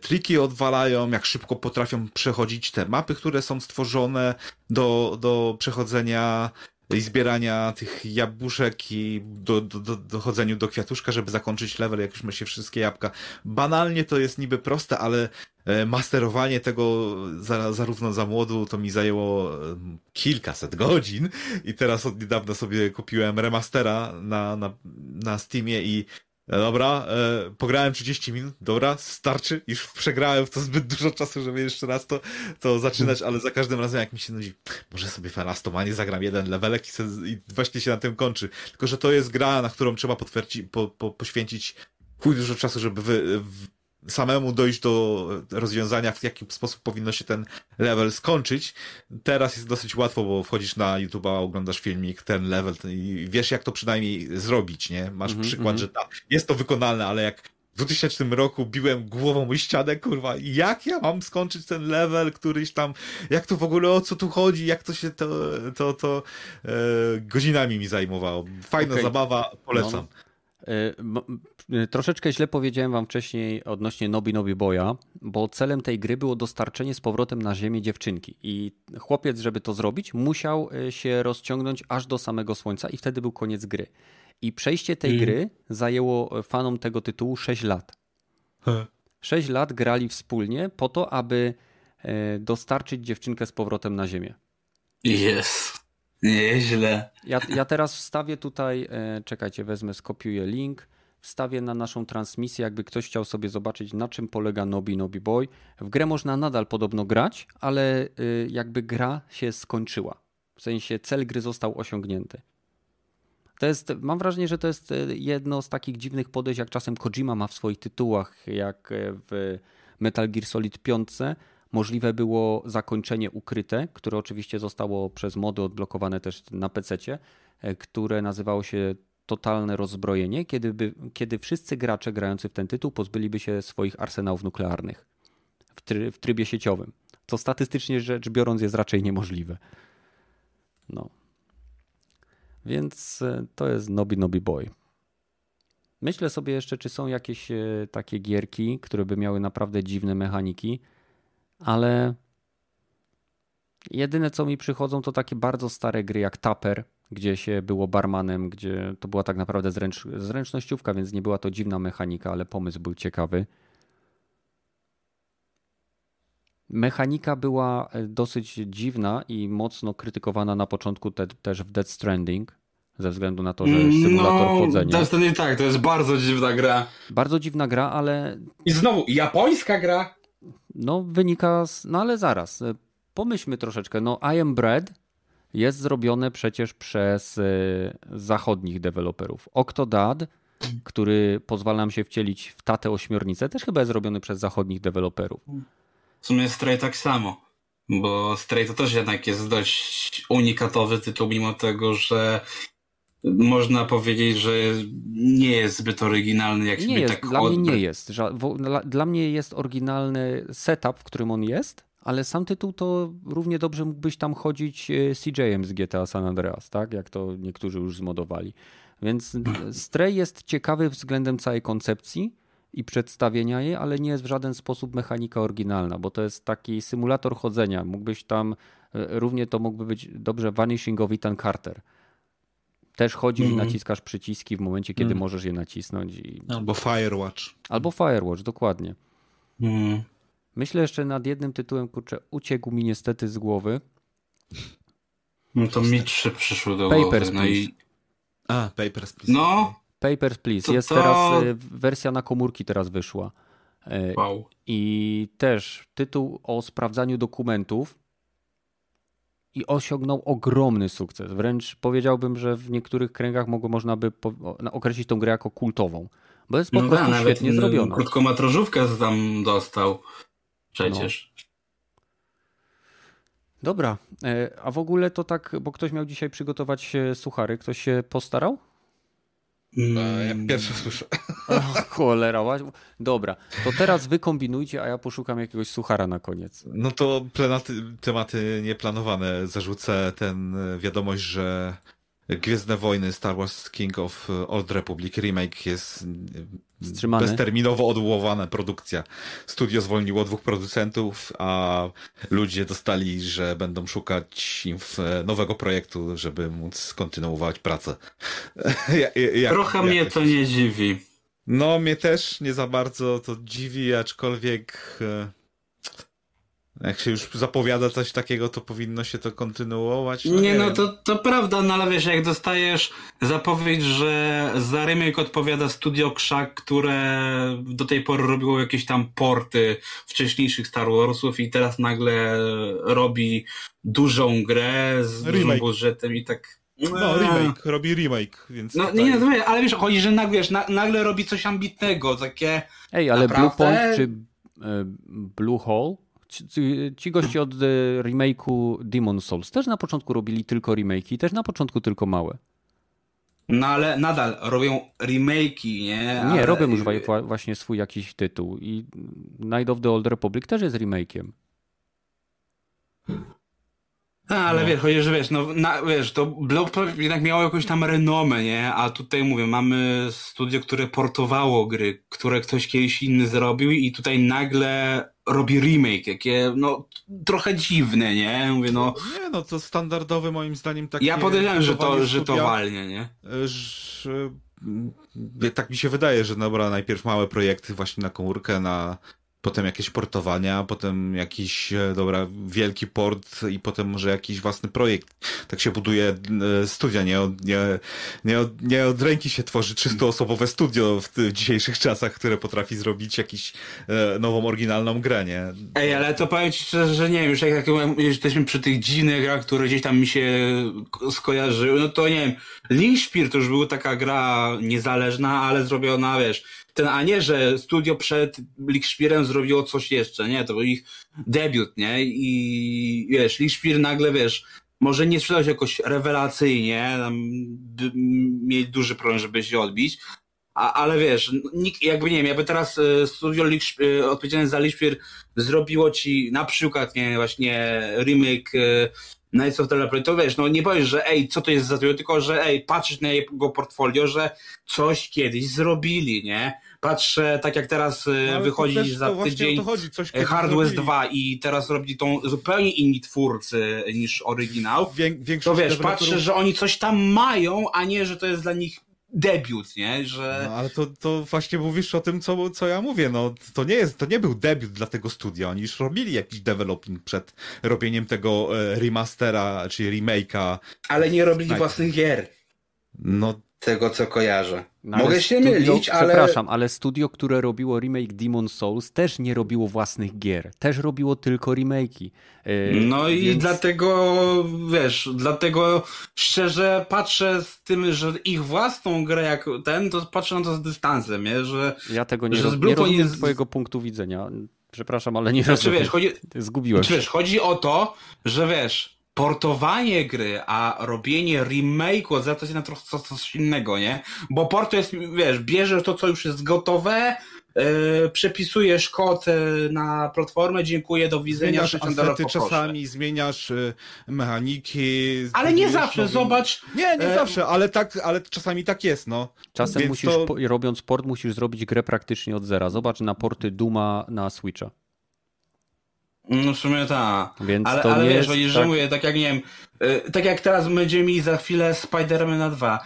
triki odwalają, jak szybko potrafią przechodzić te mapy, które są stworzone do, do przechodzenia i zbierania tych jabłuszek i do, do, do, dochodzeniu do kwiatuszka, żeby zakończyć level, jak już ma się wszystkie jabłka. Banalnie to jest niby proste, ale e, masterowanie tego za, zarówno za młodu to mi zajęło e, kilkaset godzin i teraz od niedawna sobie kupiłem remastera na, na, na Steamie i dobra, e, pograłem 30 minut, dobra, starczy, już przegrałem w to zbyt dużo czasu, żeby jeszcze raz to, to zaczynać, ale za każdym razem jak mi się nudzi, może sobie Fanastomanie zagram jeden levelek i, se, i właśnie się na tym kończy. Tylko, że to jest gra, na którą trzeba potwierdzić, po, po, poświęcić chuj dużo czasu, żeby wy, w, samemu dojść do rozwiązania, w jaki sposób powinno się ten level skończyć. Teraz jest dosyć łatwo, bo wchodzisz na YouTube'a, oglądasz filmik, ten level i wiesz, jak to przynajmniej zrobić, nie? Masz mm -hmm, przykład, mm -hmm. że tak, jest to wykonalne, ale jak w 2000 roku biłem głową o ścianę, kurwa, jak ja mam skończyć ten level, któryś tam, jak to w ogóle, o co tu chodzi, jak to się to, to, to e, godzinami mi zajmowało. Fajna okay. zabawa, polecam. No. E, troszeczkę źle powiedziałem wam wcześniej odnośnie Nobi Nobi Boya, bo celem tej gry było dostarczenie z powrotem na ziemię dziewczynki. I chłopiec, żeby to zrobić, musiał e, się rozciągnąć aż do samego słońca i wtedy był koniec gry. I przejście tej mm. gry zajęło fanom tego tytułu 6 lat. 6 lat grali wspólnie po to, aby dostarczyć dziewczynkę z powrotem na ziemię. Jest. Nieźle. Ja, ja teraz wstawię tutaj, e, czekajcie, wezmę, skopiuję link, wstawię na naszą transmisję, jakby ktoś chciał sobie zobaczyć, na czym polega Nobi Nobi Boy. W grę można nadal podobno grać, ale e, jakby gra się skończyła. W sensie cel gry został osiągnięty. To jest, mam wrażenie, że to jest e, jedno z takich dziwnych podejść, jak czasem Kojima ma w swoich tytułach, jak w Metal Gear Solid 5, Możliwe było zakończenie ukryte, które oczywiście zostało przez mody odblokowane też na PC, które nazywało się totalne rozbrojenie, kiedy, by, kiedy wszyscy gracze grający w ten tytuł pozbyliby się swoich arsenałów nuklearnych w, try, w trybie sieciowym. Co statystycznie rzecz biorąc jest raczej niemożliwe. No. Więc e, to jest Nobi Nobi Boy. Myślę sobie jeszcze, czy są jakieś e, takie gierki, które by miały naprawdę dziwne mechaniki ale jedyne co mi przychodzą to takie bardzo stare gry jak Tapper, gdzie się było barmanem, gdzie to była tak naprawdę zręcz, zręcznościówka, więc nie była to dziwna mechanika, ale pomysł był ciekawy. Mechanika była e, dosyć dziwna i mocno krytykowana na początku te, też w Dead Stranding, ze względu na to, że jest symulator no, chodzenia. Death Stranding tak, to jest bardzo dziwna gra. Bardzo dziwna gra, ale... I znowu, japońska gra? no wynika z, no ale zaraz, e, pomyślmy troszeczkę, no I Am Bread jest zrobione przecież przez e, zachodnich deweloperów. Octodad, który pozwala nam się wcielić w tatę ośmiornicę, też chyba jest zrobiony przez zachodnich deweloperów. W sumie Stray tak samo, bo Stray to też jednak jest dość unikatowy tytuł, mimo tego, że można powiedzieć, że nie jest zbyt oryginalny, jak nie jest, tak Dla odbyt. mnie nie jest. Dla mnie jest oryginalny setup, w którym on jest, ale sam tytuł to równie dobrze mógłbyś tam chodzić e, CJ-em z GTA San Andreas, tak? Jak to niektórzy już zmodowali. Więc Stray jest ciekawy względem całej koncepcji i przedstawienia jej, ale nie jest w żaden sposób mechanika oryginalna, bo to jest taki symulator chodzenia. Mógłbyś tam, e, równie to mógłby być dobrze Vanishing of Ethan Carter. Też chodzisz mm. i naciskasz przyciski w momencie, kiedy mm. możesz je nacisnąć. I... Albo Firewatch. Albo Firewatch, dokładnie. Mm. Myślę jeszcze nad jednym tytułem, kurczę, uciekł mi niestety z głowy. No to mi trzy przyszło do Papers, głowy. No i... A, Papers, Please. No. Papers, Please. To, Jest to... teraz, y, wersja na komórki teraz wyszła. Y, wow. I też tytuł o sprawdzaniu dokumentów i osiągnął ogromny sukces. Wręcz powiedziałbym, że w niektórych kręgach mogło, można by określić tą grę jako kultową. Bo jest po no prostu da, świetnie zrobiona. Krótkometrażówkę tam dostał przecież. No. Dobra, e, a w ogóle to tak, bo ktoś miał dzisiaj przygotować suchary, ktoś się postarał? Mm. Ja pierwszy słyszę. O, cholera, dobra. To teraz wy kombinujcie, a ja poszukam jakiegoś suchara na koniec. No to plenaty, tematy nieplanowane. Zarzucę ten e, wiadomość, że Gwiezdne Wojny Star Wars King of Old Republic remake jest Wstrzymany. bezterminowo odwołana produkcja. Studio zwolniło dwóch producentów, a ludzie dostali, że będą szukać im nowego projektu, żeby móc kontynuować pracę. jak, Trochę jak mnie to nie dziwi. No, mnie też nie za bardzo to dziwi, aczkolwiek e, jak się już zapowiada coś takiego, to powinno się to kontynuować. No nie, nie no to, to prawda, no ale wiesz, jak dostajesz zapowiedź, że za remake odpowiada Studio Krzak, które do tej pory robiło jakieś tam porty wcześniejszych Star Warsów i teraz nagle robi dużą grę z remake. dużym budżetem i tak... No, remake, robi remake, więc... No tutaj... nie, no, ale wiesz, chodzi, że nagle, wiesz, nagle robi coś ambitnego, takie... Ej, ale naprawdę... Blue Point czy e, Blue Hole ci, ci goście od e, remake'u Demon Souls też na początku robili tylko remake'i, też na początku tylko małe. No ale nadal robią remake'i, nie? Nie, ale... robią już właśnie swój jakiś tytuł i Night of the Old Republic też jest remake'iem. A, ale no. wiesz, chodzi, że wiesz, no, na, wiesz, to Block jednak miało jakąś tam renomę, nie? A tutaj mówię, mamy studio, które portowało gry, które ktoś kiedyś inny zrobił i tutaj nagle robi remake, jakie, no, trochę dziwne, nie? Mówię, no... Nie, no, to standardowy moim zdaniem taki... Ja podejrzewam, że to, że to walnie, nie? Że... Tak mi się wydaje, że dobra, najpierw małe projekty właśnie na komórkę, na potem jakieś portowania, potem jakiś, e, dobra, wielki port i potem może jakiś własny projekt. Tak się buduje e, studia, nie od, nie, nie od, nie od ręki się tworzy 300-osobowe studio w, w dzisiejszych czasach, które potrafi zrobić jakiś e, nową, oryginalną grę, nie? Ej, ale to powiem ci szczerze, że nie wiem, już jak, jak jesteśmy przy tych dziwnych grach, które gdzieś tam mi się skojarzyły, no to nie wiem, Linkspir to już była taka gra niezależna, ale zrobiona, wiesz, ten, a nie, że studio przed Lichspirem zrobiło coś jeszcze, nie, to był ich debiut, nie, i wiesz, Lichspir nagle, wiesz, może nie sprzedał się jakoś rewelacyjnie, tam mieli duży problem, żeby się odbić, a, ale wiesz, nikt, jakby nie wiem, jakby teraz e, studio Lichspir, odpowiedzialne za Lichspir zrobiło ci na przykład, nie właśnie remake e, Knights of the Leopard, to wiesz, no nie powiesz, że ej, co to jest za studio, tylko że ej, patrzysz na jego portfolio, że coś kiedyś zrobili, nie? Patrzę, tak jak teraz e, no, wychodzi za tydzień Hard West 2 i teraz robi tą zupełnie inni twórcy niż oryginał, Wię, to wiesz, patrzę, że oni coś tam mają, a nie, że to jest dla nich debiut, nie? Że... No, ale to, to właśnie mówisz o tym, co, co ja mówię. No, to, nie jest, to nie był debiut dla tego studia. Oni już robili jakiś developing przed robieniem tego e, remastera, czy remake'a. Ale nie robili własnych gier. No tego co kojarzę. No, Mogę się studio, mylić, ale... Przepraszam, ale studio, które robiło remake Demon Souls też nie robiło własnych gier. Też robiło tylko remake'i. Yy, No i więc- dlatego, wiesz, dlatego szczerze patrzę z tym, że ich własną grę jak ten, to patrzę na to z dystansem, nie? Że, Ja tego nie, że roz... z nie rozumiem jest- twojego punktu widzenia. Przepraszam, ale nie znaczy rozumiem. wiesz, chodzi, Zgubiłem Znaczy, wiesz, chodzi o to, że wiesz, portowanie gry, a robienie remake'u za to jest na trochę coś, innego, nie? Bo port to jest, wiesz, bierzesz to, co już jest gotowe, yy, przepisujesz kod yy, na platformę, dziękuję, do widzenia, Zmieniasz 60 dolarów asety czasami, zmieniasz y, mechaniki. Ale nie zawsze, nowy- zobacz, Nie, nie E, zawsze, ale tak, ale czasami tak jest, no. Czasem Więc musisz, to- po, robiąc port, musisz zrobić grę praktycznie od zera. Zobacz na porty Duma na Switcha. No w sumie tak. Więc Ale, to ale nie wiesz, jest że tak- mówię, tak jak nie wiem, tak jak teraz będziemy mieli za chwilę Spidermana 2,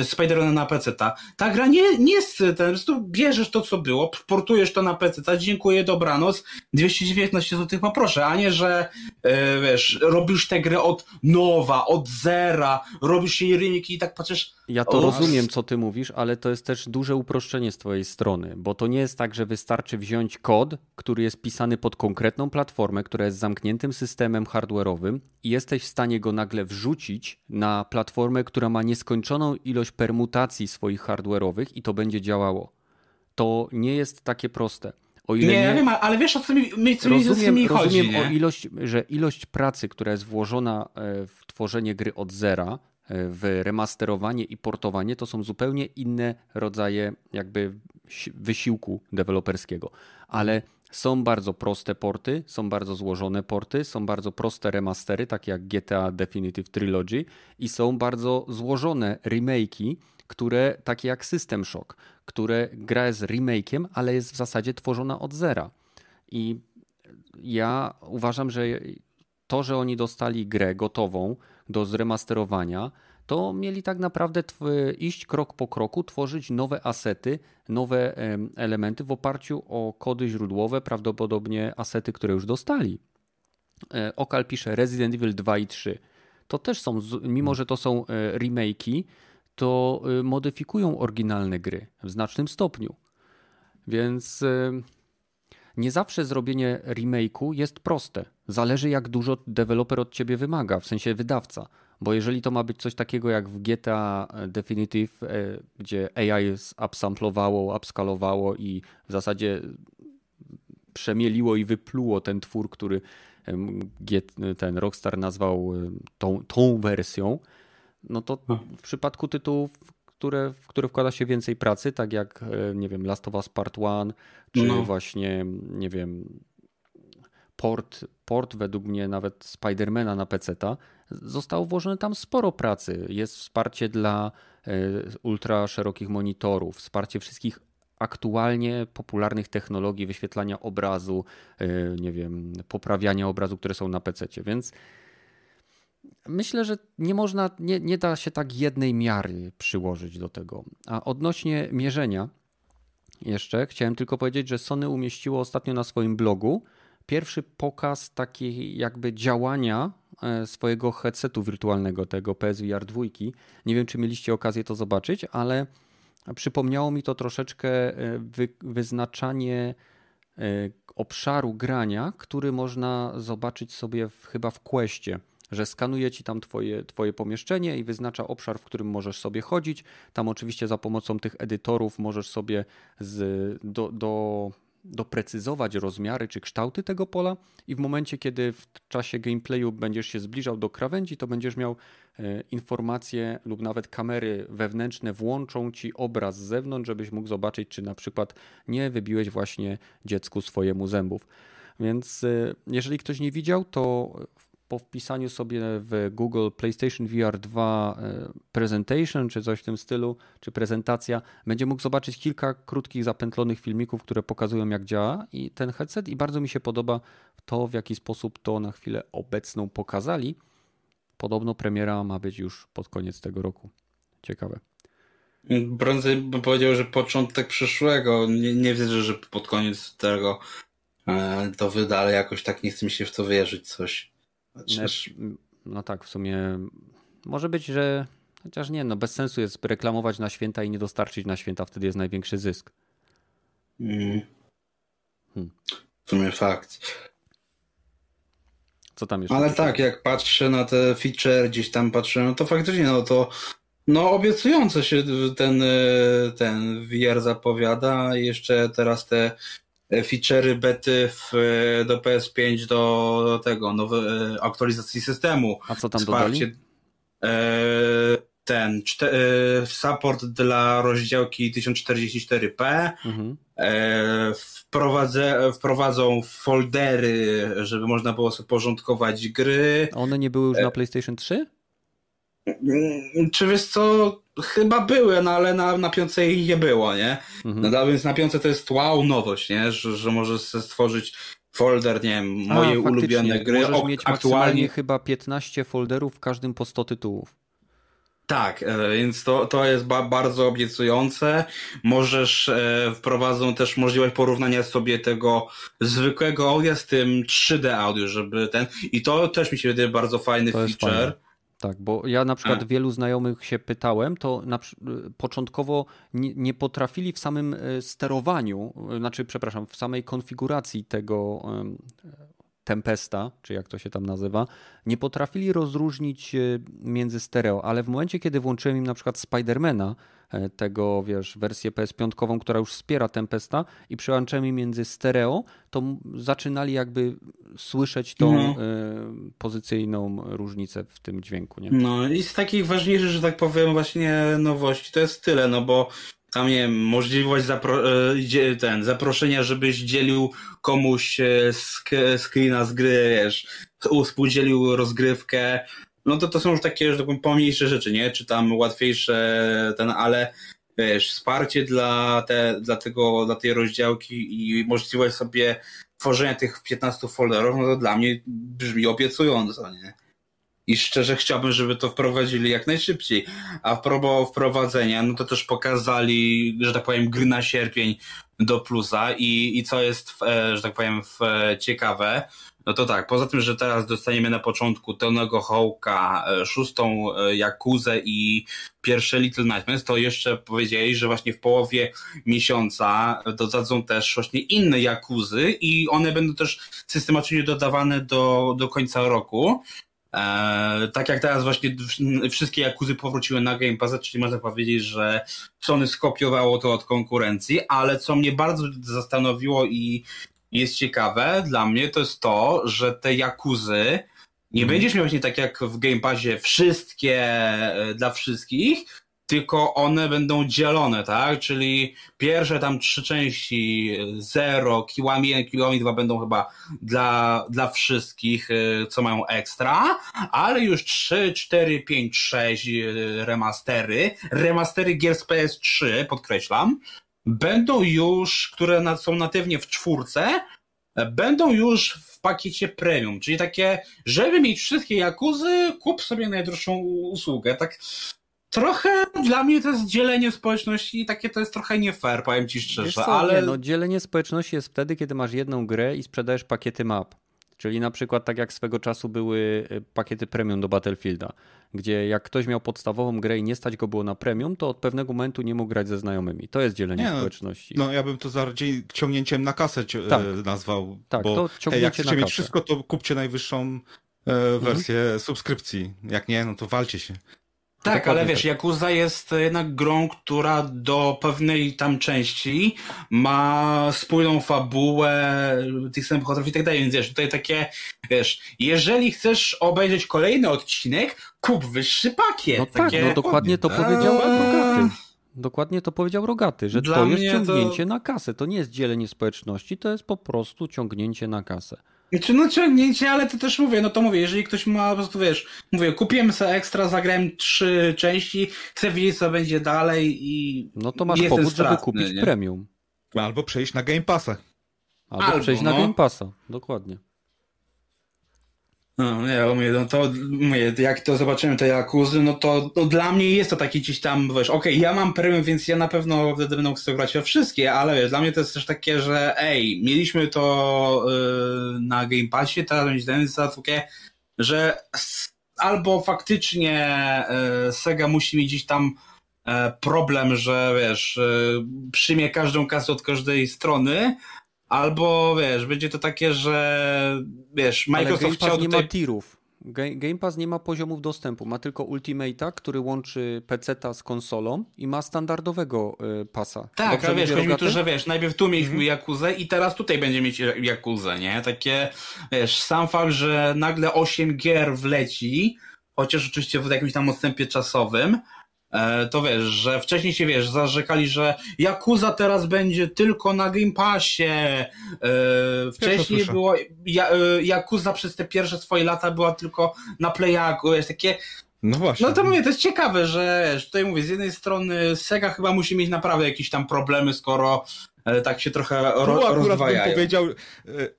y, Spidermana na PC, ta, ta gra nie, nie jest ten, po bierzesz to, co było, portujesz to na PC, ta, dziękuję, dobranoc, 219 zł poproszę, a nie, że y, wiesz, robisz tę grę od nowa, od zera, robisz jej remake i tak patrzysz, Ja to O, rozumiem, co ty mówisz, ale to jest też duże uproszczenie z twojej strony, bo to nie jest tak, że wystarczy wziąć kod, który jest pisany pod konkretną platformę, która jest zamkniętym systemem hardware'owym i jesteś w stanie go nagle wrzucić na platformę, która ma nieskończoną ilość permutacji swoich hardware'owych i to będzie działało. To nie jest takie proste. Nie, ja wiem, ale wiesz o co mi, mi, co mi rozumiem, tymi chodzi, rozumiem nie? o ilość, że ilość pracy, która jest włożona e, w tworzenie gry od zera, e, w remasterowanie i portowanie, to są zupełnie inne rodzaje jakby si- wysiłku deweloperskiego. Ale są bardzo proste porty, są bardzo złożone porty, są bardzo proste remastery, takie jak GTA Definitive Trilogy i są bardzo złożone remake'i, które takie jak System Shock, które gra jest remake'iem, ale jest w zasadzie tworzona od zera. I ja uważam, że to, że oni dostali grę gotową do zremasterowania, to mieli tak naprawdę iść krok po kroku, tworzyć nowe asety, nowe em, elementy w oparciu o kody źródłowe, prawdopodobnie asety, które już dostali. E, Okal pisze Resident Evil 2 i 3. To też są, mimo że to są e, remake'i, to e, modyfikują oryginalne gry w znacznym stopniu. Więc nie zawsze zrobienie remake'u jest proste. Zależy jak dużo deweloper od ciebie wymaga, w sensie wydawca. Bo jeżeli to ma być coś takiego jak w GTA Definitive, e, gdzie AI upsamplowało, upskalowało i w zasadzie przemieliło i wypluło ten twór, który Get- ten Rockstar nazwał tą, tą wersją, no to w przypadku tytułów, które, w które wkłada się więcej pracy, tak jak, e, nie wiem, Last of Us Part 1, czy No. właśnie, nie wiem, port, port według mnie nawet Spidermana na PC-ta, zostało włożone tam sporo pracy. Jest wsparcie dla e, ultra szerokich monitorów, wsparcie wszystkich aktualnie popularnych technologii wyświetlania obrazu, e, nie wiem, poprawiania obrazu, które są na PC-cie, więc myślę, że nie można, nie, nie da się tak jednej miary przyłożyć do tego. A odnośnie mierzenia, jeszcze chciałem tylko powiedzieć, że Sony umieściło ostatnio na swoim blogu pierwszy pokaz takiej jakby działania e, swojego headsetu wirtualnego, tego PSVR 2. Nie wiem, czy mieliście okazję to zobaczyć, ale przypomniało mi to troszeczkę e, wy, wyznaczanie e, obszaru grania, który można zobaczyć sobie w, chyba w Questie że skanuje ci tam twoje, twoje pomieszczenie i wyznacza obszar, w którym możesz sobie chodzić. Tam oczywiście za pomocą tych edytorów możesz sobie z, do, do, doprecyzować rozmiary czy kształty tego pola i w momencie, kiedy w czasie gameplayu będziesz się zbliżał do krawędzi, to będziesz miał e, informacje lub nawet kamery wewnętrzne włączą ci obraz z zewnątrz, żebyś mógł zobaczyć, czy na przykład nie wybiłeś właśnie dziecku swojemu zębów. Więc e, jeżeli ktoś nie widział, to po wpisaniu sobie w Google PlayStation VR 2 e, Presentation, czy coś w tym stylu, czy prezentacja, będzie mógł zobaczyć kilka krótkich, zapętlonych filmików, które pokazują, jak działa i ten headset. I bardzo mi się podoba to, w jaki sposób to na chwilę obecną pokazali. Podobno premiera ma być już pod koniec tego roku. Ciekawe. Prędzej bym powiedział, że początek przyszłego. Nie, nie wierzę, że pod koniec tego e, to wyda, ale jakoś tak nie chce mi się w to wierzyć coś. Chociaż... No tak, w sumie może być, że Chociaż nie, no bez sensu jest reklamować na święta i nie dostarczyć na święta, wtedy jest największy zysk. Mm. Hmm. W sumie fakt. Co tam jeszcze? Ale tak, jak patrzę na te feature, gdzieś tam patrzę, no to faktycznie, no to no obiecująco się ten, ten VR zapowiada. Jeszcze teraz te feature'y bety w, do PS5 do, tego, nowej aktualizacji systemu. A co tam Wsparcie, dodali? E, ten e, support dla rozdziałki 1044p. Mhm. E, wprowadzę, wprowadzą foldery, żeby można było sobie porządkować gry. A one nie były już na PlayStation 3? Mm, czy wiesz co, chyba były, no ale na, na piące ich nie było, nie? Mhm. No, więc na piące to jest wow nowość, nie? Że, że możesz stworzyć folder, nie wiem, moje A, ulubione gry. Możesz mieć aktualnie chyba 15 folderów w każdym po 100 tytułów. Tak, e, więc to, to jest ba bardzo obiecujące. Możesz, e, wprowadzą też możliwość porównania sobie tego zwykłego audio z tym 3D audio, żeby ten, i to też mi się wydaje bardzo fajny to feature. Tak, bo ja na przykład A. wielu znajomych się pytałem, to na, początkowo nie, nie, potrafili w samym e, sterowaniu, znaczy, przepraszam, w samej konfiguracji tego Tempesta, czy jak to się tam nazywa, nie potrafili rozróżnić e, między stereo, ale w momencie, kiedy włączyłem im na przykład Spidermana, e, tego, wiesz, wersję PS5, która już wspiera Tempesta i przełączyłem im między stereo, to zaczynali jakby słyszeć tą no. pozycyjną różnicę w tym dźwięku, nie? No i z takich ważniejszych, że tak powiem, właśnie nowości to jest tyle, no bo tam nie wiem, możliwość zapro e, ten, zaproszenia, żebyś dzielił komuś e, sk screena z gry, wiesz, współdzielił rozgrywkę, no to to są już takie, że tak powiem, pomniejsze rzeczy, nie? Czy tam łatwiejsze ten, ale wiesz, wsparcie dla, te, dla tego, dla tej rozdziałki i możliwość sobie tworzenia tych 15 folderów, no to dla mnie brzmi obiecująco, nie? i szczerze chciałbym, żeby to wprowadzili jak najszybciej. A propos wprowadzenia, no to też pokazali, że tak powiem, gry na sierpień do plusa i, i co jest, e, że tak powiem, e, ciekawe, no to tak, poza tym, że teraz dostaniemy na początku Tonego Hołka, e, szóstą Jakuzę i pierwsze Little Nightmares, to jeszcze powiedzieli, że właśnie w połowie miesiąca dodadzą też właśnie inne Jakuzy i one będą też systematycznie dodawane do, do końca roku. E, tak jak teraz właśnie wszystkie Jakuzy powróciły na Game Pass, czyli można powiedzieć, że Sony skopiowało to od konkurencji, ale co mnie bardzo zastanowiło i jest ciekawe dla mnie, to jest to, że te Jakuzy nie hmm. będziesz miał właśnie tak jak w Game Passie wszystkie e, dla wszystkich, tylko one będą dzielone, tak? Czyli pierwsze tam trzy części, 0, Kiłami 1, Kiłami 2 będą chyba dla, dla wszystkich, y, co mają ekstra, ale już 3, 4, 5, 6 remastery, remastery gier z PS3, podkreślam, będą już, które są natywnie w czwórce, będą już w pakiecie premium, czyli takie, żeby mieć wszystkie Jakuzy, kup sobie najdroższą usługę, tak trochę dla mnie to jest dzielenie społeczności i takie to jest trochę nie fair, powiem ci szczerze, co, ale... Nie, no, dzielenie społeczności jest wtedy, kiedy masz jedną grę i sprzedajesz pakiety map. Czyli na przykład tak jak swego czasu były y, pakiety premium do Battlefielda, gdzie jak ktoś miał podstawową grę i nie stać go było na premium, to od pewnego momentu nie mógł grać ze znajomymi. To jest dzielenie nie, no, społeczności. No ja bym to bardziej ciągnięciem na kasę tak. nazwał. Tak, bo to ciągnięcie jak chcecie mieć wszystko, to kupcie najwyższą e, wersję mhm. subskrypcji. Jak nie, no to walcie się. Tak, ale wiesz, tak. Yakuza jest jednak grą, która do pewnej tam części ma spójną fabułę, tych samych bohaterów i tak dalej, więc wiesz, tutaj takie, wiesz, jeżeli chcesz obejrzeć kolejny odcinek, kup wyższy pakiet. No tak, no dokładnie to powiedział Rogaty. Dokładnie to powiedział Rogaty, że Dla to jest ciągnięcie to... na kasę. To nie jest dzielenie społeczności, to jest po prostu ciągnięcie na kasę. Znaczy, no ciągnięcie, ale to też mówię, no to mówię, jeżeli ktoś ma po prostu, wiesz, mówię, kupiłem sobie ekstra, zagrałem trzy części, chcę wiedzieć, co będzie dalej i No to masz powód, żeby kupić nie? premium. Albo przejść na Game Passa. Albo, Albo przejść no. na Game Passa, dokładnie. No, nie, mówię, no to mówię, jak to zobaczymy te Jakuzy, no to no dla mnie jest to taki gdzieś tam, wiesz, okej, okay, ja mam premium, więc ja na pewno wtedy będę mógł grać we wszystkie, ale wiesz, dla mnie to jest też takie, że ej, mieliśmy to yy, na Game Passie, teraz będzie za takie, że albo faktycznie e, Sega musi mieć gdzieś tam e, problem, że wiesz, e, przyjmie każdą kasę od każdej strony, albo wiesz, będzie to takie, że wiesz, Microsoft Ale Game chciał Pass nie tutaj... ma tirów. Ga- Game Pass nie ma poziomów dostępu, ma tylko Ultimate'a, który łączy PC z konsolą i ma standardowego y, pasa. Tak, Dobrze a wiesz, chodzi mi tu, że wiesz, najpierw tu mieliśmy Mhm. Jakuzę i teraz tutaj będzie mieć Jakuzę, nie? Takie, wiesz, sam fakt, że nagle 8 gier wleci, chociaż oczywiście w jakimś tam odstępie czasowym, to wiesz, że wcześniej się, wiesz, zarzekali, że Yakuza teraz będzie tylko na Game Passie, e, wcześniej słyszę. było, ja, e, Yakuza przez te pierwsze swoje lata była tylko na Playaku, wiesz, takie, No właśnie. no to mówię, to jest ciekawe, że tutaj mówię, z jednej strony Sega chyba musi mieć naprawdę jakieś tam problemy, skoro e, tak się trochę ro, Tu akurat bym powiedział, e,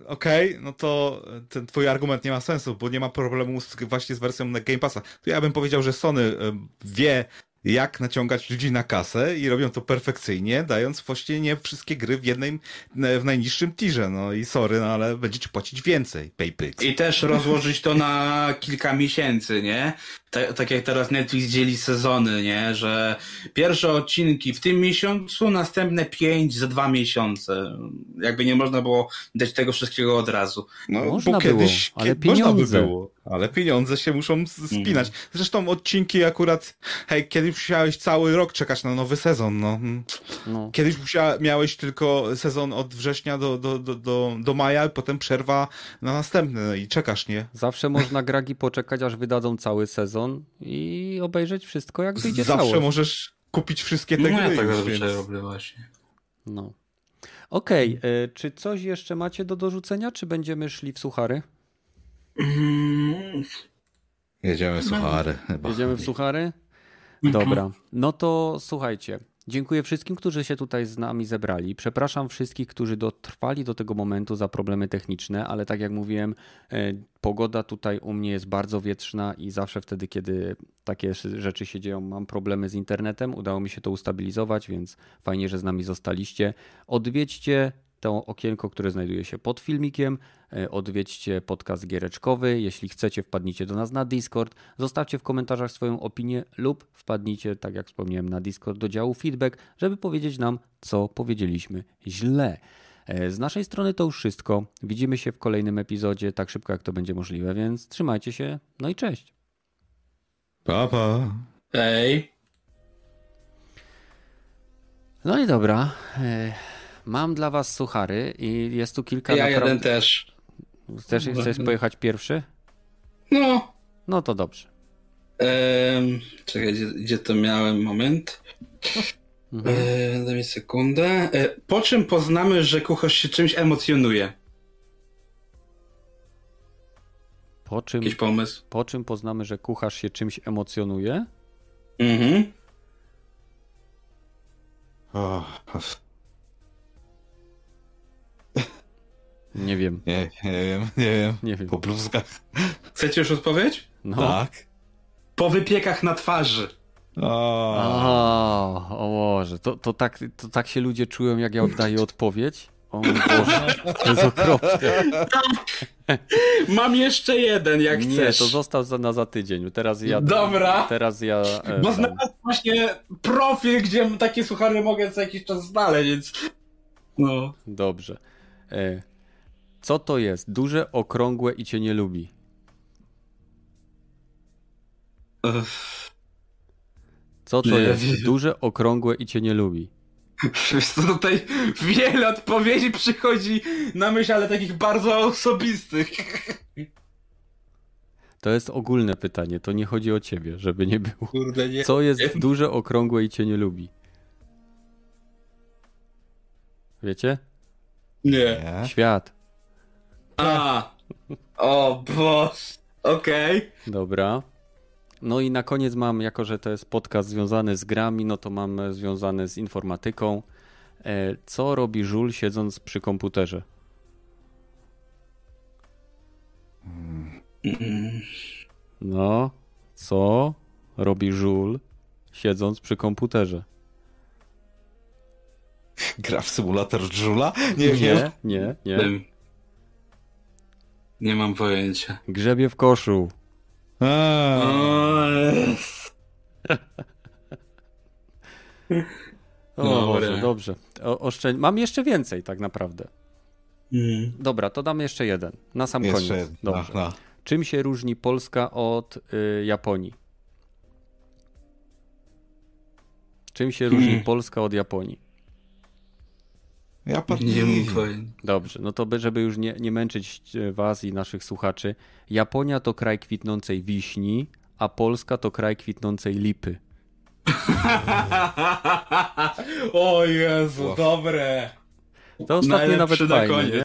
okej, no to ten twój argument nie ma sensu, bo nie ma problemu z, właśnie z wersją Game Passa. To ja bym powiedział, że Sony e, wie, jak naciągać ludzi na kasę i robią to perfekcyjnie, dając właśnie nie wszystkie gry w jednej, w najniższym tirze. No i sorry, no ale będziecie płacić więcej. PayPix. I też rozłożyć to na kilka miesięcy, nie? Tak, tak jak teraz Netflix dzieli sezony, nie? Że pierwsze odcinki w tym miesiącu, następne pięć za dwa miesiące. Jakby nie można było dać tego wszystkiego od razu. No, Można bo było, kiedyś ale kie- można by pieniądze. było, ale pieniądze się muszą Mhm. spinać. Zresztą odcinki akurat, hej, kiedyś musiałeś cały rok czekać na nowy sezon, no. Mm. No. Kiedyś musiała, miałeś tylko sezon od września do, do, do, do, do maja, i potem przerwa na następny no i czekasz, nie? Zawsze można gragi poczekać, aż wydadzą cały sezon i obejrzeć wszystko, jak wyjdzie Zawsze całość. możesz kupić wszystkie te No gry ja tak już, robię właśnie. No. Okej, y, czy coś jeszcze macie do dorzucenia, czy będziemy szli w suchary? Jedziemy suchary chyba. Jedziemy w suchary? Dobra. No to słuchajcie. Dziękuję wszystkim, którzy się tutaj z nami zebrali. Przepraszam wszystkich, którzy dotrwali do tego momentu za problemy techniczne, ale tak jak mówiłem, e, pogoda tutaj u mnie jest bardzo wietrzna i zawsze wtedy, kiedy takie rzeczy się dzieją, mam problemy z internetem. Udało mi się to ustabilizować, więc fajnie, że z nami zostaliście. Odwiedźcie to okienko, które znajduje się pod filmikiem. E, Odwiedźcie podcast giereczkowy. Jeśli chcecie, wpadnijcie do nas na Discord. Zostawcie w komentarzach swoją opinię lub wpadnijcie, tak jak wspomniałem, na Discord do działu feedback, żeby powiedzieć nam, co powiedzieliśmy źle. E, Z naszej strony to już wszystko. Widzimy się w kolejnym epizodzie tak szybko, jak to będzie możliwe, więc trzymajcie się. No i cześć. Pa, pa. Ej. No i dobra. Mam dla was suchary i jest tu kilka Ja naprawdę... jeden też. Chcesz, chcesz pojechać pierwszy? No. No to dobrze. Em, czekaj, gdzie, gdzie to miałem? Moment. Mhm. E, daj mi sekundę. E, po czym poznamy, że kucharz się czymś emocjonuje? Po czym, Jakiś pomysł? po czym poznamy, że kucharz się czymś emocjonuje? Mhm. O, Nie wiem, nie, nie wiem, nie wiem. nie wiem. Po bluzkach. Chcecie już odpowiedź? No. Tak. Po wypiekach na twarzy. O. O, o Boże, to, to, tak, to tak się ludzie czują, jak ja oddaję odpowiedź? O Boże, to jest okropne. Mam jeszcze jeden, jak Nie, chcesz. to został za, na za tydzień. Teraz ja. Dobra. Teraz ja. e, Bo znalazłem właśnie profil, gdzie takie suchary mogę co jakiś czas znaleźć, więc... No. Dobrze. E, co to jest? Duże, okrągłe i cię nie lubi. Co to Nie jest? wiem. Duże, okrągłe i cię nie lubi. Wiesz co, tutaj wiele odpowiedzi przychodzi na myśl, ale takich bardzo osobistych. To jest ogólne pytanie, to nie chodzi o ciebie, żeby nie było. Kurde, nie. Co jest nie. duże, okrągłe i cię nie lubi? Wiecie? Nie. Nie. Świat. A. O, boż. Okej. Dobra. No i na koniec mam, jako że to jest podcast związany z grami, no to mam e, związane z informatyką. E, Co robi żul siedząc przy komputerze? No, co robi żul siedząc przy komputerze? Gra w symulator żula? Nie, wiem. Nie, nie, nie. Nie. Mam pojęcia. Grzebie w koszu. A, O. Boże, dobrze. O, oszczędź... Mam jeszcze więcej tak naprawdę. Mm. Dobra, to dam jeszcze jeden. Na sam jeszcze koniec. jedna. Dobrze. No. Czym się różni Polska od y, Japonii? Czym się różni Hmm. Polska od Japonii? Ja. Nie. Dobrze, no to by, żeby już nie, nie męczyć was i naszych słuchaczy. Japonia to kraj kwitnącej wiśni, a Polska to kraj kwitnącej lipy. o Jezu, dobre. To ostatnie Najlepszy nawet na fajne, koniec. nie?